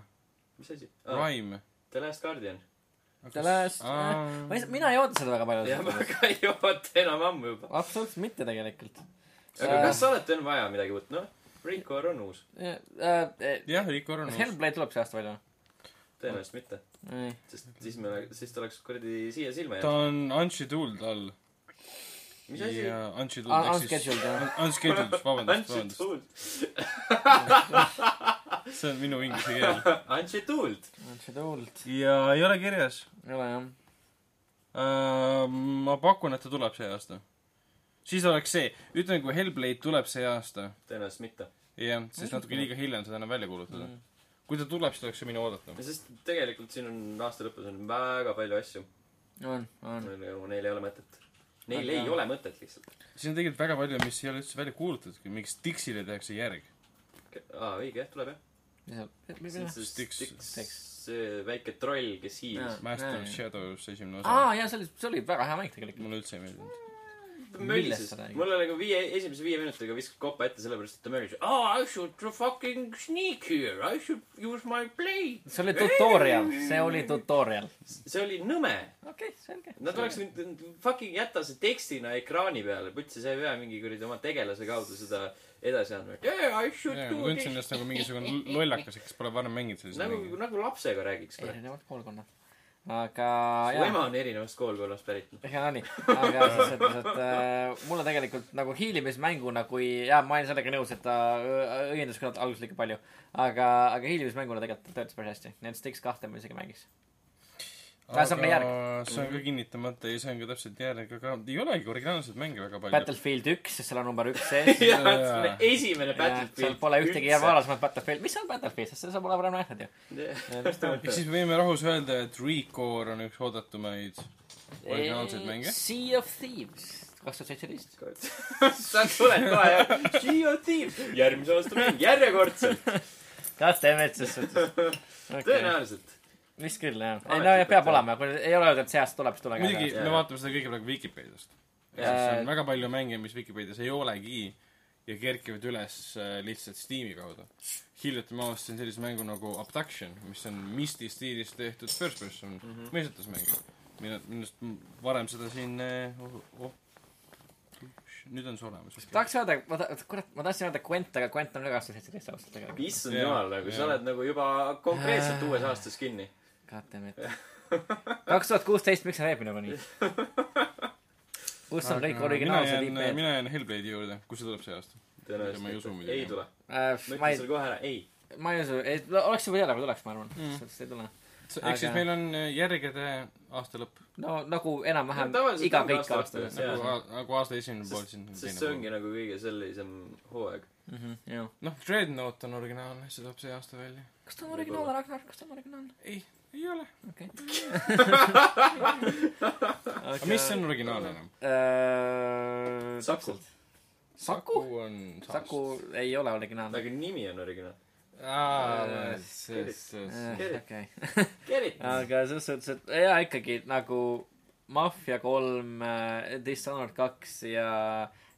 mis asi ah,? Rime. The Last Guardian. The Last, ma ei, mina ei oota seda väga jah, ma palju. ka ei oota enam ammu juba. absoluutselt mitte tegelikult. aga Äh. kas alati on vaja midagi uut, noh? Recore on uus. jah, Rico Arno. Hellblade tuleb see aasta välja tõenäoliselt mitte, sest siis me, siis ta oleks kuradi siia silma ta jäänud. on Unscheduled all. Mis asi? Unscheduled ehk siis Unscheduled, vabandust, vabandust. See on minu inglise keel. Unscheduled. Unscheduled, ja ei ole kirjas. ei ole jah. ma pakun, et ta tuleb see aasta. siis oleks see, ütleme, kui Hellblade tuleb see aasta, tõenäoliselt mitte. jah, siis natuke liiga hilja on seda enam välja kuulutada. kui ta tuleb, siis tuleks see minu oodata. sest tegelikult siin on aasta lõpus on väga palju asju, on, on. neil ei ole mõtet. Neil Aga- ei ole mõtet lihtsalt. siin on tegelikult väga palju, mis ei ole üldse välja kuulutatudki, miks Dixile tehakse järg. aa, õige, jah, tuleb jah. see väike troll, kes hiilis. Master of Shadows esimene osa. aa, jaa, see oli, see oli väga hea mäng tegelikult. mulle üldse ei meeldinud. sa, räägid? mul oli nagu viie, esimese viie minutiga viskas kopa ette, sellepärast et ta möllis. Oh, I should fucking sneak here, I should use my blade. see oli tutorial, see oli tutorial. see oli nõme. okei, selge. Nad oleks võinud fucking jätta see tekstina ekraani peale, putsi, sa ei pea mingi kuradi oma tegelase kaudu seda edasi andma. Yeah, I should ma do tundsin this. ennast nagu mingisugune lollakas, kes pole varem mänginud selliseid nagu nagu lapsega räägiks. su erinevad koolkonnad. Aga jaa ema on erinevast koolkonnast pärit. ja oli, aga selles mõttes, et äh, mulle tegelikult nagu hiilimismänguna, kui, jaa, ma olen sellega nõus, et ta äh, õiendas küll alguses liiga palju, aga, aga hiilimismänguna tegelikult ta töötas päris hästi. nii et Styx kahte ma isegi mängiks. Aga see on ka järg. see on ka kinnitamata ja see on ka täpselt järg, aga ei olegi originaalseid mänge väga palju. Battlefield üks, sest seal on number üks sees. jah, see on esimene seal Battlefield. pole ühtegi varasemat Battlefield, mis on Battlefield, sest seda sa pole varem näinud ju. ehk siis võime rahus öelda, et Recore on üks oodatumaid originaalseid mänge. Sea of Thieves, kaks tuhat seitseteist. sa tuled kohe ja Sea of Thieves, järgmise aasta mäng, järjekordselt, kas teeme, et selles suhtes tõenäoliselt. Vist küll jah. ei no ja peab jah. olema, kui ei ole öeldud, et see aasta tuleb, siis tulege. muidugi, me vaatame seda kõike praegu Vikipeediast. On väga palju mänge, mis Vikipeedias ei olegi ja kerkivad üles äh, lihtsalt Steam'i kaudu. hiljuti ma avastasin sellise mängu nagu Abduction, mis on Misti stiilis tehtud first person mm -hmm. meesõitusmäng. minu, minust varem seda siin äh, oh, oh, nüüd on see olemas. tahaks öelda, ma ta-, kurat, ma tahtsin öelda Gwent, aga Gwent on ka kaks tuhat seitseteist aastat tegelikult. issand jumal, nagu sa oled nagu juba konkreetselt uues aastas kinni. Goddammit. kaks tuhat kuusteist, miks sa teed minuga nii? kus on kõik mina originaalsed IP-d? mina jään Hellblade'i juurde, kui see tuleb see aasta. Ma ei usu muidugi. ei tule. Äh, ma ütlen ei, sulle kohe ära, ei. ma ei usu, ei, oleks juba teada, kui tuleks, ma arvan. sellest ei tule. ehk siis meil on äh, järgede aasta lõpp. no nagu enam-vähem No iga kõik aasta nagu nagu aasta esimene pool siin. sest see ongi nagu kõige sellisem hooaeg. jah. noh, Dreadnought on originaalne, see tuleb see aasta välja. kas ta on originaalne, Ragnar, kas ta on originaalne? ei, ei ole. okei. aga mis on originaalne enam? Äh, Saku. Saku? on Saku ei ole originaalne. aga nimi on originaal. aa Äh,, see, see, Äh, see. okei. Get it? aga selles suhtes, et jaa, ikkagi nagu Mafia kolm, Dishonored kaks ja,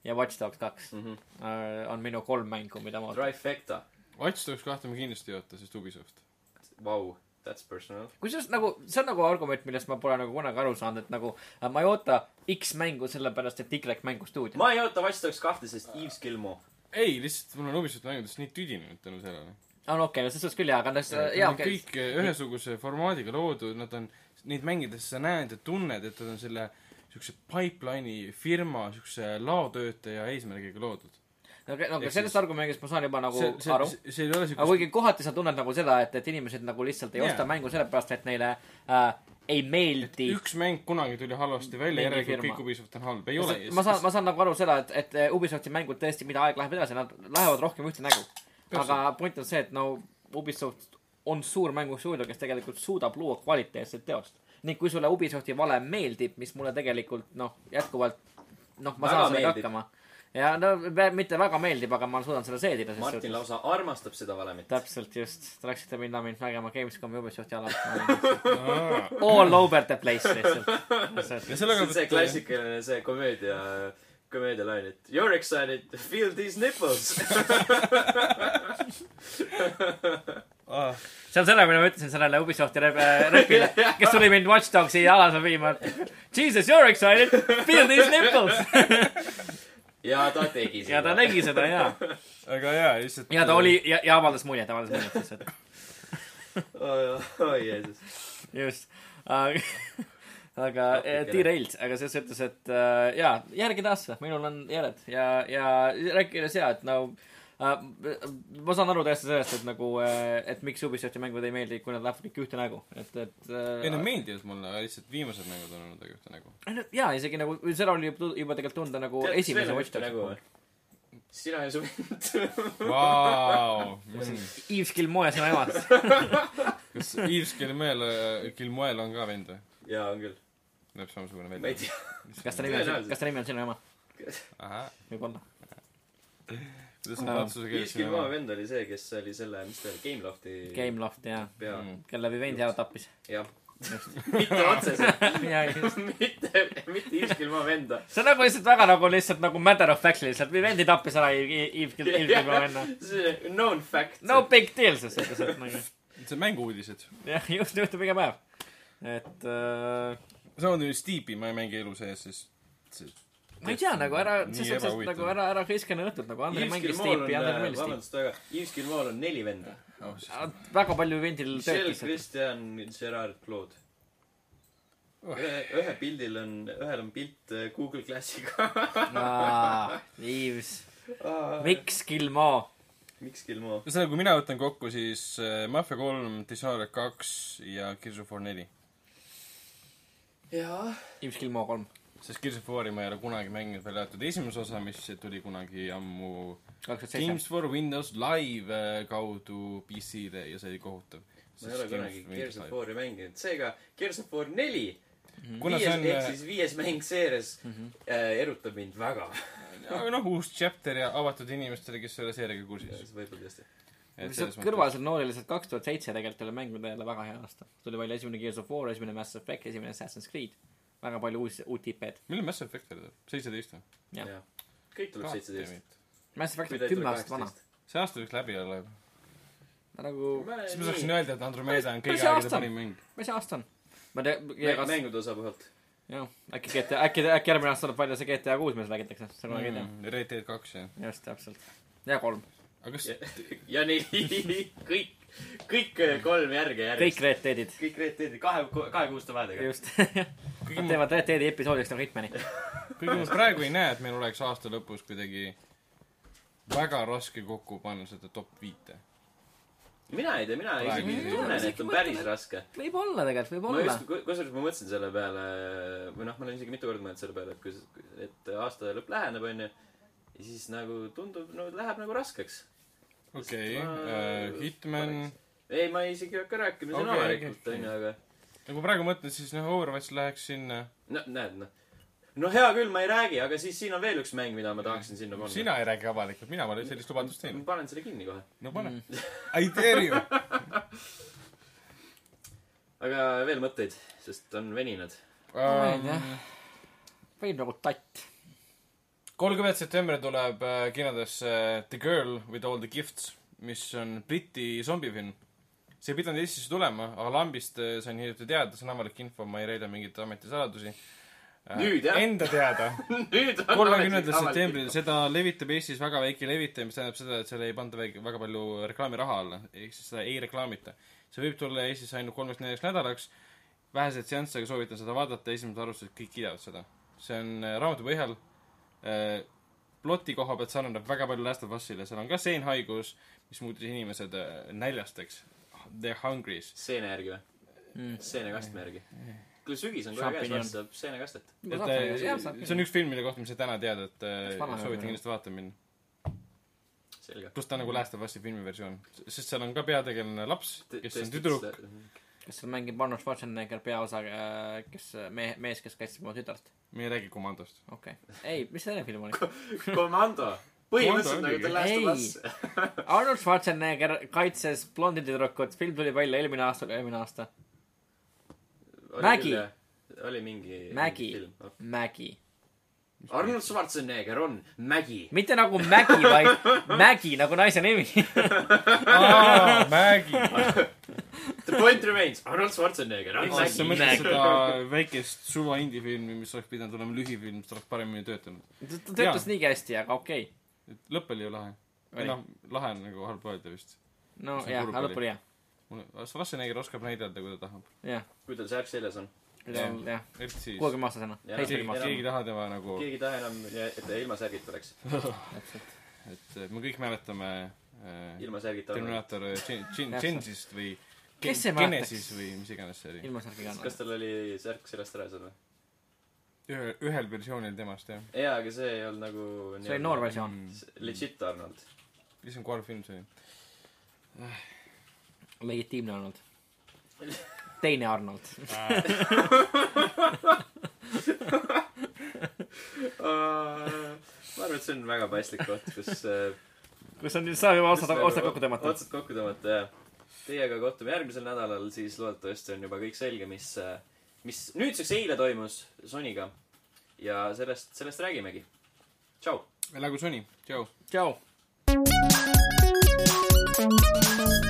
ja Watch Dogs kaks Mhm. äh, on minu kolm mängu, mida ma ootan. Trifecta. Watch Dogs kahte ma kindlasti ei oota, sest Ubisoft. Vau, that's personal. kusjuures nagu, see on nagu argument, millest ma pole nagu kunagi aru saanud, et nagu äh, ma ei oota X mängu sellepärast, et Y mängu stuudio. ma ei oota Watch Dogs kahte, sest Yves Gilmore. ei, lihtsalt mul on Ubisofti mängudest nii tüdinenud tänu sellele. on okei okay,, no selles suhtes küll jaa, aga noh, jaa kõik ühesuguse formaadiga loodud, nad on, neid mängides sa näed ja tunned, et nad on selle siukse pipeline'i firma siukse laotöötaja eesmärgiga loodud. okei, no aga Ehk sellest argumendist ma saan juba nagu see, see aru., ole aga kuigi kohati sa tunned nagu seda, et, et inimesed nagu lihtsalt ei Jaa. osta mängu sellepärast, et neile äh, ei meeldi. üks mäng kunagi tuli halvasti välja, järelikult kõik Ubisoft on halb. ei ole. ma saan, ma saan nagu aru seda, et, et Ubisofti mängud tõesti, mida aeg läheb edasi, nad lähevad rohkem ühte nägu. aga point on see, et no Ubisoft on suur mängustuudio, kes tegelikult suudab luua kvaliteetset teost. ning kui sulle Ubisofti valem meeldib, mis mulle tegelikult noh, jätkuvalt noh, ma Väga saan sellega hakkama. Ja no mitte väga meeldib, aga ma suudan seda seedida. Martin lausa armastab seda valemit. täpselt just, te läksite minna mind nägema Gamescomi Ubisofti alal. All over the place lihtsalt. ja see on see. klassikaline see komöödia, komöödialain, et you are excited, feel these nipples. Ah, see on selle, mida ma ütlesin sellele Ubisofti rep- repile, kes tuli mind Watch Dogsi alase viima. Jesus, you are excited, feel these nipples. ja ta tegi seda. ja ta tegi seda ja, aga jaa, lihtsalt. ja ta oli ja, ja avaldas muljet, avaldas muljet lihtsalt. oi Jeesus. just, aga, aga eh, derailed, aga selles suhtes, et äh, jaa, järgida asja, minul on järjed ja, ja rääkides jaa, et no ma saan aru täiesti sellest, et nagu, et miks Ubisofti mängud ei meeldi, kui nad lähevad kõik ühte nägu, et, et äh, ei, need meeldivad mulle, aga lihtsalt viimased mängud on olnud väga ühte nägu. Jaa, isegi nagu, seda oli juba, juba tegelikult tunda nagu tead, esimese Watch Dogsi puhul sina ja su vend. Vau. Yves Gilmoe sinu emast. kas Yves Gilmoel, Gilmoel on ka vend või? jaa, on küll. näeb samasugune ma ei välja. tea. kas ta nimi on, kas ta nimi on sinu ema? võib-olla. Kuidas on Aga- prantsuse keeles Iiskil maa vend oli see, kes oli selle, mis ta oli, Gamelofti Gameloft jaa, pea. Mm. kelle Vivendi ära tappis. jah. mitte otseselt. mitte, mitte Iiskil maa venda. see on nagu lihtsalt väga nagu lihtsalt nagu matter of fact lihtsalt, Vivendi tappis ära Yves Gilmoe venna. see on known fact. no big deal ses suhtes, et nagu see on mängu-uudised. jah, just juhtub iga päev. et äh, samamoodi Steepi ma ei mängi elu sees, sest see ma ei tea nagu ära, selles suhtes nagu ära, ära hõiskane õhtult nagu Andrei mängis on teipi, Andrei, meeldis teip. vabandust väga, Iiskil maal on neli venda. oh,. väga palju Michel, töötas. Christian, Gerard, Claude. ühe, ühe pildil on, ühel on pilt äh, Google Glassiga. Yves, miks Gilmoe? miks Gilmo? ühesõnaga, kui mina võtan kokku, siis äh, Mafia kolm, Dishonored kaks ja Gears of War neli. jaa. Yves Gilmoe kolm, sest Gears of War'i ma ei ole kunagi mänginud, välja arvatud esimese osa, mis tuli kunagi ammu. Games for Windows Live äh, kaudu PC-le ja see oli kohutav. ma ei ole kunagi Gears of War'i mänginud, seega Gears of War neli, kuna viies see on ehk siis viies mäng seerias äh, erutab mind väga. aga noh, uus chapter ja avatud inimestele, kes ei ole seeriaga kursis. võib-olla tõesti. lihtsalt kõrvalised noolilised kaks tuhat seitse tegelikult oli mängude jälle väga hea aasta. tuli välja esimene Gears of War, esimene Mass Effect, esimene Assassin's Creed. Väga palju uusi, uut IP-d. millal Mass Effect oli? seitseteist või? Jah. jah. kõik tuleb seitseteist. Mass Effect on kümme aastat vana. see aasta võiks läbi olla juba. nagu, siis ma saaksin öelda, et Andromeda on päris aegade parim mäng. mis aasta on? ma tea, mängude osapoolt. jah, äkki GTA, äkki, äkki järgmine aasta tuleb välja see GTA kuus, millest räägitakse, seda kunagi ei tea. Red Dead kaks, jah. just, täpselt. ja kolm. aga kas ja neli, kõik, kõik äh, kolm järge järjest. kõik Red Deadid. kõik Red Deadid kahe, kahekuuste vahedega. just. Nad teevad Red Deadi episoodiks nagu Hitmani. kuigi ma praegu ei näe, et meil oleks aasta lõpus kuidagi väga raske kokku panna seda top viite. mina ei tea, mina isegi tunnen, et on päris raske. võib-olla tegelikult, ma võib-olla just, kusjuures ma mõtlesin selle peale, või noh, ma olen isegi mitu korda mõelnud selle peale, et kui, et aasta lõpp läheneb, onju. ja siis nagu tundub, no läheb nagu raskeks. Okei Ma- okay,, Hitman, ei, ma ei isegi ei hakka rääkima siin Okei, avalikult, okei, onju, aga nagu praegu mõtled, siis noh, Overwatch läheks sinna. no näed, noh. no hea küll, ma ei räägi, aga siis siin on veel üks mäng, mida ma tahaksin sinna panna. sina ei räägi avalikult, mina pole sellist lubadust ma teinud. panen selle kinni kohe. no pane Mm. I dare you. aga veel mõtteid, sest on veninud. ma ei tea. võib nagu tatt. Kolmkümmend september tuleb äh, kinodesse The Girl with all the gifts, mis on Briti zombifilm. see ei pidanud Eestisse tulema, aga lambist äh, sain hiljuti teada, see on avalik info, ma ei reeda mingeid ametisaladusi. Nüüd, jah? Enda teada. kolmekümnendal septembril, seda levitab Eestis väga väike levitaja, mis tähendab seda, et seal ei panda väike- väga palju reklaamiraha alla, ehk siis seda ei reklaamita. see võib tulla Eestisse ainult kolmeks-neljaks nädalaks, väheseid seansse, aga soovitan seda vaadata, esimesed arvustused kõik kiidavad seda. see on äh, raamatu põhjal äh, ploti koha pealt sarnaneb väga palju Last of Usile, seal on ka seenhaigus, mis muutis inimesed äh, näljasteks. They're hungry's. stseene järgi või? Mm. seenekastme järgi. kui sügis on kohe käes, saab seenekastet. et äh, see on üks film, mille kohta ma sain täna teada, et äh, soovitan kindlasti vaatama minna. pluss ta on nagu Last of Us'i filmiversioon. sest seal on ka peategelane laps, kes on tüdruk. Kas seal mängib Arnold Schwarzenegger peaosa, kes mehe, mees, kes kaitseb oma tütart? me ei räägi Komandost. okei okay.. ei, mis see teine film oli? komando. põhimõtteliselt nagu The Last of Us. Arnold Schwarzenegger kaitses blondi tüdrukut, film tuli välja eelmine aasta, eelmine aasta. Maggie.. oli mingi. Maggie. Maggie. Arnold Schwarzenegger on Maggie. mitte nagu Maggie, vaid Maggie nagu naise nimi. Maggie. The point remains, Arnold Schwarzenegger on sa mõtled seda väikest suva indie-filmi, mis oleks pidanud olema lühifilm, mis oleks paremini töötanud. ta töötas niigi hästi, aga okei okay.. et lõpp oli ju lahe. või noh, lahe on nagu halb öelda vist. no jah, aga lõpp oli hea. mulle, Schwarzenegger oskab näidelda, kui ta tahab. kui tal särk seljas on. jah, kuuekümne aastasena. Keegi, ei taha tema nagu, keegi ei taha enam, et ta ilma särgita oleks. et me kõik mäletame äh, ilma särgita. Terminaator äh, Gen- Gen- Täpselt. Genesist või Kes ei Genesis või mis iganes see oli. ilma särgiga kas tal oli särk seljast ära seal või? ühe, ühel versioonil temast jah. jaa, aga see ei olnud nagu. see oli noor. versioon. Legit Arnold. issand, kui halb film see oli. legitiimne Arnold. teine Arnold. ma arvan, et see on väga paslik koht, kus äh, kus on nüüd, saab juba otsad, Just otsad nagu kokku tõmmata. otsad kokku tõmmata, jah. Teiega kohtume järgmisel nädalal, siis loodetavasti on juba kõik selge, mis, mis nüüdseks eile toimus Sonyga. ja sellest, sellest räägimegi. tšau. elagu Sony, tšau. tšau. Thank you.